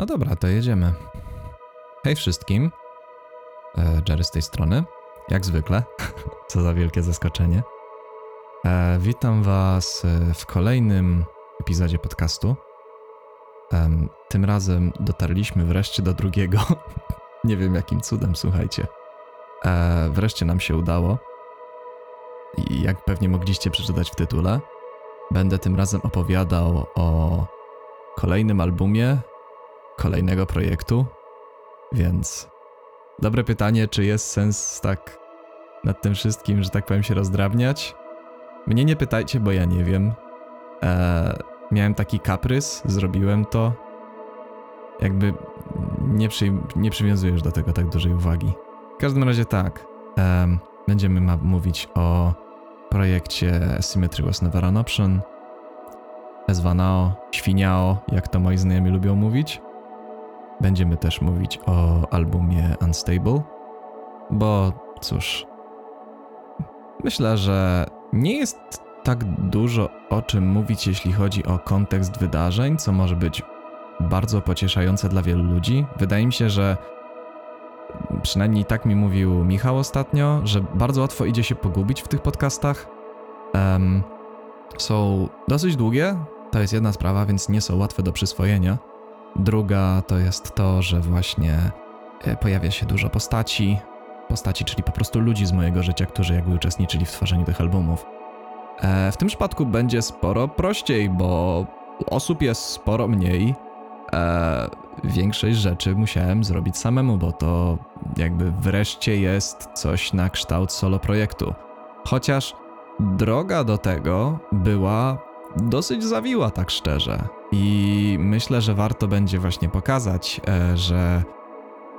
No dobra, to jedziemy. Hej wszystkim. E, Jerry z tej strony. Jak zwykle. Co za wielkie zaskoczenie. E, witam Was e, w kolejnym epizodzie podcastu. Tym razem dotarliśmy wreszcie do drugiego. Nie wiem jakim cudem, słuchajcie. Wreszcie nam się udało. I jak pewnie mogliście przeczytać w tytule, będę tym razem opowiadał o kolejnym albumie kolejnego projektu. Więc dobre pytanie, czy jest sens tak nad tym wszystkim, że tak powiem, się rozdrabniać? Mnie nie pytajcie, bo ja nie wiem. Eee, miałem taki kaprys, zrobiłem to. Jakby nie, przy, nie przywiązujesz do tego tak dużej uwagi. W każdym razie tak. em, będziemy ma- mówić o projekcie Symmetry Was Never an Option. Ezwanao, Świniao, jak to moi znajomi lubią mówić. Będziemy też mówić o albumie Unstable, bo cóż, myślę, że nie jest tak dużo o czym mówić, jeśli chodzi o kontekst wydarzeń, co może być bardzo pocieszające dla wielu ludzi. Wydaje mi się, że przynajmniej tak mi mówił Michał ostatnio, że bardzo łatwo idzie się pogubić w tych podcastach. Em, są dosyć długie, to jest jedna sprawa, więc nie są łatwe do przyswojenia. Druga to jest to, że właśnie e, pojawia się dużo postaci. Postaci, czyli po prostu ludzi z mojego życia, którzy jakby uczestniczyli w tworzeniu tych albumów. E, w tym przypadku będzie sporo prościej, bo osób jest sporo mniej. E, większość rzeczy musiałem zrobić samemu, bo to jakby wreszcie jest coś na kształt solo projektu. Chociaż droga do tego była dosyć zawiła, tak szczerze. I myślę, że warto będzie właśnie pokazać, e, że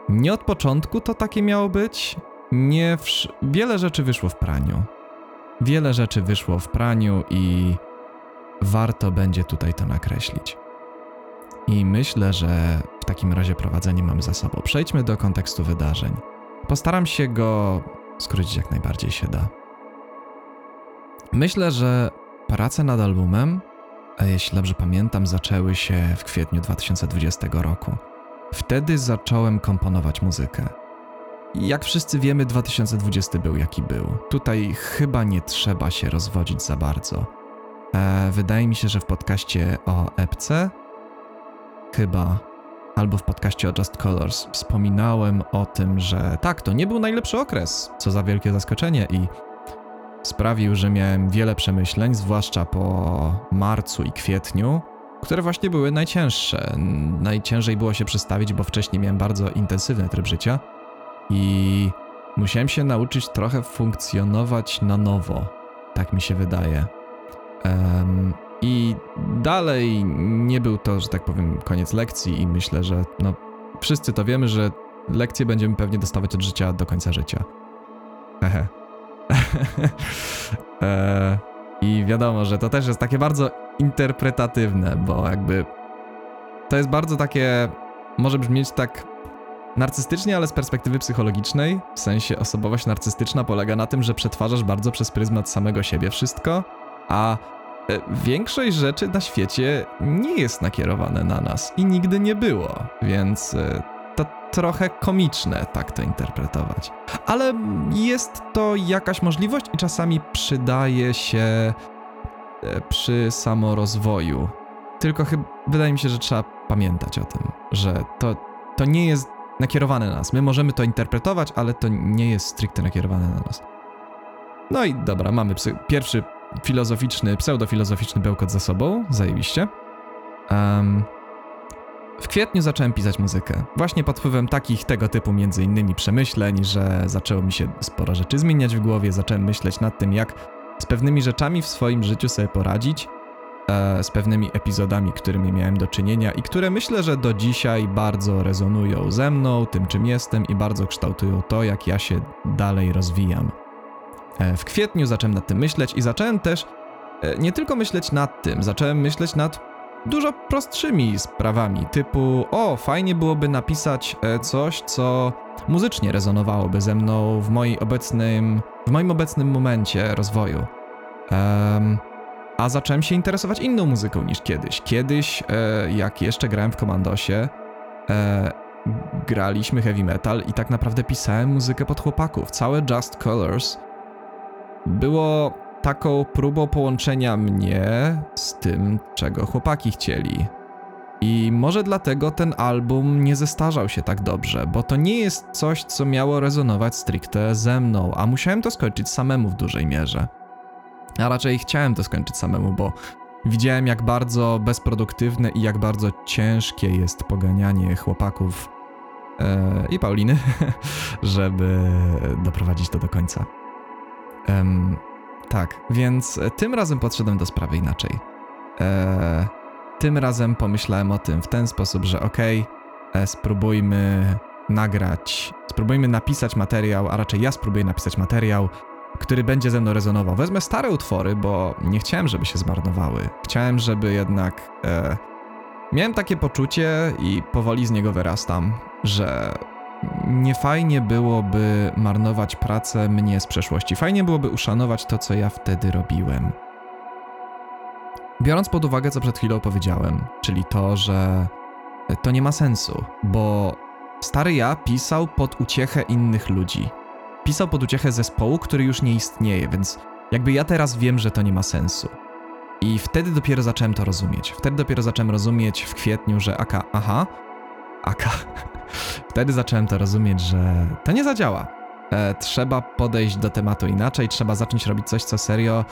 nie od początku to takie miało być. Nie wiele rzeczy wyszło w praniu. Wiele rzeczy wyszło w praniu i warto będzie tutaj to nakreślić. I myślę, że w takim razie prowadzenie mamy za sobą. Przejdźmy do kontekstu wydarzeń. Postaram się go skrócić jak najbardziej się da. Myślę, że prace nad albumem, a jeśli dobrze pamiętam, zaczęły się w kwietniu 2020 roku. Wtedy zacząłem komponować muzykę. Jak wszyscy wiemy, 2020 był jaki był. Tutaj chyba nie trzeba się rozwodzić za bardzo. E, wydaje mi się, że w podcaście o epce, chyba, albo w podcaście o Just Colors, wspominałem o tym, że tak, to nie był najlepszy okres, co za wielkie zaskoczenie i sprawił, że miałem wiele przemyśleń, zwłaszcza po marcu i kwietniu, które właśnie były najcięższe. Najciężej było się przestawić, bo wcześniej miałem bardzo intensywny tryb życia i musiałem się nauczyć trochę funkcjonować na nowo. Tak mi się wydaje. Em, I dalej nie był to, że tak powiem, koniec lekcji, i myślę, że no, wszyscy to wiemy, że lekcje będziemy pewnie dostawać od życia do końca życia. Hehe. e, I wiadomo, że to też jest takie bardzo interpretatywne, bo jakby to jest bardzo takie, może brzmieć tak narcystycznie, ale z perspektywy psychologicznej, w sensie osobowość narcystyczna polega na tym, że przetwarzasz bardzo przez pryzmat samego siebie wszystko, a e, większość rzeczy na świecie nie jest nakierowane na nas i nigdy nie było, więc e, trochę komiczne tak to interpretować. Ale jest to jakaś możliwość i czasami przydaje się e, przy samorozwoju. Tylko chyba wydaje mi się, że trzeba pamiętać o tym, że to, to nie jest nakierowane na nas. My możemy to interpretować, ale to nie jest stricte nakierowane na nas. No i dobra, mamy pierwszy filozoficzny, pseudofilozoficzny bełkot za sobą, zajebiście. Em, w kwietniu zacząłem pisać muzykę. Właśnie pod wpływem takich tego typu między innymi przemyśleń, że zaczęło mi się sporo rzeczy zmieniać w głowie, zacząłem myśleć nad tym, jak z pewnymi rzeczami w swoim życiu sobie poradzić, e, z pewnymi epizodami, którymi miałem do czynienia i które myślę, że do dzisiaj bardzo rezonują ze mną, tym czym jestem i bardzo kształtują to, jak ja się dalej rozwijam. E, w kwietniu zacząłem nad tym myśleć i zacząłem też e, nie tylko myśleć nad tym, zacząłem myśleć nad dużo prostszymi sprawami, typu o, fajnie byłoby napisać e, coś, co muzycznie rezonowałoby ze mną w, mojej obecnym, w moim obecnym momencie rozwoju. Em, a zacząłem się interesować inną muzyką niż kiedyś. Kiedyś, e, jak jeszcze grałem w Komandosie, e, graliśmy heavy metal i tak naprawdę pisałem muzykę pod chłopaków. Całe Just Colors było taką próbą połączenia mnie z tym, czego chłopaki chcieli. I może dlatego ten album nie zestarzał się tak dobrze, bo to nie jest coś, co miało rezonować stricte ze mną, a musiałem to skończyć samemu w dużej mierze. A raczej chciałem to skończyć samemu, bo widziałem, jak bardzo bezproduktywne i jak bardzo ciężkie jest poganianie chłopaków e, i Pauliny, żeby doprowadzić to do końca. Tak, więc tym razem podszedłem do sprawy inaczej. E, tym razem pomyślałem o tym w ten sposób, że okej, okay, spróbujmy nagrać, spróbujmy napisać materiał, a raczej ja spróbuję napisać materiał, który będzie ze mną rezonował. Wezmę stare utwory, bo nie chciałem, żeby się zmarnowały. Chciałem, żeby jednak. E, miałem takie poczucie i powoli z niego wyrastam, że nie fajnie byłoby marnować pracę mnie z przeszłości. Fajnie byłoby uszanować to, co ja wtedy robiłem. Biorąc pod uwagę, co przed chwilą powiedziałem, czyli to, że to nie ma sensu, bo stary ja pisał pod uciechę innych ludzi. Pisał pod uciechę zespołu, który już nie istnieje, więc jakby ja teraz wiem, że to nie ma sensu. I wtedy dopiero zacząłem to rozumieć. Wtedy dopiero zacząłem rozumieć w kwietniu, że aka, aha, aka. Wtedy zacząłem to rozumieć, że to nie zadziała. E, trzeba podejść do tematu inaczej, trzeba zacząć robić coś, co serio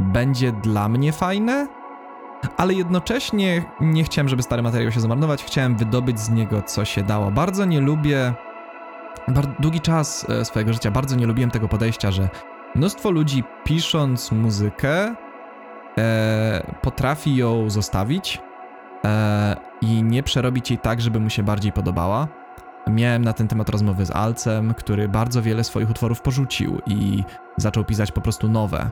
będzie dla mnie fajne, ale jednocześnie nie chciałem, żeby stary materiał się zamarnować, chciałem wydobyć z niego co się dało. Bardzo nie lubię, długi czas e, swojego życia bardzo nie lubiłem tego podejścia, że mnóstwo ludzi pisząc muzykę e, potrafi ją zostawić e, i nie przerobić jej tak, żeby mu się bardziej podobała. Miałem na ten temat rozmowy z Alcem, który bardzo wiele swoich utworów porzucił i zaczął pisać po prostu nowe.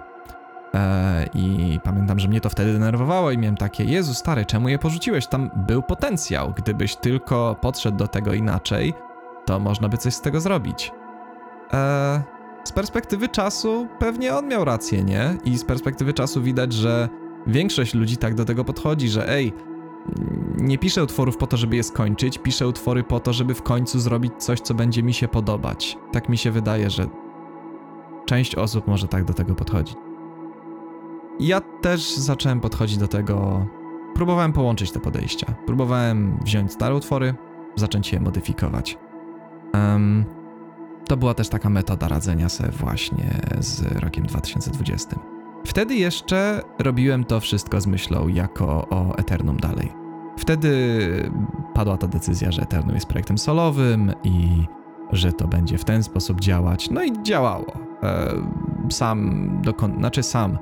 E, I pamiętam, że mnie to wtedy denerwowało i miałem takie, Jezu stary, czemu je porzuciłeś? Tam był potencjał. Gdybyś tylko podszedł do tego inaczej, to można by coś z tego zrobić. E, z perspektywy czasu pewnie on miał rację, nie? I z perspektywy czasu widać, że większość ludzi tak do tego podchodzi, że ej, nie piszę utworów po to, żeby je skończyć, piszę utwory po to, żeby w końcu zrobić coś, co będzie mi się podobać. Tak mi się wydaje, że część osób może tak do tego podchodzić. Ja też zacząłem podchodzić do tego. Próbowałem połączyć te podejścia. Próbowałem wziąć stare utwory, zacząć je modyfikować. Um, to była też taka metoda radzenia sobie właśnie z rokiem 2020. Wtedy jeszcze robiłem to wszystko z myślą jako o Eternum dalej. Wtedy padła ta decyzja, że Eternum jest projektem solowym i że to będzie w ten sposób działać. No i działało. E, sam, dokon- znaczy sam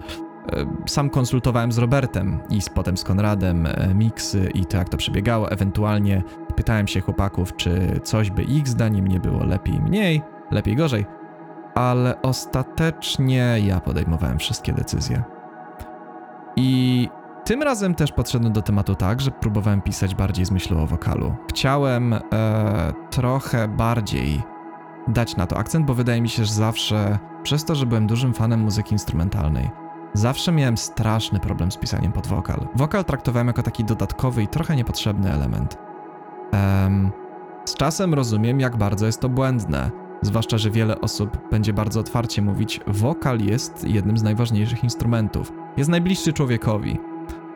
E, sam konsultowałem z Robertem i potem z Konradem e, miksy i to jak to przebiegało. Ewentualnie pytałem się chłopaków, czy coś by ich zdaniem nie było lepiej, mniej, lepiej, gorzej. Ale ostatecznie ja podejmowałem wszystkie decyzje. I tym razem też podszedłem do tematu tak, że próbowałem pisać bardziej z myślą o wokalu. Chciałem e, trochę bardziej dać na to akcent, bo wydaje mi się, że zawsze, przez to, że byłem dużym fanem muzyki instrumentalnej, Zawsze miałem straszny problem z pisaniem pod wokal. Wokal traktowałem jako taki dodatkowy i trochę niepotrzebny element. Um, z czasem rozumiem, jak bardzo jest to błędne, zwłaszcza, że wiele osób będzie bardzo otwarcie mówić, wokal jest jednym z najważniejszych instrumentów. Jest najbliższy człowiekowi.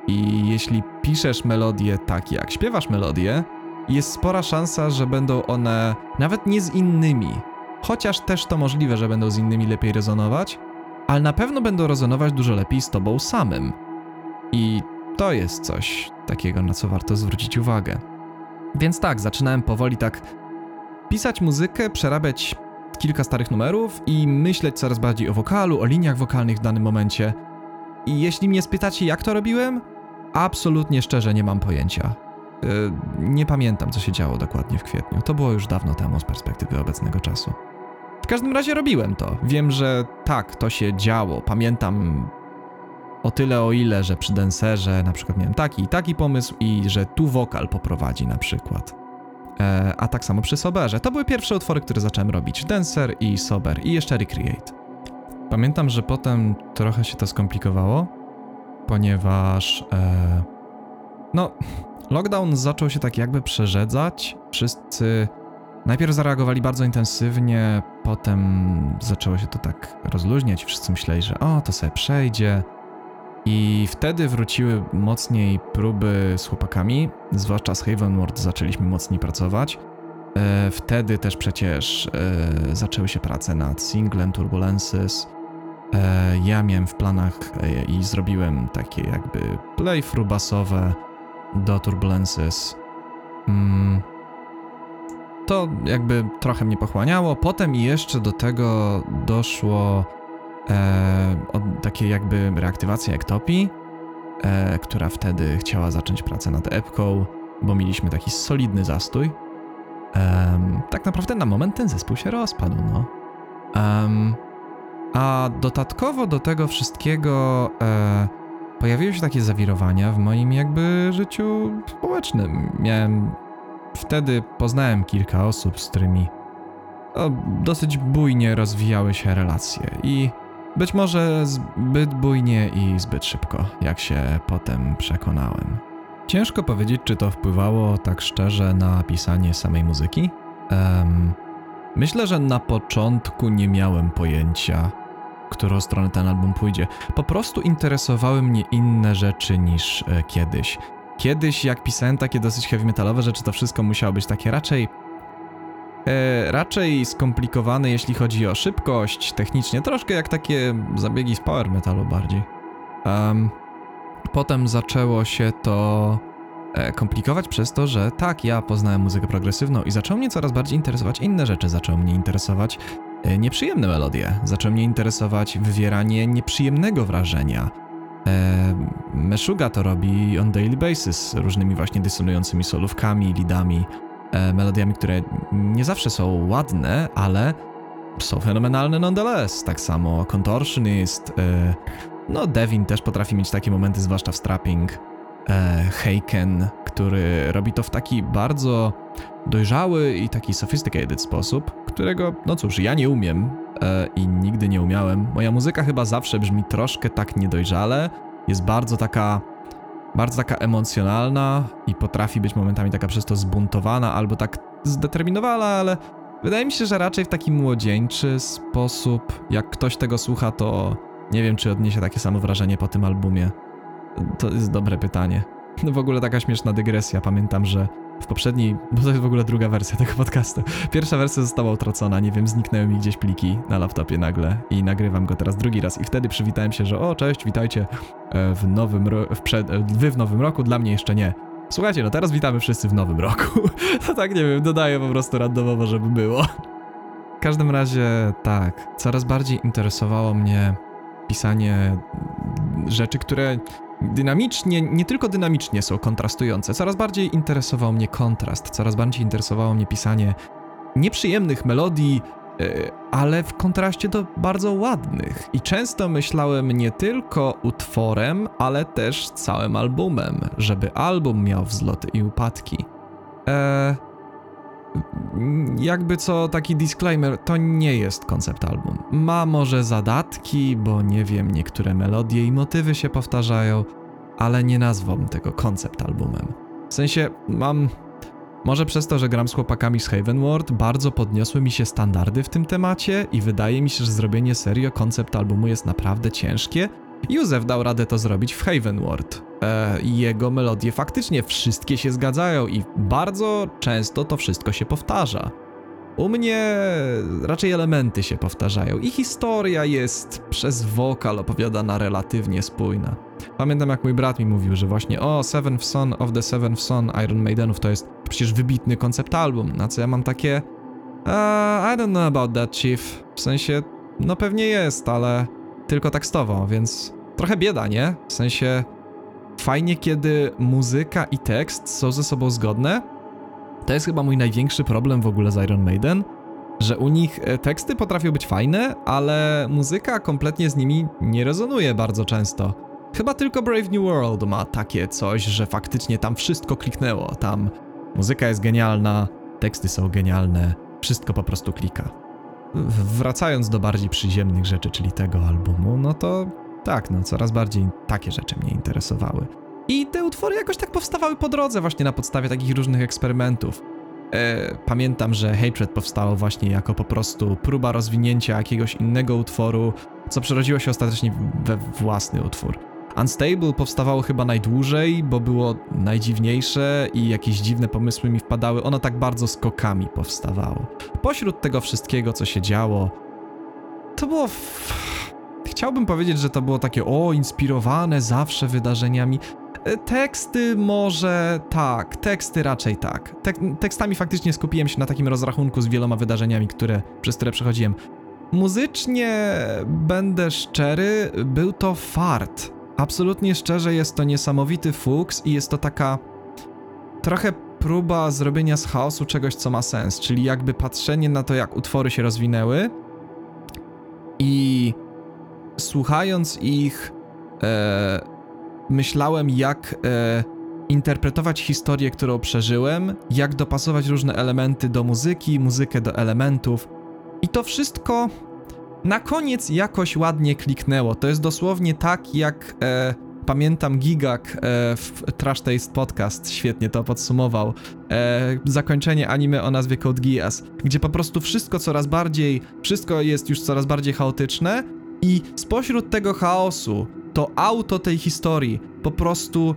I jeśli piszesz melodię tak, jak śpiewasz melodię, jest spora szansa, że będą one nawet nie z innymi, chociaż też to możliwe, że będą z innymi lepiej rezonować, ale na pewno będą rezonować dużo lepiej z tobą samym. I to jest coś takiego, na co warto zwrócić uwagę. Więc tak, zaczynałem powoli tak pisać muzykę, przerabiać kilka starych numerów i myśleć coraz bardziej o wokalu, o liniach wokalnych w danym momencie. I jeśli mnie spytacie, jak to robiłem, absolutnie szczerze nie mam pojęcia. Yy, nie pamiętam, co się działo dokładnie w kwietniu. To było już dawno temu z perspektywy obecnego czasu. W każdym razie robiłem to. Wiem, że tak, to się działo. Pamiętam o tyle o ile, że przy denserze na przykład miałem taki i taki pomysł i że tu wokal poprowadzi na przykład. E, a tak samo przy Soberze. To były pierwsze utwory, które zacząłem robić. Denser i Sober i jeszcze Recreate. Pamiętam, że potem trochę się to skomplikowało, ponieważ e, no lockdown zaczął się tak jakby przerzedzać. Wszyscy najpierw zareagowali bardzo intensywnie, potem zaczęło się to tak rozluźniać. Wszyscy myśleli, że o, to sobie przejdzie. I wtedy wróciły mocniej próby z chłopakami, zwłaszcza z Havenward zaczęliśmy mocniej pracować. E, wtedy też przecież e, zaczęły się prace nad singlem Turbulences. E, ja miałem w planach i zrobiłem takie jakby playthrough basowe do Turbulences. Mm, to jakby trochę mnie pochłaniało. Potem jeszcze do tego doszło e, od jakby reaktywacji Ektopii, e, która wtedy chciała zacząć pracę nad epką, bo mieliśmy taki solidny zastój. Em, tak naprawdę na moment ten zespół się rozpadł, no. A dodatkowo do tego wszystkiego e, pojawiły się takie zawirowania w moim jakby życiu społecznym. Miałem wtedy poznałem kilka osób, z którymi o, dosyć bujnie rozwijały się relacje i być może zbyt bujnie i zbyt szybko, jak się potem przekonałem. Ciężko powiedzieć, czy to wpływało tak szczerze na pisanie samej muzyki. Em, myślę, że na początku nie miałem pojęcia, którą stronę ten album pójdzie. Po prostu interesowały mnie inne rzeczy niż e, kiedyś. Kiedyś, jak pisałem takie dosyć heavy metalowe rzeczy, to wszystko musiało być takie raczej. E, raczej skomplikowane, jeśli chodzi o szybkość, technicznie, troszkę jak takie zabiegi z power metalu bardziej. Em, potem zaczęło się to e, komplikować przez to, że tak, ja poznałem muzykę progresywną i zaczęło mnie coraz bardziej interesować inne rzeczy. Zaczęło mnie interesować e, nieprzyjemne melodie, zaczęło mnie interesować wywieranie nieprzyjemnego wrażenia. Meshuga to robi on daily basis, różnymi właśnie dysonującymi solówkami, lidami, melodiami, które nie zawsze są ładne, ale są fenomenalne nonetheless. Tak samo Contortionist, e, no Devin też potrafi mieć takie momenty, zwłaszcza w strapping. E, Heiken, który robi to w taki bardzo dojrzały i taki sophisticated sposób, którego, no cóż, ja nie umiem e, i nigdy nie umiałem. Moja muzyka chyba zawsze brzmi troszkę tak niedojrzale, jest bardzo taka, bardzo taka emocjonalna i potrafi być momentami taka przez to zbuntowana albo tak zdeterminowana, ale wydaje mi się, że raczej w taki młodzieńczy sposób. Jak ktoś tego słucha, to nie wiem, czy odniesie takie samo wrażenie po tym albumie. To jest dobre pytanie. No w ogóle taka śmieszna dygresja. Pamiętam, że w poprzedniej, bo to jest w ogóle druga wersja tego podcastu. Pierwsza wersja została utracona, nie wiem, zniknęły mi gdzieś pliki na laptopie nagle i nagrywam go teraz drugi raz i wtedy przywitałem się, że o, cześć, witajcie e, w nowym, w przed, e, wy w nowym roku, dla mnie jeszcze nie. Słuchajcie, no teraz witamy wszyscy w nowym roku. To tak, nie wiem, dodaję po prostu randomowo, żeby było. W każdym razie, tak, coraz bardziej interesowało mnie pisanie rzeczy, które dynamicznie, nie tylko dynamicznie są kontrastujące. Coraz bardziej interesował mnie kontrast, coraz bardziej interesowało mnie pisanie nieprzyjemnych melodii, e, ale w kontraście do bardzo ładnych. I często myślałem nie tylko utworem, ale też całym albumem, żeby album miał wzloty i upadki. Eee, jakby co taki disclaimer, to nie jest koncept album. Ma może zadatki, bo nie wiem, niektóre melodie i motywy się powtarzają, ale nie nazwałbym tego koncept albumem. W sensie mam może przez to, że gram z chłopakami z Havenward, bardzo podniosły mi się standardy w tym temacie i wydaje mi się, że zrobienie serio koncept albumu jest naprawdę ciężkie. Józef dał radę to zrobić w Havenward. E, jego melodie faktycznie wszystkie się zgadzają i bardzo często to wszystko się powtarza. U mnie raczej elementy się powtarzają i historia jest przez wokal opowiadana relatywnie spójna. Pamiętam jak mój brat mi mówił, że właśnie o Seventh Son of the Seventh Son Iron Maidenów to jest przecież wybitny koncept album, na co ja mam takie uh, I don't know about that chief, w sensie no pewnie jest, ale tylko tekstowo, więc trochę bieda, nie? W sensie fajnie kiedy muzyka i tekst są ze sobą zgodne, to jest chyba mój największy problem w ogóle z Iron Maiden, że u nich e, teksty potrafią być fajne, ale muzyka kompletnie z nimi nie rezonuje bardzo często. Chyba tylko Brave New World ma takie coś, że faktycznie tam wszystko kliknęło. Tam muzyka jest genialna, teksty są genialne, wszystko po prostu klika. Wracając do bardziej przyziemnych rzeczy, czyli tego albumu, no to tak, no coraz bardziej takie rzeczy mnie interesowały. I te utwory jakoś tak powstawały po drodze, właśnie na podstawie takich różnych eksperymentów. E, pamiętam, że Hatred powstało właśnie jako po prostu próba rozwinięcia jakiegoś innego utworu, co przerodziło się ostatecznie we własny utwór. Unstable powstawało chyba najdłużej, bo było najdziwniejsze i jakieś dziwne pomysły mi wpadały. Ono tak bardzo skokami powstawało. Pośród tego wszystkiego, co się działo, to było. Chciałbym powiedzieć, że to było takie o, inspirowane zawsze wydarzeniami. E, Teksty może tak, teksty raczej tak. Tek tekstami faktycznie skupiłem się na takim rozrachunku z wieloma wydarzeniami, które, przez które przechodziłem. Muzycznie, będę szczery, był to fart. Absolutnie szczerze, jest to niesamowity fuks i jest to taka trochę próba zrobienia z chaosu czegoś, co ma sens, czyli jakby patrzenie na to, jak utwory się rozwinęły i słuchając ich, e, myślałem, jak e, interpretować historię, którą przeżyłem, jak dopasować różne elementy do muzyki, muzykę do elementów. I to wszystko na koniec jakoś ładnie kliknęło. To jest dosłownie tak, jak e, pamiętam Gigak e, w Trash Taste Podcast, świetnie to podsumował. E, zakończenie anime o nazwie Code Geass, gdzie po prostu wszystko coraz bardziej, wszystko jest już coraz bardziej chaotyczne i spośród tego chaosu to auto tej historii po prostu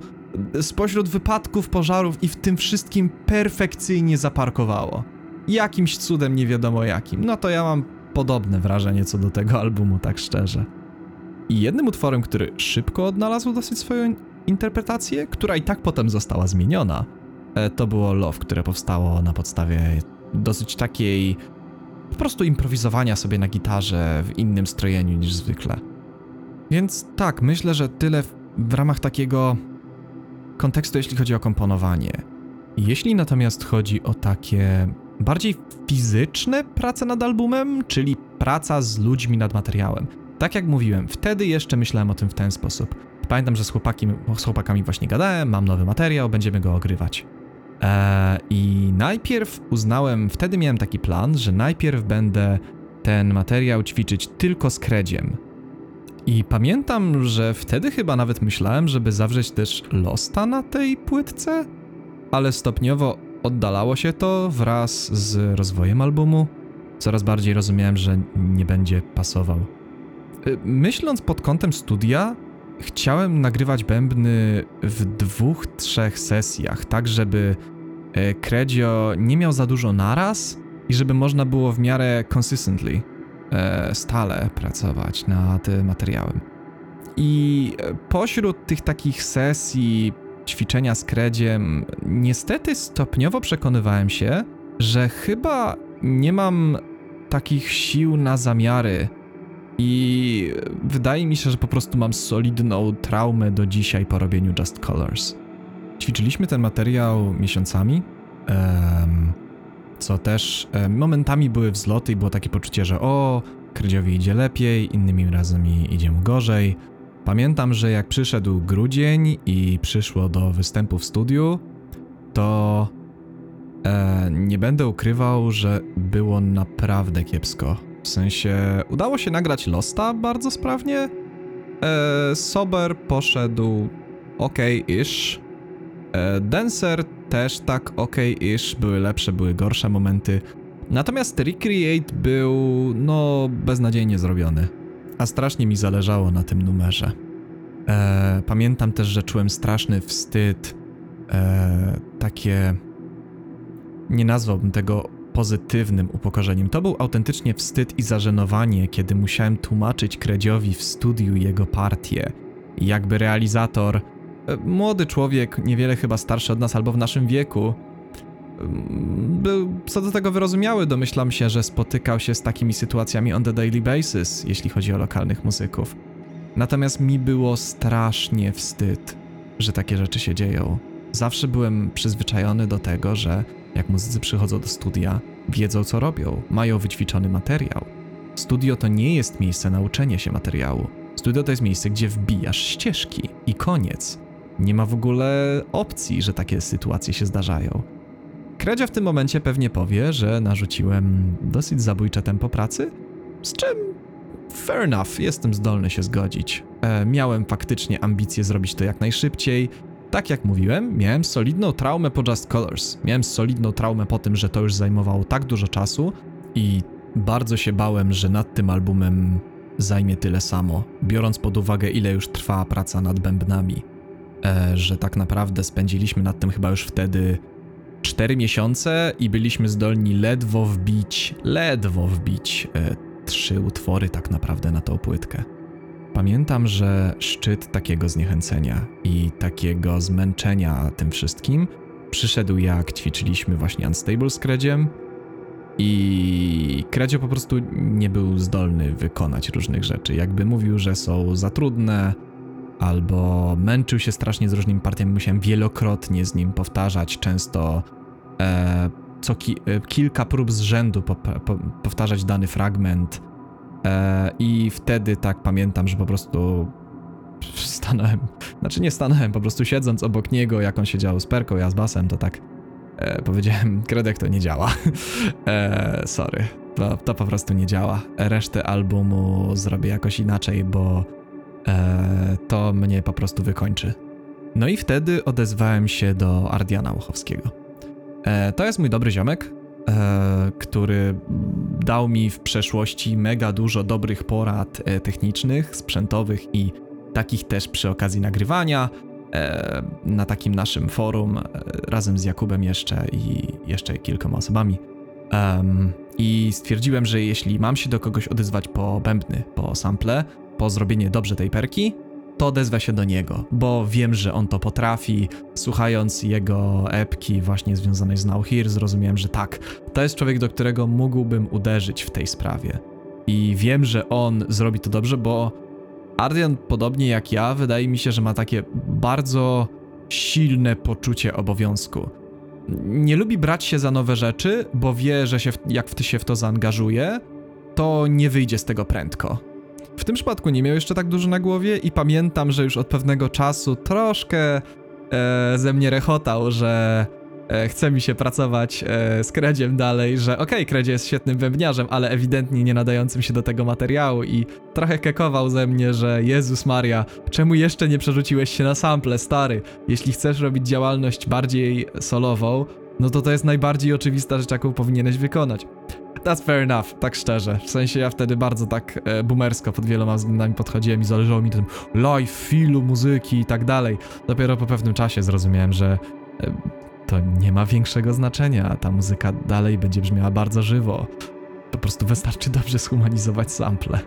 spośród wypadków, pożarów i w tym wszystkim perfekcyjnie zaparkowało. Jakimś cudem nie wiadomo jakim. No to ja mam podobne wrażenie co do tego albumu, tak szczerze. I jednym utworem, który szybko odnalazł dosyć swoją interpretację, która i tak potem została zmieniona, e, to było Love, które powstało na podstawie dosyć takiej po prostu improwizowania sobie na gitarze w innym strojeniu niż zwykle. Więc tak, myślę, że tyle w, w ramach takiego kontekstu, jeśli chodzi o komponowanie. Jeśli natomiast chodzi o takie bardziej fizyczne prace nad albumem, czyli praca z ludźmi nad materiałem. Tak jak mówiłem, wtedy jeszcze myślałem o tym w ten sposób. Pamiętam, że z, chłopaki, z chłopakami właśnie gadałem, mam nowy materiał, będziemy go ogrywać. Eee, I najpierw uznałem, wtedy miałem taki plan, że najpierw będę ten materiał ćwiczyć tylko z kredziem. I pamiętam, że wtedy chyba nawet myślałem, żeby zawrzeć też Losta na tej płytce, ale stopniowo oddalało się to wraz z rozwojem albumu. Coraz bardziej rozumiałem, że nie będzie pasował. Y, myśląc pod kątem studia, chciałem nagrywać bębny w dwóch, trzech sesjach, tak żeby Kredzio nie miał za dużo naraz i żeby można było w miarę consistently, e, stale pracować nad materiałem. I pośród tych takich sesji ćwiczenia z kredziem, niestety stopniowo przekonywałem się, że chyba nie mam takich sił na zamiary i wydaje mi się, że po prostu mam solidną traumę do dzisiaj po robieniu Just Colors. Ćwiczyliśmy ten materiał miesiącami, co też momentami były wzloty i było takie poczucie, że o, Krydziowi idzie lepiej, innymi razami idzie mu gorzej. Pamiętam, że jak przyszedł grudzień i przyszło do występu w studiu, to e, nie będę ukrywał, że było naprawdę kiepsko. W sensie udało się nagrać Losta bardzo sprawnie. E, Sober poszedł ok-ish. E, Dancer też tak ok-ish. Były lepsze, były gorsze momenty. Natomiast Recreate był, no, beznadziejnie zrobiony. A strasznie mi zależało na tym numerze. E, pamiętam też, że czułem straszny wstyd. E, takie. Nie nazwałbym tego pozytywnym upokorzeniem. To był autentycznie wstyd i zażenowanie, kiedy musiałem tłumaczyć Kredziowi w studiu jego partię. Jakby realizator, e, młody człowiek, niewiele chyba starszy od nas albo w naszym wieku, był co do tego wyrozumiały, domyślam się, że spotykał się z takimi sytuacjami on the daily basis, jeśli chodzi o lokalnych muzyków. Natomiast mi było strasznie wstyd, że takie rzeczy się dzieją. Zawsze byłem przyzwyczajony do tego, że jak muzycy przychodzą do studia, wiedzą co robią, mają wyćwiczony materiał. Studio to nie jest miejsce na uczenie się materiału. Studio to jest miejsce, gdzie wbijasz ścieżki i koniec. Nie ma w ogóle opcji, że takie sytuacje się zdarzają. Kredzia w tym momencie pewnie powie, że narzuciłem dosyć zabójcze tempo pracy, z czym fair enough, jestem zdolny się zgodzić. E, miałem faktycznie ambicje zrobić to jak najszybciej tak jak mówiłem, miałem solidną traumę po Just Colors. Miałem solidną traumę po tym, że to już zajmowało tak dużo czasu i bardzo się bałem, że nad tym albumem zajmie tyle samo, biorąc pod uwagę, ile już trwa praca nad bębnami. E, że tak naprawdę spędziliśmy nad tym chyba już wtedy 4 miesiące i byliśmy zdolni ledwo wbić, ledwo wbić e, trzy utwory tak naprawdę na tą płytkę. Pamiętam, że szczyt takiego zniechęcenia i takiego zmęczenia tym wszystkim przyszedł jak ćwiczyliśmy właśnie Unstable z Kredziem i Kredzio po prostu nie był zdolny wykonać różnych rzeczy. Jakby mówił, że są za trudne, albo męczył się strasznie z różnymi partiami, musiałem wielokrotnie z nim powtarzać, często e, co ki e, kilka prób z rzędu po po powtarzać dany fragment. E, I wtedy tak pamiętam, że po prostu stanąłem, znaczy nie stanąłem, po prostu siedząc obok niego, jak on siedział z perką, ja z basem, to tak e, powiedziałem, Kredek to nie działa. e, sorry, to, to po prostu nie działa. Resztę albumu zrobię jakoś inaczej, bo e, to mnie po prostu wykończy. No i wtedy odezwałem się do Ardiana Łochowskiego. E, to jest mój dobry ziomek, e, który dał mi w przeszłości mega dużo dobrych porad technicznych, sprzętowych i takich też przy okazji nagrywania na takim naszym forum razem z Jakubem jeszcze i jeszcze kilkoma osobami. Em, I stwierdziłem, że jeśli mam się do kogoś odezwać po bębny, po sample, po zrobienie dobrze tej perki, to odezwę się do niego, bo wiem, że on to potrafi. Słuchając jego epki właśnie związanej z Now Here, zrozumiałem, że tak, to jest człowiek, do którego mógłbym uderzyć w tej sprawie. I wiem, że on zrobi to dobrze, bo Ardian, podobnie jak ja, wydaje mi się, że ma takie bardzo silne poczucie obowiązku. Nie lubi brać się za nowe rzeczy, bo wie, że się w, jak w, się w to zaangażuje, to nie wyjdzie z tego prędko. W tym przypadku nie miał jeszcze tak dużo na głowie i pamiętam, że już od pewnego czasu troszkę e, ze mnie rechotał, że e, chce mi się pracować e, z Kredziem dalej, że okej, okay, Kredzie jest świetnym bębniarzem, ale ewidentnie nie nadającym się do tego materiału i trochę kekował ze mnie, że Jezus Maria, czemu jeszcze nie przerzuciłeś się na sample, stary? Jeśli chcesz robić działalność bardziej solową, no to to jest najbardziej oczywista rzecz, jaką powinieneś wykonać. That's fair enough, tak szczerze. W sensie ja wtedy bardzo tak e, boomersko pod wieloma względami podchodziłem i zależało mi tym live, filu, muzyki i tak dalej. Dopiero po pewnym czasie zrozumiałem, że e, to nie ma większego znaczenia. Ta muzyka dalej będzie brzmiała bardzo żywo. Po prostu wystarczy dobrze zhumanizować sample.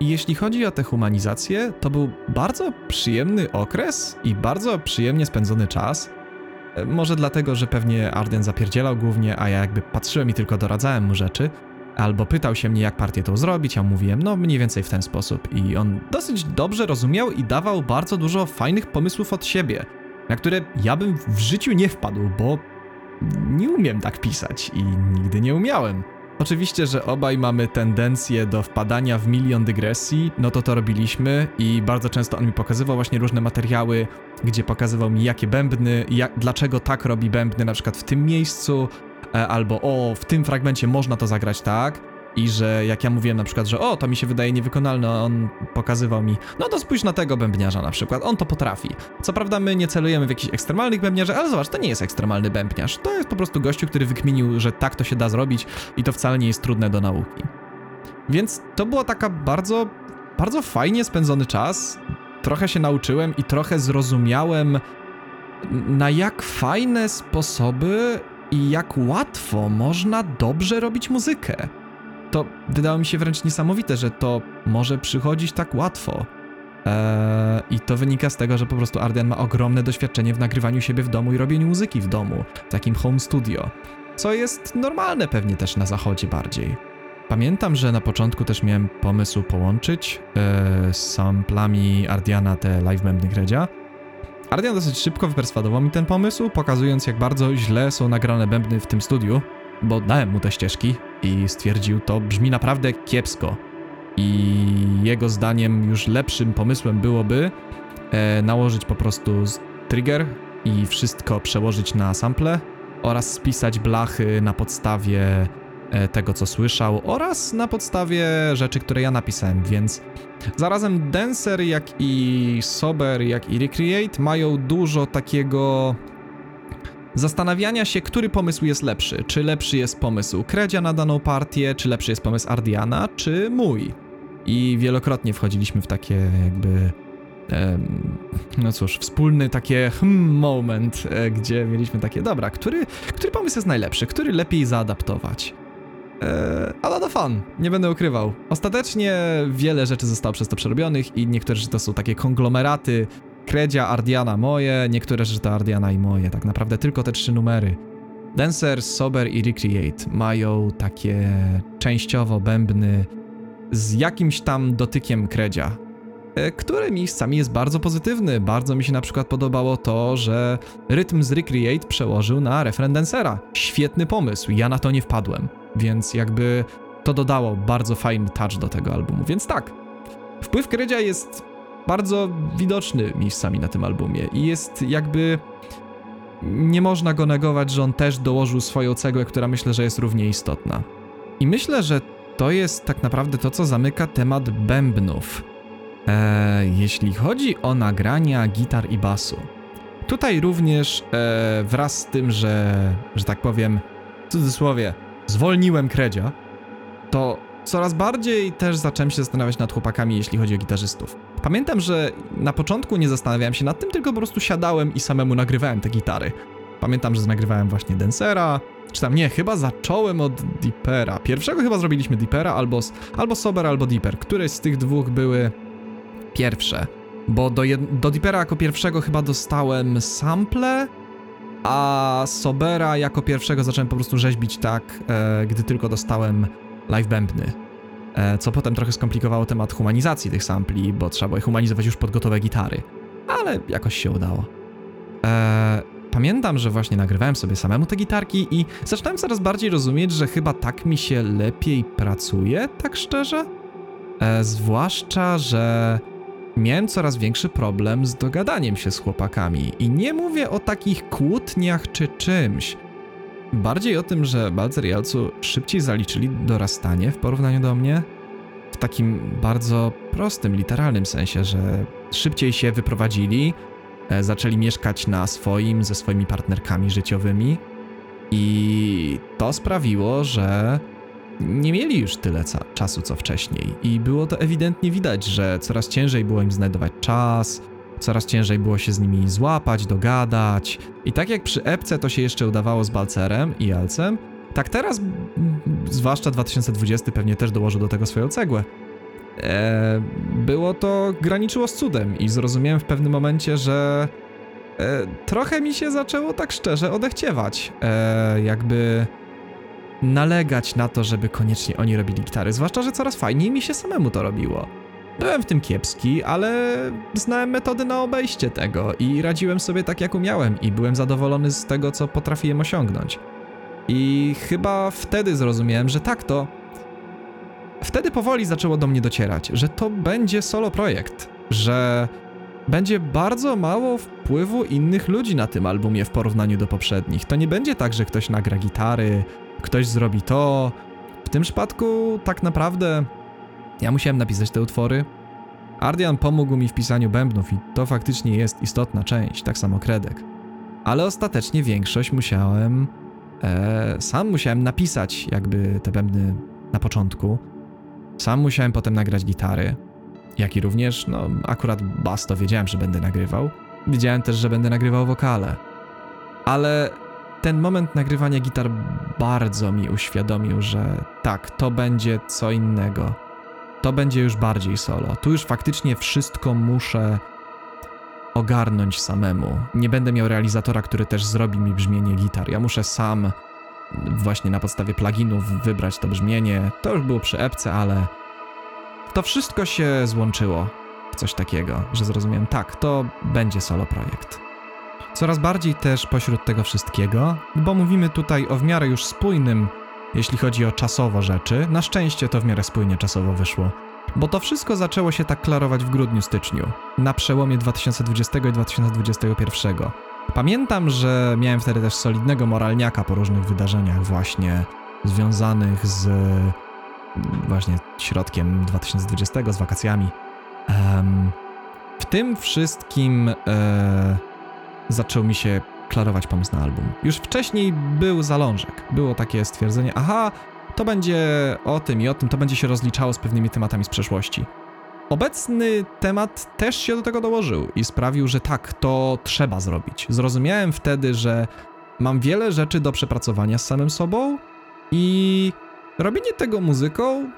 I jeśli chodzi o tę humanizację, to był bardzo przyjemny okres i bardzo przyjemnie spędzony czas. Może dlatego, że pewnie Arden zapierdzielał głównie, a ja jakby patrzyłem i tylko doradzałem mu rzeczy. Albo pytał się mnie, jak partię tą zrobić, a mówiłem, no mniej więcej w ten sposób. I on dosyć dobrze rozumiał i dawał bardzo dużo fajnych pomysłów od siebie, na które ja bym w życiu nie wpadł, bo nie umiem tak pisać i nigdy nie umiałem. Oczywiście, że obaj mamy tendencję do wpadania w milion dygresji, no to to robiliśmy i bardzo często on mi pokazywał właśnie różne materiały, gdzie pokazywał mi jakie bębny, jak, dlaczego tak robi bębny na przykład w tym miejscu, e, albo o, w tym fragmencie można to zagrać tak. I że jak ja mówiłem na przykład, że o, to mi się wydaje niewykonalne, a on pokazywał mi, no to spójrz na tego bębniarza na przykład, on to potrafi. Co prawda my nie celujemy w jakichś ekstremalnych bębniarzy, ale zobacz, to nie jest ekstremalny bębniarz. To jest po prostu gościu, który wykminił, że tak to się da zrobić i to wcale nie jest trudne do nauki. Więc to była taka bardzo, bardzo fajnie spędzony czas. Trochę się nauczyłem i trochę zrozumiałem, na jak fajne sposoby i jak łatwo można dobrze robić muzykę to wydało mi się wręcz niesamowite, że to może przychodzić tak łatwo. Eee, I to wynika z tego, że po prostu Ardian ma ogromne doświadczenie w nagrywaniu siebie w domu i robieniu muzyki w domu, w takim home studio, co jest normalne pewnie też na zachodzie bardziej. Pamiętam, że na początku też miałem pomysł połączyć e, z samplami Ardiana te live bębny Gredzia. Ardian dosyć szybko wyperswadował mi ten pomysł, pokazując jak bardzo źle są nagrane bębny w tym studiu, bo dałem mu te ścieżki i stwierdził, to brzmi naprawdę kiepsko. I jego zdaniem już lepszym pomysłem byłoby e, nałożyć po prostu trigger i wszystko przełożyć na sample oraz spisać blachy na podstawie e, tego, co słyszał, oraz na podstawie rzeczy, które ja napisałem, więc zarazem Dancer, jak i Sober, jak i Recreate mają dużo takiego zastanawiania się, który pomysł jest lepszy. Czy lepszy jest pomysł Kredzia na daną partię, czy lepszy jest pomysł Ardiana, czy mój. I wielokrotnie wchodziliśmy w takie jakby no cóż, wspólny takie hmm moment, e, gdzie mieliśmy takie, dobra, który, który pomysł jest najlepszy, który lepiej zaadaptować. Ale to fun, nie będę ukrywał. Ostatecznie wiele rzeczy zostało przez to przerobionych i niektóre rzeczy to są takie konglomeraty Kredzia, Ardiana moje, niektóre rzeczy to Ardiana i moje, tak naprawdę tylko te trzy numery. Dancer, Sober i Recreate mają takie częściowo bębny z jakimś tam dotykiem Kredzia, e, który miejscami jest bardzo pozytywny. Bardzo mi się na przykład podobało to, że rytm z Recreate przełożył na refren Dancera. Świetny pomysł, ja na to nie wpadłem, więc jakby to dodało bardzo fajny touch do tego albumu, więc tak. Wpływ Kredzia jest bardzo widoczny miejscami na tym albumie i jest jakby nie można go negować, że on też dołożył swoją cegłę, która myślę, że jest równie istotna. I myślę, że to jest tak naprawdę to, co zamyka temat bębnów. Eee, jeśli chodzi o nagrania gitar i basu. Tutaj również e, wraz z tym, że, że tak powiem, w cudzysłowie, zwolniłem kredzia, to coraz bardziej też zacząłem się zastanawiać nad chłopakami, jeśli chodzi o gitarzystów. Pamiętam, że na początku nie zastanawiałem się nad tym, tylko po prostu siadałem i samemu nagrywałem te gitary. Pamiętam, że nagrywałem właśnie Dancera, czy tam nie, chyba zacząłem od Deepera. Pierwszego chyba zrobiliśmy Deepera, albo, albo Sober, albo Deeper. Któreś z tych dwóch były pierwsze? Bo do, jed- do Deepera jako pierwszego chyba dostałem sample, a Sobera jako pierwszego zacząłem po prostu rzeźbić tak, e, gdy tylko dostałem live bębny. E, co potem trochę skomplikowało temat humanizacji tych sampli, bo trzeba było je humanizować już pod gotowe gitary. Ale jakoś się udało. E, pamiętam, że właśnie nagrywałem sobie samemu te gitarki i zaczynałem coraz bardziej rozumieć, że chyba tak mi się lepiej pracuje, tak szczerze. E, zwłaszcza, że miałem coraz większy problem z dogadaniem się z chłopakami. I nie mówię o takich kłótniach czy czymś. Bardziej o tym, że Balcer i Alcu szybciej zaliczyli dorastanie w porównaniu do mnie. W takim bardzo prostym, literalnym sensie, że szybciej się wyprowadzili, e, zaczęli mieszkać na swoim, ze swoimi partnerkami życiowymi. I to sprawiło, że nie mieli już tyle czasu co wcześniej. I było to ewidentnie widać, że coraz ciężej było im znajdować czas, coraz ciężej było się z nimi złapać, dogadać. I tak jak przy epce to się jeszcze udawało z Balcerem i Alcem, tak teraz, m, zwłaszcza 2020, pewnie też dołożył do tego swoją cegłę. E, było to graniczyło z cudem i zrozumiałem w pewnym momencie, że e, trochę mi się zaczęło tak szczerze odechciewać. E, jakby nalegać na to, żeby koniecznie oni robili gitary, zwłaszcza, że coraz fajniej mi się samemu to robiło. Byłem w tym kiepski, ale znałem metody na obejście tego i radziłem sobie tak, jak umiałem, i byłem zadowolony z tego, co potrafiłem osiągnąć. I chyba wtedy zrozumiałem, że tak to. Wtedy powoli zaczęło do mnie docierać, że to będzie solo projekt, że będzie bardzo mało wpływu innych ludzi na tym albumie w porównaniu do poprzednich. To nie będzie tak, że ktoś nagra gitary, ktoś zrobi to. W tym przypadku tak naprawdę ja musiałem napisać te utwory. Ardian pomógł mi w pisaniu bębnów i to faktycznie jest istotna część, tak samo Kredek. Ale ostatecznie większość musiałem... E, sam musiałem napisać jakby te bębny na początku. Sam musiałem potem nagrać gitary. Jak i również, no akurat bas to wiedziałem, że będę nagrywał. Wiedziałem też, że będę nagrywał wokale. Ale ten moment nagrywania gitar bardzo mi uświadomił, że tak, to będzie co innego to będzie już bardziej solo. Tu już faktycznie wszystko muszę ogarnąć samemu. Nie będę miał realizatora, który też zrobi mi brzmienie gitar. Ja muszę sam właśnie na podstawie pluginów wybrać to brzmienie. To już było przy epce, ale to wszystko się złączyło w coś takiego, że zrozumiałem, tak, to będzie solo projekt. Coraz bardziej też pośród tego wszystkiego, bo mówimy tutaj o w miarę już spójnym jeśli chodzi o czasowo rzeczy. Na szczęście to w miarę spójnie czasowo wyszło. Bo to wszystko zaczęło się tak klarować w grudniu, styczniu, na przełomie 2020 i 2021. Pamiętam, że miałem wtedy też solidnego moralniaka po różnych wydarzeniach właśnie związanych z właśnie środkiem 2020, z wakacjami. Em, w tym wszystkim e, zaczął mi się klarować pomysł na album. Już wcześniej był zalążek. Było takie stwierdzenie, aha, to będzie o tym i o tym, to będzie się rozliczało z pewnymi tematami z przeszłości. Obecny temat też się do tego dołożył i sprawił, że tak, to trzeba zrobić. Zrozumiałem wtedy, że mam wiele rzeczy do przepracowania z samym sobą i robienie tego muzyką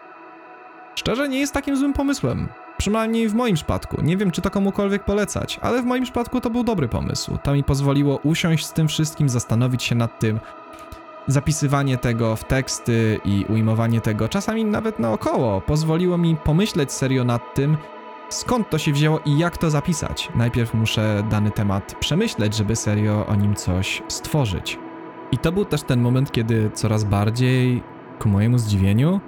szczerze nie jest takim złym pomysłem. Przynajmniej w moim przypadku. Nie wiem, czy to komukolwiek polecać, ale w moim przypadku to był dobry pomysł. To mi pozwoliło usiąść z tym wszystkim, zastanowić się nad tym, zapisywanie tego w teksty i ujmowanie tego, czasami nawet naokoło, pozwoliło mi pomyśleć serio nad tym, skąd to się wzięło i jak to zapisać. Najpierw muszę dany temat przemyśleć, żeby serio o nim coś stworzyć. I to był też ten moment, kiedy coraz bardziej, ku mojemu zdziwieniu,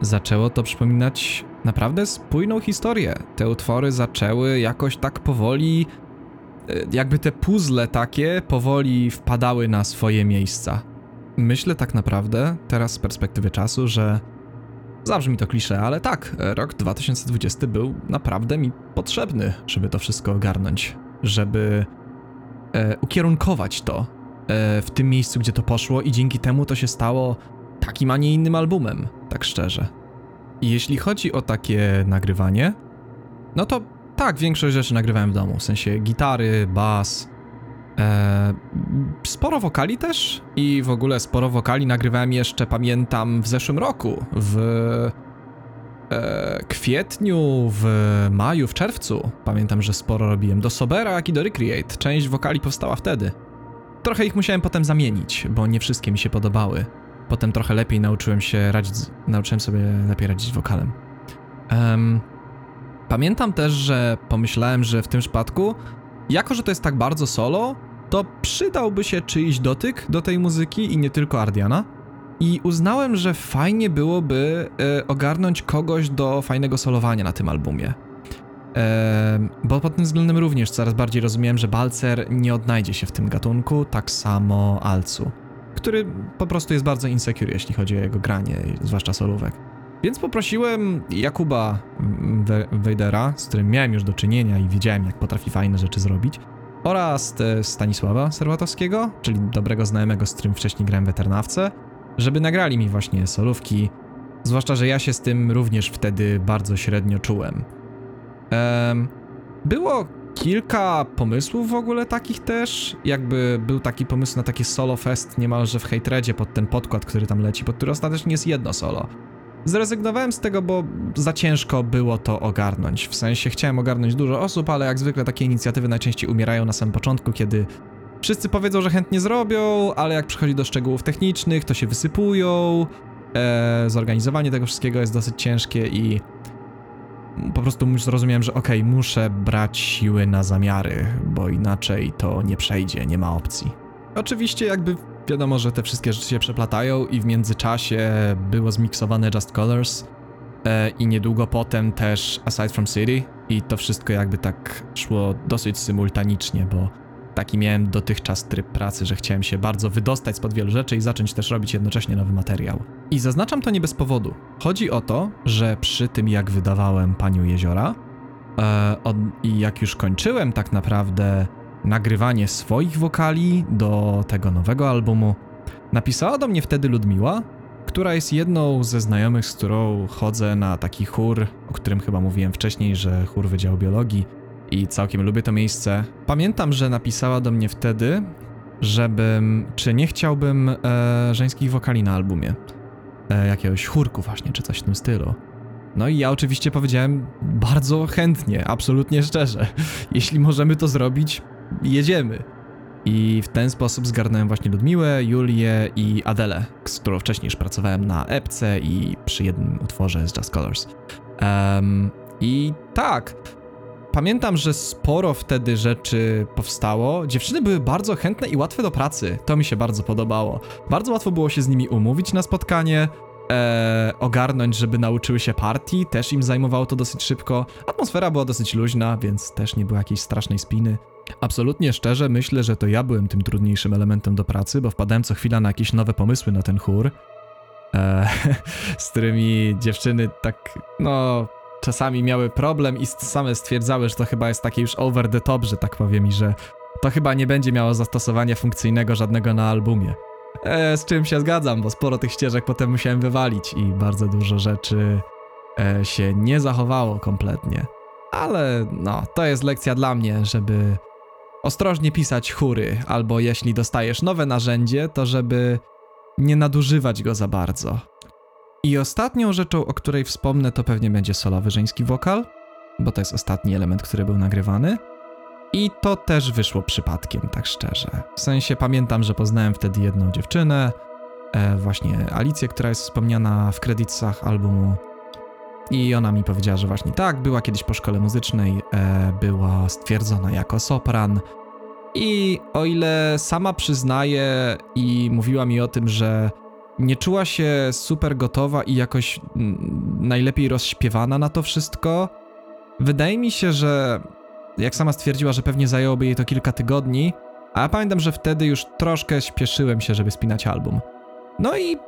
zaczęło to przypominać naprawdę spójną historię. Te utwory zaczęły jakoś tak powoli, e, jakby te puzzle takie powoli wpadały na swoje miejsca. Myślę tak naprawdę, teraz z perspektywy czasu, że zabrzmi to klisze, ale tak, rok 2020 był naprawdę mi potrzebny, żeby to wszystko ogarnąć, żeby e, ukierunkować to e, w tym miejscu, gdzie to poszło i dzięki temu to się stało takim, a nie innym albumem, tak szczerze. Jeśli chodzi o takie nagrywanie, no to tak, większość rzeczy nagrywałem w domu, w sensie gitary, bas, e, sporo wokali też i w ogóle sporo wokali nagrywałem jeszcze, pamiętam, w zeszłym roku, w e, kwietniu, w maju, w czerwcu. Pamiętam, że sporo robiłem do Sobera, jak i do Recreate. Część wokali powstała wtedy. Trochę ich musiałem potem zamienić, bo nie wszystkie mi się podobały. Potem trochę lepiej nauczyłem się radzić, nauczyłem sobie lepiej radzić z wokalem. Em, pamiętam też, że pomyślałem, że w tym przypadku, jako że to jest tak bardzo solo, to przydałby się czyjś dotyk do tej muzyki i nie tylko Ardiana. I uznałem, że fajnie byłoby e, ogarnąć kogoś do fajnego solowania na tym albumie. Em, bo pod tym względem również coraz bardziej rozumiałem, że Balcer nie odnajdzie się w tym gatunku, tak samo Alcu, który po prostu jest bardzo insecure, jeśli chodzi o jego granie, zwłaszcza solówek. Więc poprosiłem Jakuba We- Wejdera, z którym miałem już do czynienia i wiedziałem, jak potrafi fajne rzeczy zrobić, oraz e, Stanisława Serwatowskiego, czyli dobrego znajomego, z którym wcześniej grałem w Eternawce, żeby nagrali mi właśnie solówki, zwłaszcza, że ja się z tym również wtedy bardzo średnio czułem. Em, było kilka pomysłów w ogóle takich też, jakby był taki pomysł na takie solo fest niemalże w Hatredzie pod ten podkład, który tam leci, pod który ostatecznie jest jedno solo. Zrezygnowałem z tego, bo za ciężko było to ogarnąć. W sensie chciałem ogarnąć dużo osób, ale jak zwykle takie inicjatywy najczęściej umierają na samym początku, kiedy wszyscy powiedzą, że chętnie zrobią, ale jak przychodzi do szczegółów technicznych, to się wysypują. E, zorganizowanie tego wszystkiego jest dosyć ciężkie i po prostu już zrozumiałem, że okej, muszę brać siły na zamiary, bo inaczej to nie przejdzie, nie ma opcji. Oczywiście jakby wiadomo, że te wszystkie rzeczy się przeplatają i w międzyczasie było zmiksowane Just Colors e, i niedługo potem też Aside from City i to wszystko jakby tak szło dosyć symultanicznie, bo taki miałem dotychczas tryb pracy, że chciałem się bardzo wydostać spod wielu rzeczy i zacząć też robić jednocześnie nowy materiał. I zaznaczam to nie bez powodu. Chodzi o to, że przy tym jak wydawałem Panią Jeziora e, od, i jak już kończyłem tak naprawdę nagrywanie swoich wokali do tego nowego albumu, napisała do mnie wtedy Ludmiła, która jest jedną ze znajomych, z którą chodzę na taki chór, o którym chyba mówiłem wcześniej, że chór Wydziału Biologii i całkiem lubię to miejsce. Pamiętam, że napisała do mnie wtedy, żebym, czy nie chciałbym e, żeńskich wokali na albumie. E, jakiegoś chórku właśnie, czy coś w tym stylu. No i ja oczywiście powiedziałem bardzo chętnie, absolutnie szczerze. Jeśli możemy to zrobić, jedziemy. I w ten sposób zgarnąłem właśnie Ludmiłę, Julię i Adelę, z którą wcześniej już pracowałem na epce i przy jednym utworze z Just Colors. Em, I tak, pamiętam, że sporo wtedy rzeczy powstało. Dziewczyny były bardzo chętne i łatwe do pracy. To mi się bardzo podobało. Bardzo łatwo było się z nimi umówić na spotkanie, e, ogarnąć, żeby nauczyły się partii. Też im zajmowało to dosyć szybko. Atmosfera była dosyć luźna, więc też nie było jakiejś strasznej spiny. Absolutnie szczerze myślę, że to ja byłem tym trudniejszym elementem do pracy, bo wpadałem co chwila na jakieś nowe pomysły na ten chór. e, z którymi dziewczyny tak, no, czasami miały problem i same stwierdzały, że to chyba jest takie już over the top, że tak powiem, i że to chyba nie będzie miało zastosowania funkcyjnego żadnego na albumie. E, z czym się zgadzam, bo sporo tych ścieżek potem musiałem wywalić i bardzo dużo rzeczy e, się nie zachowało kompletnie. Ale no, to jest lekcja dla mnie, żeby ostrożnie pisać chóry, albo jeśli dostajesz nowe narzędzie, to żeby nie nadużywać go za bardzo. I ostatnią rzeczą, o której wspomnę, to pewnie będzie solowy żeński wokal, bo to jest ostatni element, który był nagrywany. I to też wyszło przypadkiem, tak szczerze. W sensie pamiętam, że poznałem wtedy jedną dziewczynę, e, właśnie Alicję, która jest wspomniana w kredytach albumu. I ona mi powiedziała, że właśnie tak, była kiedyś po szkole muzycznej, e, była stwierdzona jako sopran. I o ile sama przyznaje i mówiła mi o tym, że nie czuła się super gotowa i jakoś mm, najlepiej rozśpiewana na to wszystko, wydaje mi się, że jak sama stwierdziła, że pewnie zajęłoby jej to kilka tygodni, a pamiętam, że wtedy już troszkę śpieszyłem się, żeby spinać album. No i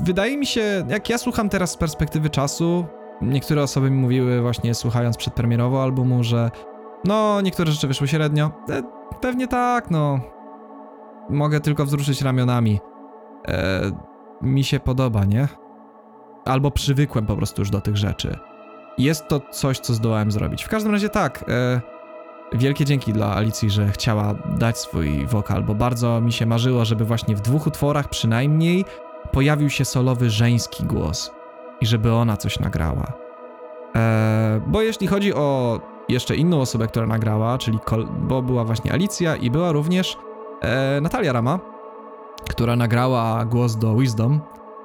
wydaje mi się, jak ja słucham teraz z perspektywy czasu, niektóre osoby mi mówiły właśnie słuchając przedpremierowo albumu, że no, niektóre rzeczy wyszły średnio. E, pewnie tak, no. Mogę tylko wzruszyć ramionami. E, mi się podoba, nie? Albo przywykłem po prostu już do tych rzeczy. Jest to coś, co zdołałem zrobić. W każdym razie tak. E, wielkie dzięki dla Alicji, że chciała dać swój wokal, bo bardzo mi się marzyło, żeby właśnie w dwóch utworach przynajmniej pojawił się solowy żeński głos i żeby ona coś nagrała. E, bo jeśli chodzi o jeszcze inną osobę, która nagrała, czyli bo była właśnie Alicja i była również e, Natalia Rama, która nagrała głos do Wisdom.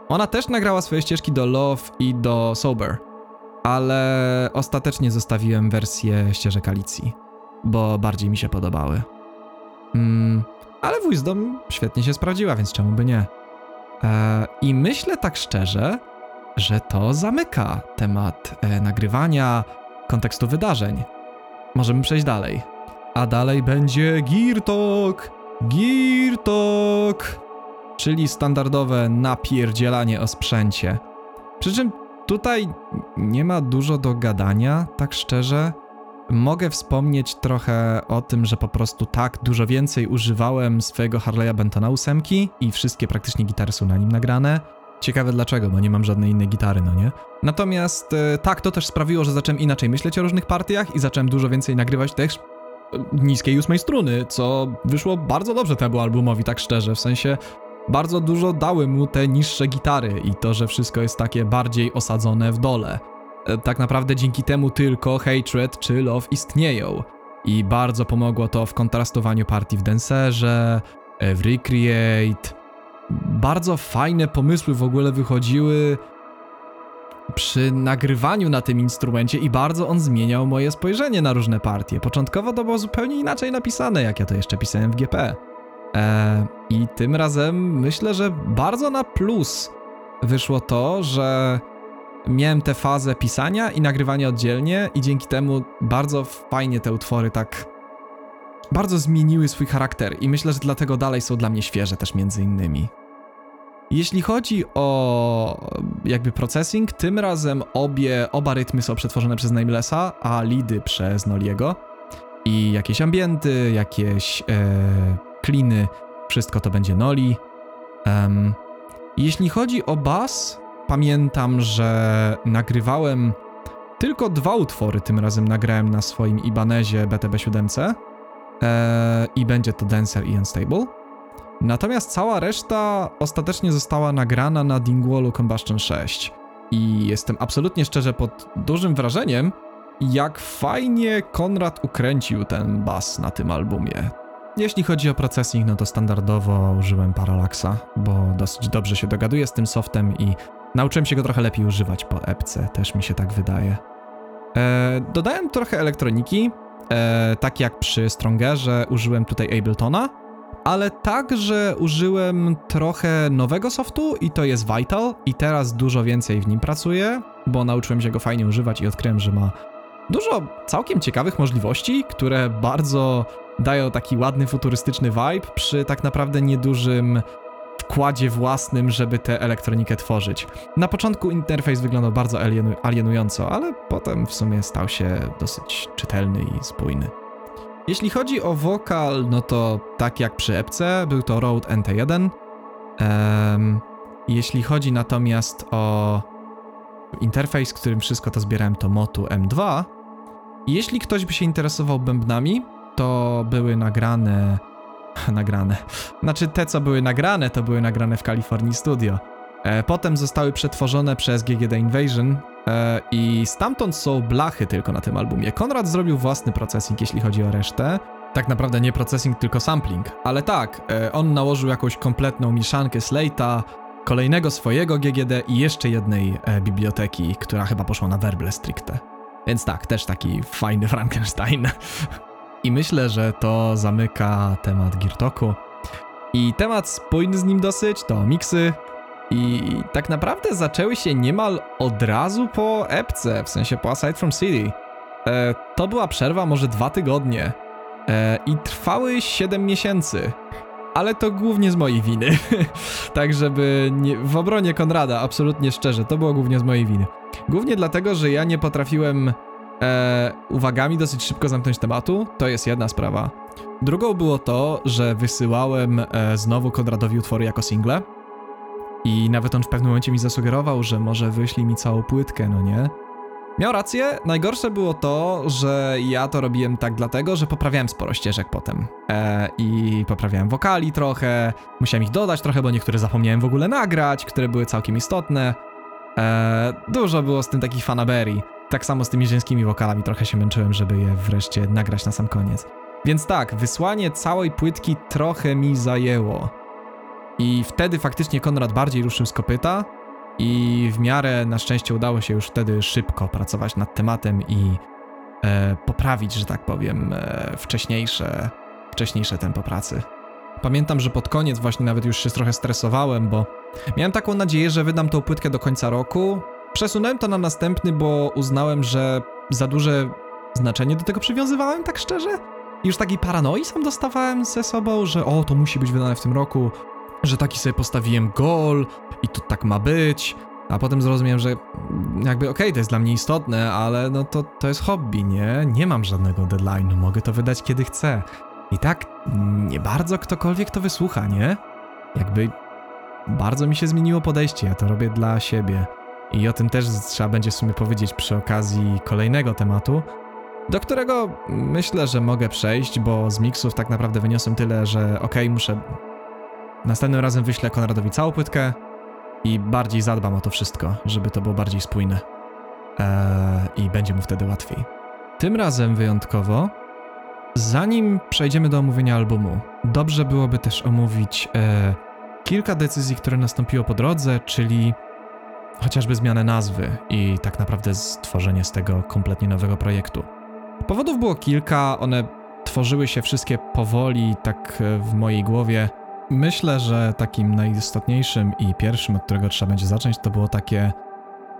Ona też nagrała swoje ścieżki do Love i do Sober, ale ostatecznie zostawiłem wersję ścieżek Alicji, bo bardziej mi się podobały. Mm, ale Wisdom świetnie się sprawdziła, więc czemu by nie? E, I myślę tak szczerze, że to zamyka temat e, nagrywania, kontekstu wydarzeń. Możemy przejść dalej. A dalej będzie Gear Talk! Czyli standardowe napierdzielanie o sprzęcie. Przy czym tutaj nie ma dużo do gadania, tak szczerze. Mogę wspomnieć trochę o tym, że po prostu tak dużo więcej używałem swojego Harley'a Bentona 8 i wszystkie praktycznie gitary są na nim nagrane. Ciekawe dlaczego, bo nie mam żadnej innej gitary, no nie? Natomiast e, tak, to też sprawiło, że zacząłem inaczej myśleć o różnych partiach i zacząłem dużo więcej nagrywać też e, niskiej ósmej struny, co wyszło bardzo dobrze temu albumowi, tak szczerze, w sensie bardzo dużo dały mu te niższe gitary i to, że wszystko jest takie bardziej osadzone w dole. E, tak naprawdę dzięki temu tylko Hatred czy Love istnieją. I bardzo pomogło to w kontrastowaniu partii w Dancerze, w Recreate, bardzo fajne pomysły w ogóle wychodziły przy nagrywaniu na tym instrumencie i bardzo on zmieniał moje spojrzenie na różne partie. Początkowo to było zupełnie inaczej napisane, jak ja to jeszcze pisałem w GP. Eee, I tym razem myślę, że bardzo na plus wyszło to, że miałem tę fazę pisania i nagrywania oddzielnie i dzięki temu bardzo fajnie te utwory tak bardzo zmieniły swój charakter i myślę, że dlatego dalej są dla mnie świeże też między innymi. Jeśli chodzi o jakby processing, tym razem obie, oba rytmy są przetworzone przez Namelessa, a lidy przez Noliego. I jakieś ambienty, jakieś e, kliny, wszystko to będzie Noli. Um, jeśli chodzi o bas, pamiętam, że nagrywałem tylko dwa utwory, tym razem nagrałem na swoim Ibanezie BTB7 e, i będzie to Dancer i Unstable. Natomiast cała reszta ostatecznie została nagrana na Dingwallu Combustion 6. I jestem absolutnie szczerze pod dużym wrażeniem, jak fajnie Konrad ukręcił ten bas na tym albumie. Jeśli chodzi o processing, no to standardowo użyłem Parallaxa, bo dosyć dobrze się dogaduję z tym softem i nauczyłem się go trochę lepiej używać po epce, też mi się tak wydaje. E, dodałem trochę elektroniki, e, tak jak przy Strongerze użyłem tutaj Abletona, ale także użyłem trochę nowego softu i to jest Vital i teraz dużo więcej w nim pracuję, bo nauczyłem się go fajnie używać i odkryłem, że ma dużo całkiem ciekawych możliwości, które bardzo dają taki ładny, futurystyczny vibe przy tak naprawdę niedużym wkładzie własnym, żeby tę elektronikę tworzyć. Na początku interfejs wyglądał bardzo alienu alienująco, ale potem w sumie stał się dosyć czytelny i spójny. Jeśli chodzi o wokal, no to tak jak przy epce, był to Rode NT1. Um, jeśli chodzi natomiast o interfejs, którym wszystko to zbierałem, to Motu M2. Jeśli ktoś by się interesował bębnami, to były nagrane. nagrane. Znaczy, te co były nagrane, to były nagrane w California Studio. E, potem zostały przetworzone przez GGD Invasion e, i stamtąd są blachy tylko na tym albumie. Konrad zrobił własny procesing, jeśli chodzi o resztę. Tak naprawdę nie processing, tylko sampling. Ale tak, e, on nałożył jakąś kompletną mieszankę Slate'a, kolejnego swojego GGD i jeszcze jednej biblioteki, która chyba poszła na werble stricte. Więc tak, też taki fajny Frankenstein. I myślę, że to zamyka temat Girtoku. I temat spójny z nim dosyć to miksy. I tak naprawdę zaczęły się niemal od razu po epce, w sensie po Aside from City. E, to była przerwa może dwa tygodnie. E, I trwały 7 miesięcy ale to głównie z mojej winy. tak, żeby nie, w obronie Konrada, absolutnie szczerze, to było głównie z mojej winy. Głównie dlatego, że ja nie potrafiłem e, uwagami dosyć szybko zamknąć tematu, to jest jedna sprawa. Drugą było to, że wysyłałem e, znowu Konradowi utwory jako single i nawet on w pewnym momencie mi zasugerował, że może wyśli mi całą płytkę, no nie? Miał rację, najgorsze było to, że ja to robiłem tak dlatego, że poprawiałem sporo ścieżek potem. E, I poprawiałem wokali trochę, musiałem ich dodać trochę, bo niektóre zapomniałem w ogóle nagrać, które były całkiem istotne. E, dużo było z tym takich fanaberii. Tak samo z tymi żeńskimi wokalami trochę się męczyłem, żeby je wreszcie nagrać na sam koniec. Więc tak, wysłanie całej płytki trochę mi zajęło. I wtedy faktycznie Konrad bardziej ruszył z kopyta, i w miarę na szczęście udało się już wtedy szybko pracować nad tematem i e, poprawić, że tak powiem, e, wcześniejsze, wcześniejsze tempo pracy. Pamiętam, że pod koniec właśnie nawet już się trochę stresowałem, bo miałem taką nadzieję, że wydam tą płytkę do końca roku. Przesunąłem to na następny, bo uznałem, że za duże znaczenie do tego przywiązywałem, tak szczerze. I już takiej paranoi sam dostawałem ze sobą, że o, to musi być wydane w tym roku, że taki sobie postawiłem goal i to tak ma być, a potem zrozumiałem, że jakby okej, okay, to jest dla mnie istotne, ale no to, to jest hobby, nie? Nie mam żadnego deadline'u, mogę to wydać kiedy chcę. I tak nie bardzo ktokolwiek to wysłucha, nie? Jakby bardzo mi się zmieniło podejście, ja to robię dla siebie. I o tym też trzeba będzie w sumie powiedzieć przy okazji kolejnego tematu, do którego myślę, że mogę przejść, bo z miksów tak naprawdę wyniosłem tyle, że okay, muszę Następnym razem wyślę Konradowi całą płytkę i bardziej zadbam o to wszystko, żeby to było bardziej spójne. Eee, I będzie mu wtedy łatwiej. Tym razem wyjątkowo, zanim przejdziemy do omówienia albumu, dobrze byłoby też omówić e, kilka decyzji, które nastąpiło po drodze, czyli chociażby zmianę nazwy i tak naprawdę stworzenie z tego kompletnie nowego projektu. Powodów było kilka, one tworzyły się wszystkie powoli, tak e, w mojej głowie. Myślę, że takim najistotniejszym i pierwszym, od którego trzeba będzie zacząć, to było takie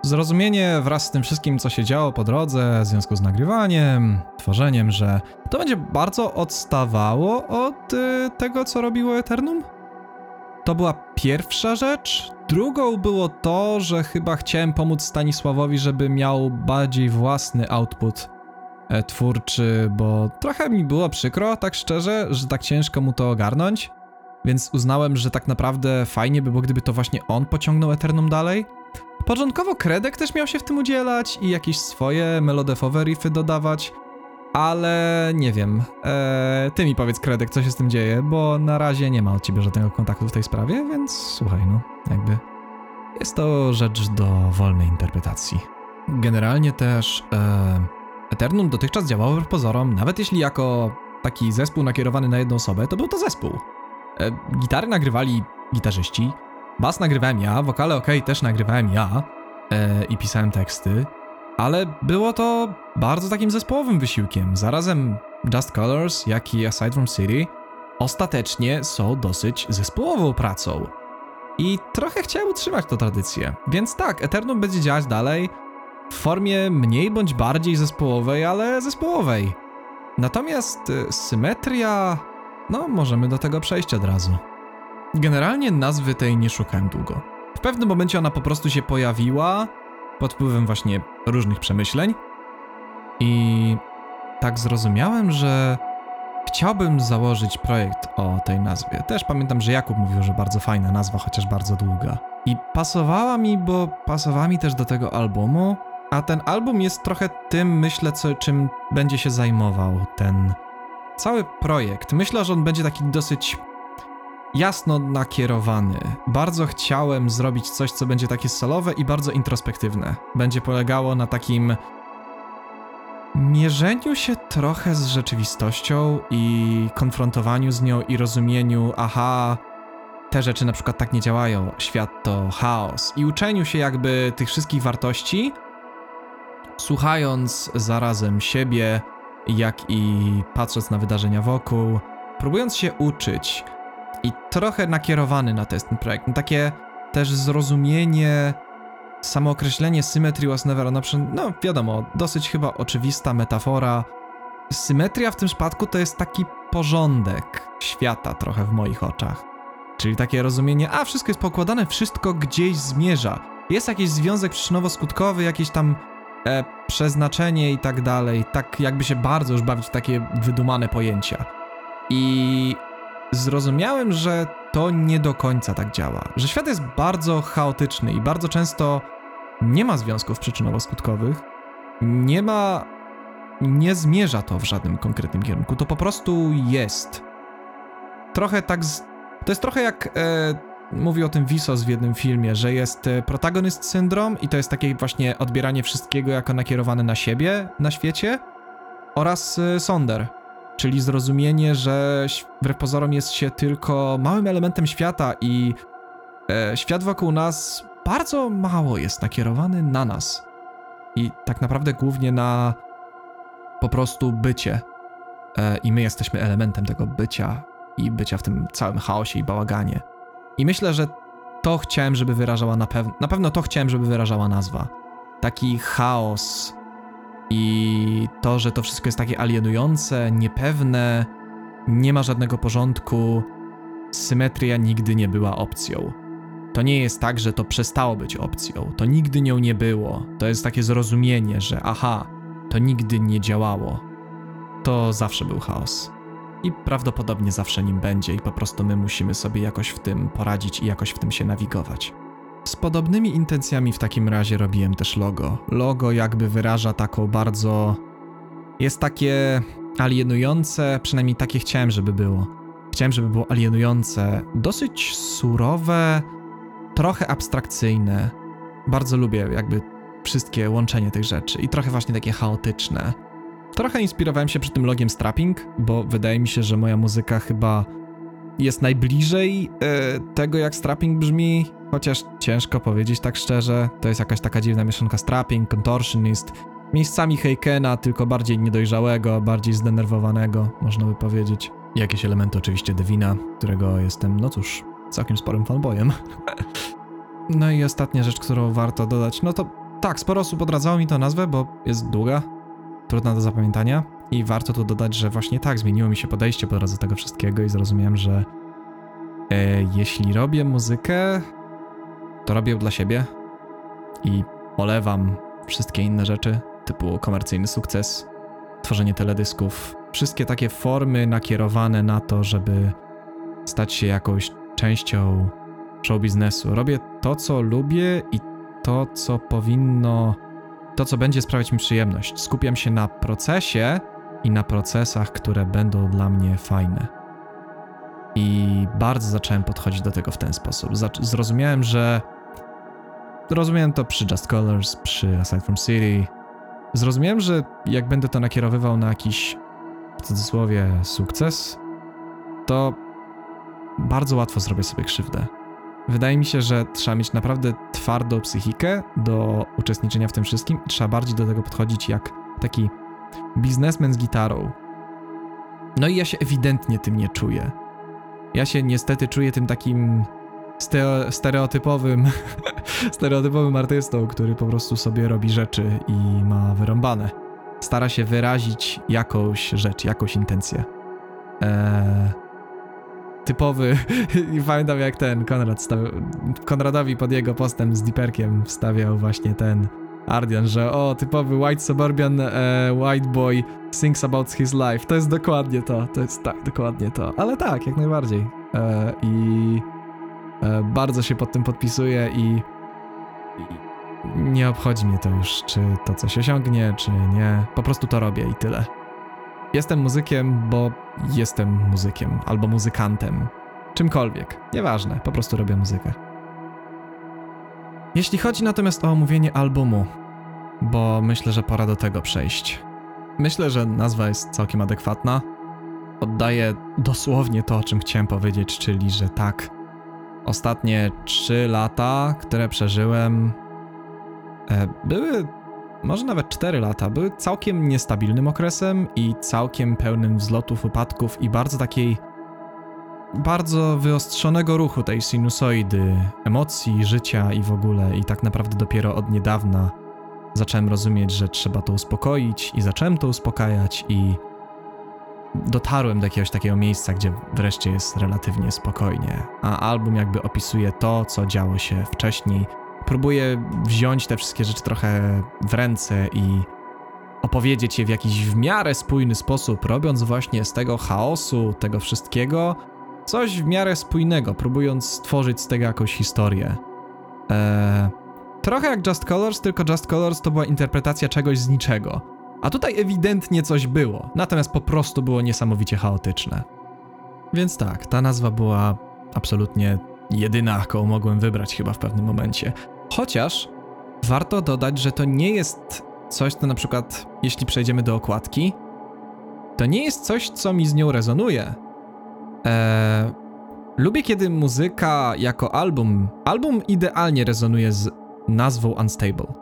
zrozumienie wraz z tym wszystkim, co się działo po drodze, w związku z nagrywaniem, tworzeniem, że to będzie bardzo odstawało od y, tego, co robiło Eternum. To była pierwsza rzecz. Drugą było to, że chyba chciałem pomóc Stanisławowi, żeby miał bardziej własny output e, twórczy, bo trochę mi było przykro, tak szczerze, że tak ciężko mu to ogarnąć więc uznałem, że tak naprawdę fajnie by było, gdyby to właśnie on pociągnął Eternum dalej. Początkowo Kredek też miał się w tym udzielać i jakieś swoje melodefowe riffy dodawać, ale nie wiem. Eee, ty mi powiedz, Kredek, co się z tym dzieje, bo na razie nie ma od ciebie żadnego kontaktu w tej sprawie, więc słuchaj, no, jakby. Jest to rzecz do wolnej interpretacji. Generalnie też e, Eternum dotychczas działało w pozorom, nawet jeśli jako taki zespół nakierowany na jedną osobę, to był to zespół. E, gitary nagrywali gitarzyści, bas nagrywałem ja, wokale ok, też nagrywałem ja e, i pisałem teksty, ale było to bardzo takim zespołowym wysiłkiem. Zarazem Just Colors, jak i Aside from City ostatecznie są dosyć zespołową pracą. I trochę chciałem utrzymać tę tradycję. Więc tak, Eternum będzie działać dalej w formie mniej bądź bardziej zespołowej, ale zespołowej. Natomiast y, symetria no, możemy do tego przejść od razu. generalnie nazwy tej nie szukałem długo. W pewnym momencie ona po prostu się pojawiła pod wpływem właśnie różnych przemyśleń i tak zrozumiałem, że chciałbym założyć projekt o tej nazwie. Też pamiętam, że Jakub mówił, że bardzo fajna nazwa, chociaż bardzo długa. I pasowała mi, bo pasowała mi też do tego albumu, a ten album jest trochę tym, myślę, co, czym będzie się zajmował ten cały projekt. Myślę, że on będzie taki dosyć jasno nakierowany. Bardzo chciałem zrobić coś, co będzie takie solowe i bardzo introspektywne. Będzie polegało na takim mierzeniu się trochę z rzeczywistością i konfrontowaniu z nią i rozumieniu, aha, te rzeczy na przykład tak nie działają, świat to chaos i uczeniu się jakby tych wszystkich wartości, słuchając zarazem siebie, jak i patrząc na wydarzenia wokół, próbując się uczyć i trochę nakierowany na ten projekt. No takie też zrozumienie, samookreślenie symmetry was never an option, no wiadomo, dosyć chyba oczywista metafora. Symetria w tym przypadku to jest taki porządek świata trochę w moich oczach. Czyli takie rozumienie, a wszystko jest pokładane, wszystko gdzieś zmierza. Jest jakiś związek przyczynowo-skutkowy, jakieś tam e, przeznaczenie i tak dalej. Tak jakby się bardzo już bawić w takie wydumane pojęcia. I zrozumiałem, że to nie do końca tak działa. Że świat jest bardzo chaotyczny i bardzo często nie ma związków przyczynowo-skutkowych, nie ma. nie zmierza to w żadnym konkretnym kierunku. To po prostu jest. Trochę tak. Z, to jest trochę jak. E, mówi o tym Visos w jednym filmie, że jest e, protagonist syndrom i to jest takie właśnie odbieranie wszystkiego jako nakierowane na siebie na świecie oraz e, Sonder, czyli zrozumienie, że wbrew pozorom jest się tylko małym elementem świata i e, świat wokół nas bardzo mało jest nakierowany na nas. I tak naprawdę głównie na po prostu bycie. E, I my jesteśmy elementem tego bycia i bycia w tym całym chaosie i bałaganie. I myślę, że to chciałem, żeby wyrażała na pewno. Na pewno to chciałem, żeby wyrażała nazwa. Taki chaos i to, że to wszystko jest takie alienujące, niepewne, nie ma żadnego porządku. Symetria nigdy nie była opcją. To nie jest tak, że to przestało być opcją. To nigdy nią nie było. To jest takie zrozumienie, że aha, to nigdy nie działało. To zawsze był chaos. I prawdopodobnie zawsze nim będzie, i po prostu my musimy sobie jakoś w tym poradzić i jakoś w tym się nawigować. Z podobnymi intencjami w takim razie robiłem też logo. Logo jakby wyraża taką bardzo. Jest takie alienujące, przynajmniej takie chciałem, żeby było. Chciałem, żeby było alienujące, dosyć surowe, trochę abstrakcyjne. Bardzo lubię jakby wszystkie łączenie tych rzeczy i trochę właśnie takie chaotyczne. Trochę inspirowałem się przy tym logiem strapping, bo wydaje mi się, że moja muzyka chyba jest najbliżej e, tego, jak strapping brzmi, chociaż ciężko powiedzieć tak szczerze. To jest jakaś taka dziwna mieszanka strapping, contortionist, miejscami Heikena, tylko bardziej niedojrzałego, bardziej zdenerwowanego, można by powiedzieć. Jakieś elementy oczywiście Devina, którego jestem, no cóż, całkiem sporym fanboyem. no i ostatnia rzecz, którą warto dodać, no to tak, sporo osób odradzało mi tę nazwę, bo jest długa, trudna do zapamiętania i warto tu dodać, że właśnie tak, zmieniło mi się podejście po do tego wszystkiego i zrozumiałem, że e, jeśli robię muzykę, to robię dla siebie i olewam wszystkie inne rzeczy, typu komercyjny sukces, tworzenie teledysków, wszystkie takie formy nakierowane na to, żeby stać się jakąś częścią show biznesu. Robię to, co lubię i to, co powinno, to, co będzie sprawiać mi przyjemność. Skupiam się na procesie i na procesach, które będą dla mnie fajne. I bardzo zacząłem podchodzić do tego w ten sposób. Zrozumiałem, że. Zrozumiałem to przy Just Colors, przy Aside from City. Zrozumiałem, że jak będę to nakierowywał na jakiś, w cudzysłowie, sukces, to bardzo łatwo zrobię sobie krzywdę. Wydaje mi się, że trzeba mieć naprawdę twardą psychikę do uczestniczenia w tym wszystkim i trzeba bardziej do tego podchodzić jak taki biznesmen z gitarą. No i ja się ewidentnie tym nie czuję. Ja się niestety czuję tym takim ste- stereotypowym, stereotypowym artystą, który po prostu sobie robi rzeczy i ma wyrąbane. Stara się wyrazić jakąś rzecz, jakąś intencję. Eee, typowy, i pamiętam jak ten Konrad Konradowi pod jego postem z Deeperkiem wstawiał właśnie ten Ardian, że o, typowy white suburban e, white boy thinks about his life. To jest dokładnie to, to jest tak, dokładnie to. Ale tak, jak najbardziej. E, I e, bardzo się pod tym podpisuję i, i nie obchodzi mnie to już, czy to coś osiągnie, czy nie. Po prostu to robię i tyle. Jestem muzykiem, bo jestem muzykiem, albo muzykantem. Czymkolwiek, nieważne, po prostu robię muzykę. Jeśli chodzi natomiast o omówienie albumu, bo myślę, że pora do tego przejść. Myślę, że nazwa jest całkiem adekwatna. Oddaje dosłownie to, o czym chciałem powiedzieć, czyli że tak. Ostatnie trzy lata, które przeżyłem, e, były, może nawet cztery lata, były całkiem niestabilnym okresem i całkiem pełnym wzlotów, upadków i bardzo takiej bardzo wyostrzonego ruchu tej sinusoidy, emocji, życia i w ogóle. I tak naprawdę dopiero od niedawna zacząłem rozumieć, że trzeba to uspokoić, i zacząłem to uspokajać, i dotarłem do jakiegoś takiego miejsca, gdzie wreszcie jest relatywnie spokojnie. A album jakby opisuje to, co działo się wcześniej. Próbuję wziąć te wszystkie rzeczy trochę w ręce i opowiedzieć je w jakiś w miarę spójny sposób, robiąc właśnie z tego chaosu, tego wszystkiego, coś w miarę spójnego, próbując stworzyć z tego jakąś historię. Eee, trochę jak Just Colors, tylko Just Colors to była interpretacja czegoś z niczego. A tutaj ewidentnie coś było, natomiast po prostu było niesamowicie chaotyczne. Więc tak, ta nazwa była absolutnie jedyna, jaką mogłem wybrać chyba w pewnym momencie. Chociaż warto dodać, że to nie jest coś, co na przykład, jeśli przejdziemy do okładki, to nie jest coś, co mi z nią rezonuje. Eee, lubię, kiedy muzyka jako album, album idealnie rezonuje z nazwą Unstable.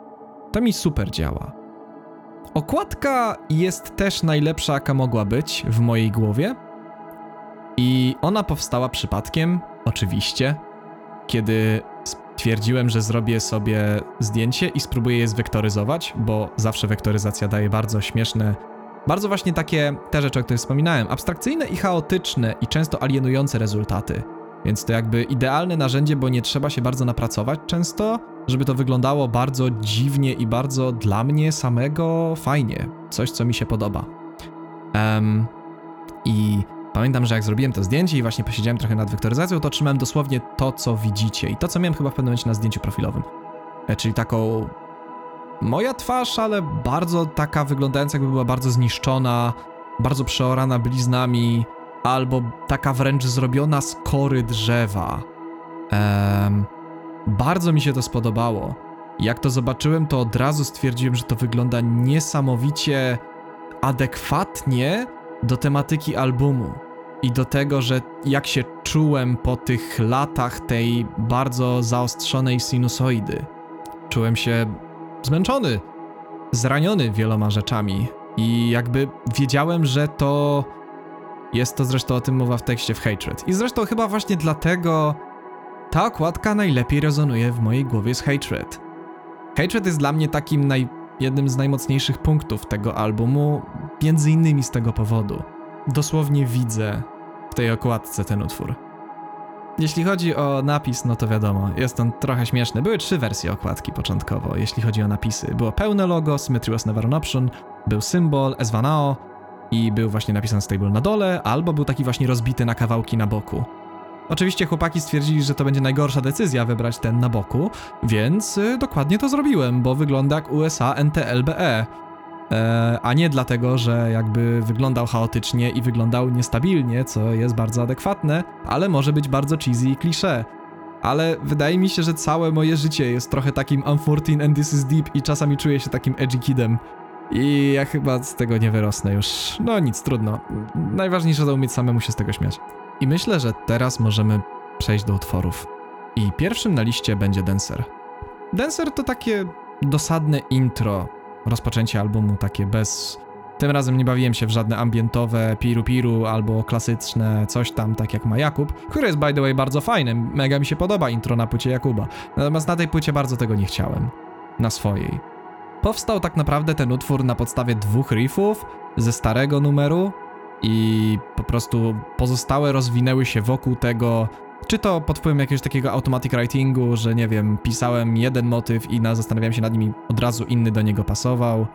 To mi super działa. Okładka jest też najlepsza, jaka mogła być w mojej głowie. I ona powstała przypadkiem, oczywiście, kiedy stwierdziłem, że zrobię sobie zdjęcie i spróbuję je zwektoryzować, bo zawsze wektoryzacja daje bardzo śmieszne, bardzo właśnie takie te rzeczy, o których wspominałem, abstrakcyjne i chaotyczne i często alienujące rezultaty. Więc to jakby idealne narzędzie, bo nie trzeba się bardzo napracować często, żeby to wyglądało bardzo dziwnie i bardzo dla mnie samego fajnie. Coś, co mi się podoba. Um, I pamiętam, że jak zrobiłem to zdjęcie i właśnie posiedziałem trochę nad wektoryzacją, to otrzymałem dosłownie to, co widzicie i to, co miałem chyba w pewnym momencie na zdjęciu profilowym. E, czyli taką moja twarz, ale bardzo taka wyglądająca, jakby była bardzo zniszczona, bardzo przeorana bliznami, albo taka wręcz zrobiona z kory drzewa. Um, bardzo mi się to spodobało. Jak to zobaczyłem, to od razu stwierdziłem, że to wygląda niesamowicie adekwatnie do tematyki albumu i do tego, że jak się czułem po tych latach tej bardzo zaostrzonej sinusoidy. Czułem się zmęczony, zraniony wieloma rzeczami i jakby wiedziałem, że to jest to zresztą o tym mowa w tekście w Hatred. I zresztą chyba właśnie dlatego ta okładka najlepiej rezonuje w mojej głowie z Hatred. Hatred jest dla mnie takim naj, jednym z najmocniejszych punktów tego albumu, między innymi z tego powodu. Dosłownie widzę w tej okładce ten utwór. Jeśli chodzi o napis, no to wiadomo, jest on trochę śmieszny. Były trzy wersje okładki początkowo, jeśli chodzi o napisy. Było pełne logo, Symmetry was never an option, był symbol, Esvanao i był właśnie napisany stable na dole, albo był taki właśnie rozbity na kawałki na boku. Oczywiście chłopaki stwierdzili, że to będzie najgorsza decyzja wybrać ten na boku, więc y, dokładnie to zrobiłem, bo wygląda jak USA NTLBE. E, a nie dlatego, że jakby wyglądał chaotycznie i wyglądał niestabilnie, co jest bardzo adekwatne, ale może być bardzo cheesy i klisze. Ale wydaje mi się, że całe moje życie jest trochę takim I'm 14 and this is deep i czasami czuję się takim edgy kidem. I ja chyba z tego nie wyrosnę już. No nic, trudno. Najważniejsze to umieć samemu się z tego śmiać. I myślę, że teraz możemy przejść do utworów. I pierwszym na liście będzie Dancer. Dancer to takie dosadne intro, rozpoczęcie albumu takie bez... Tym razem nie bawiłem się w żadne ambientowe piru-piru albo klasyczne coś tam, tak jak ma Jakub, który jest by the way bardzo fajny, mega mi się podoba intro na płycie Jakuba. Natomiast na tej płycie bardzo tego nie chciałem. Na swojej. Powstał tak naprawdę ten utwór na podstawie dwóch riffów ze starego numeru, i po prostu pozostałe rozwinęły się wokół tego, czy to pod wpływem jakiegoś takiego automatic writingu, że nie wiem, pisałem jeden motyw i na, zastanawiałem się nad nim i od razu inny do niego pasował.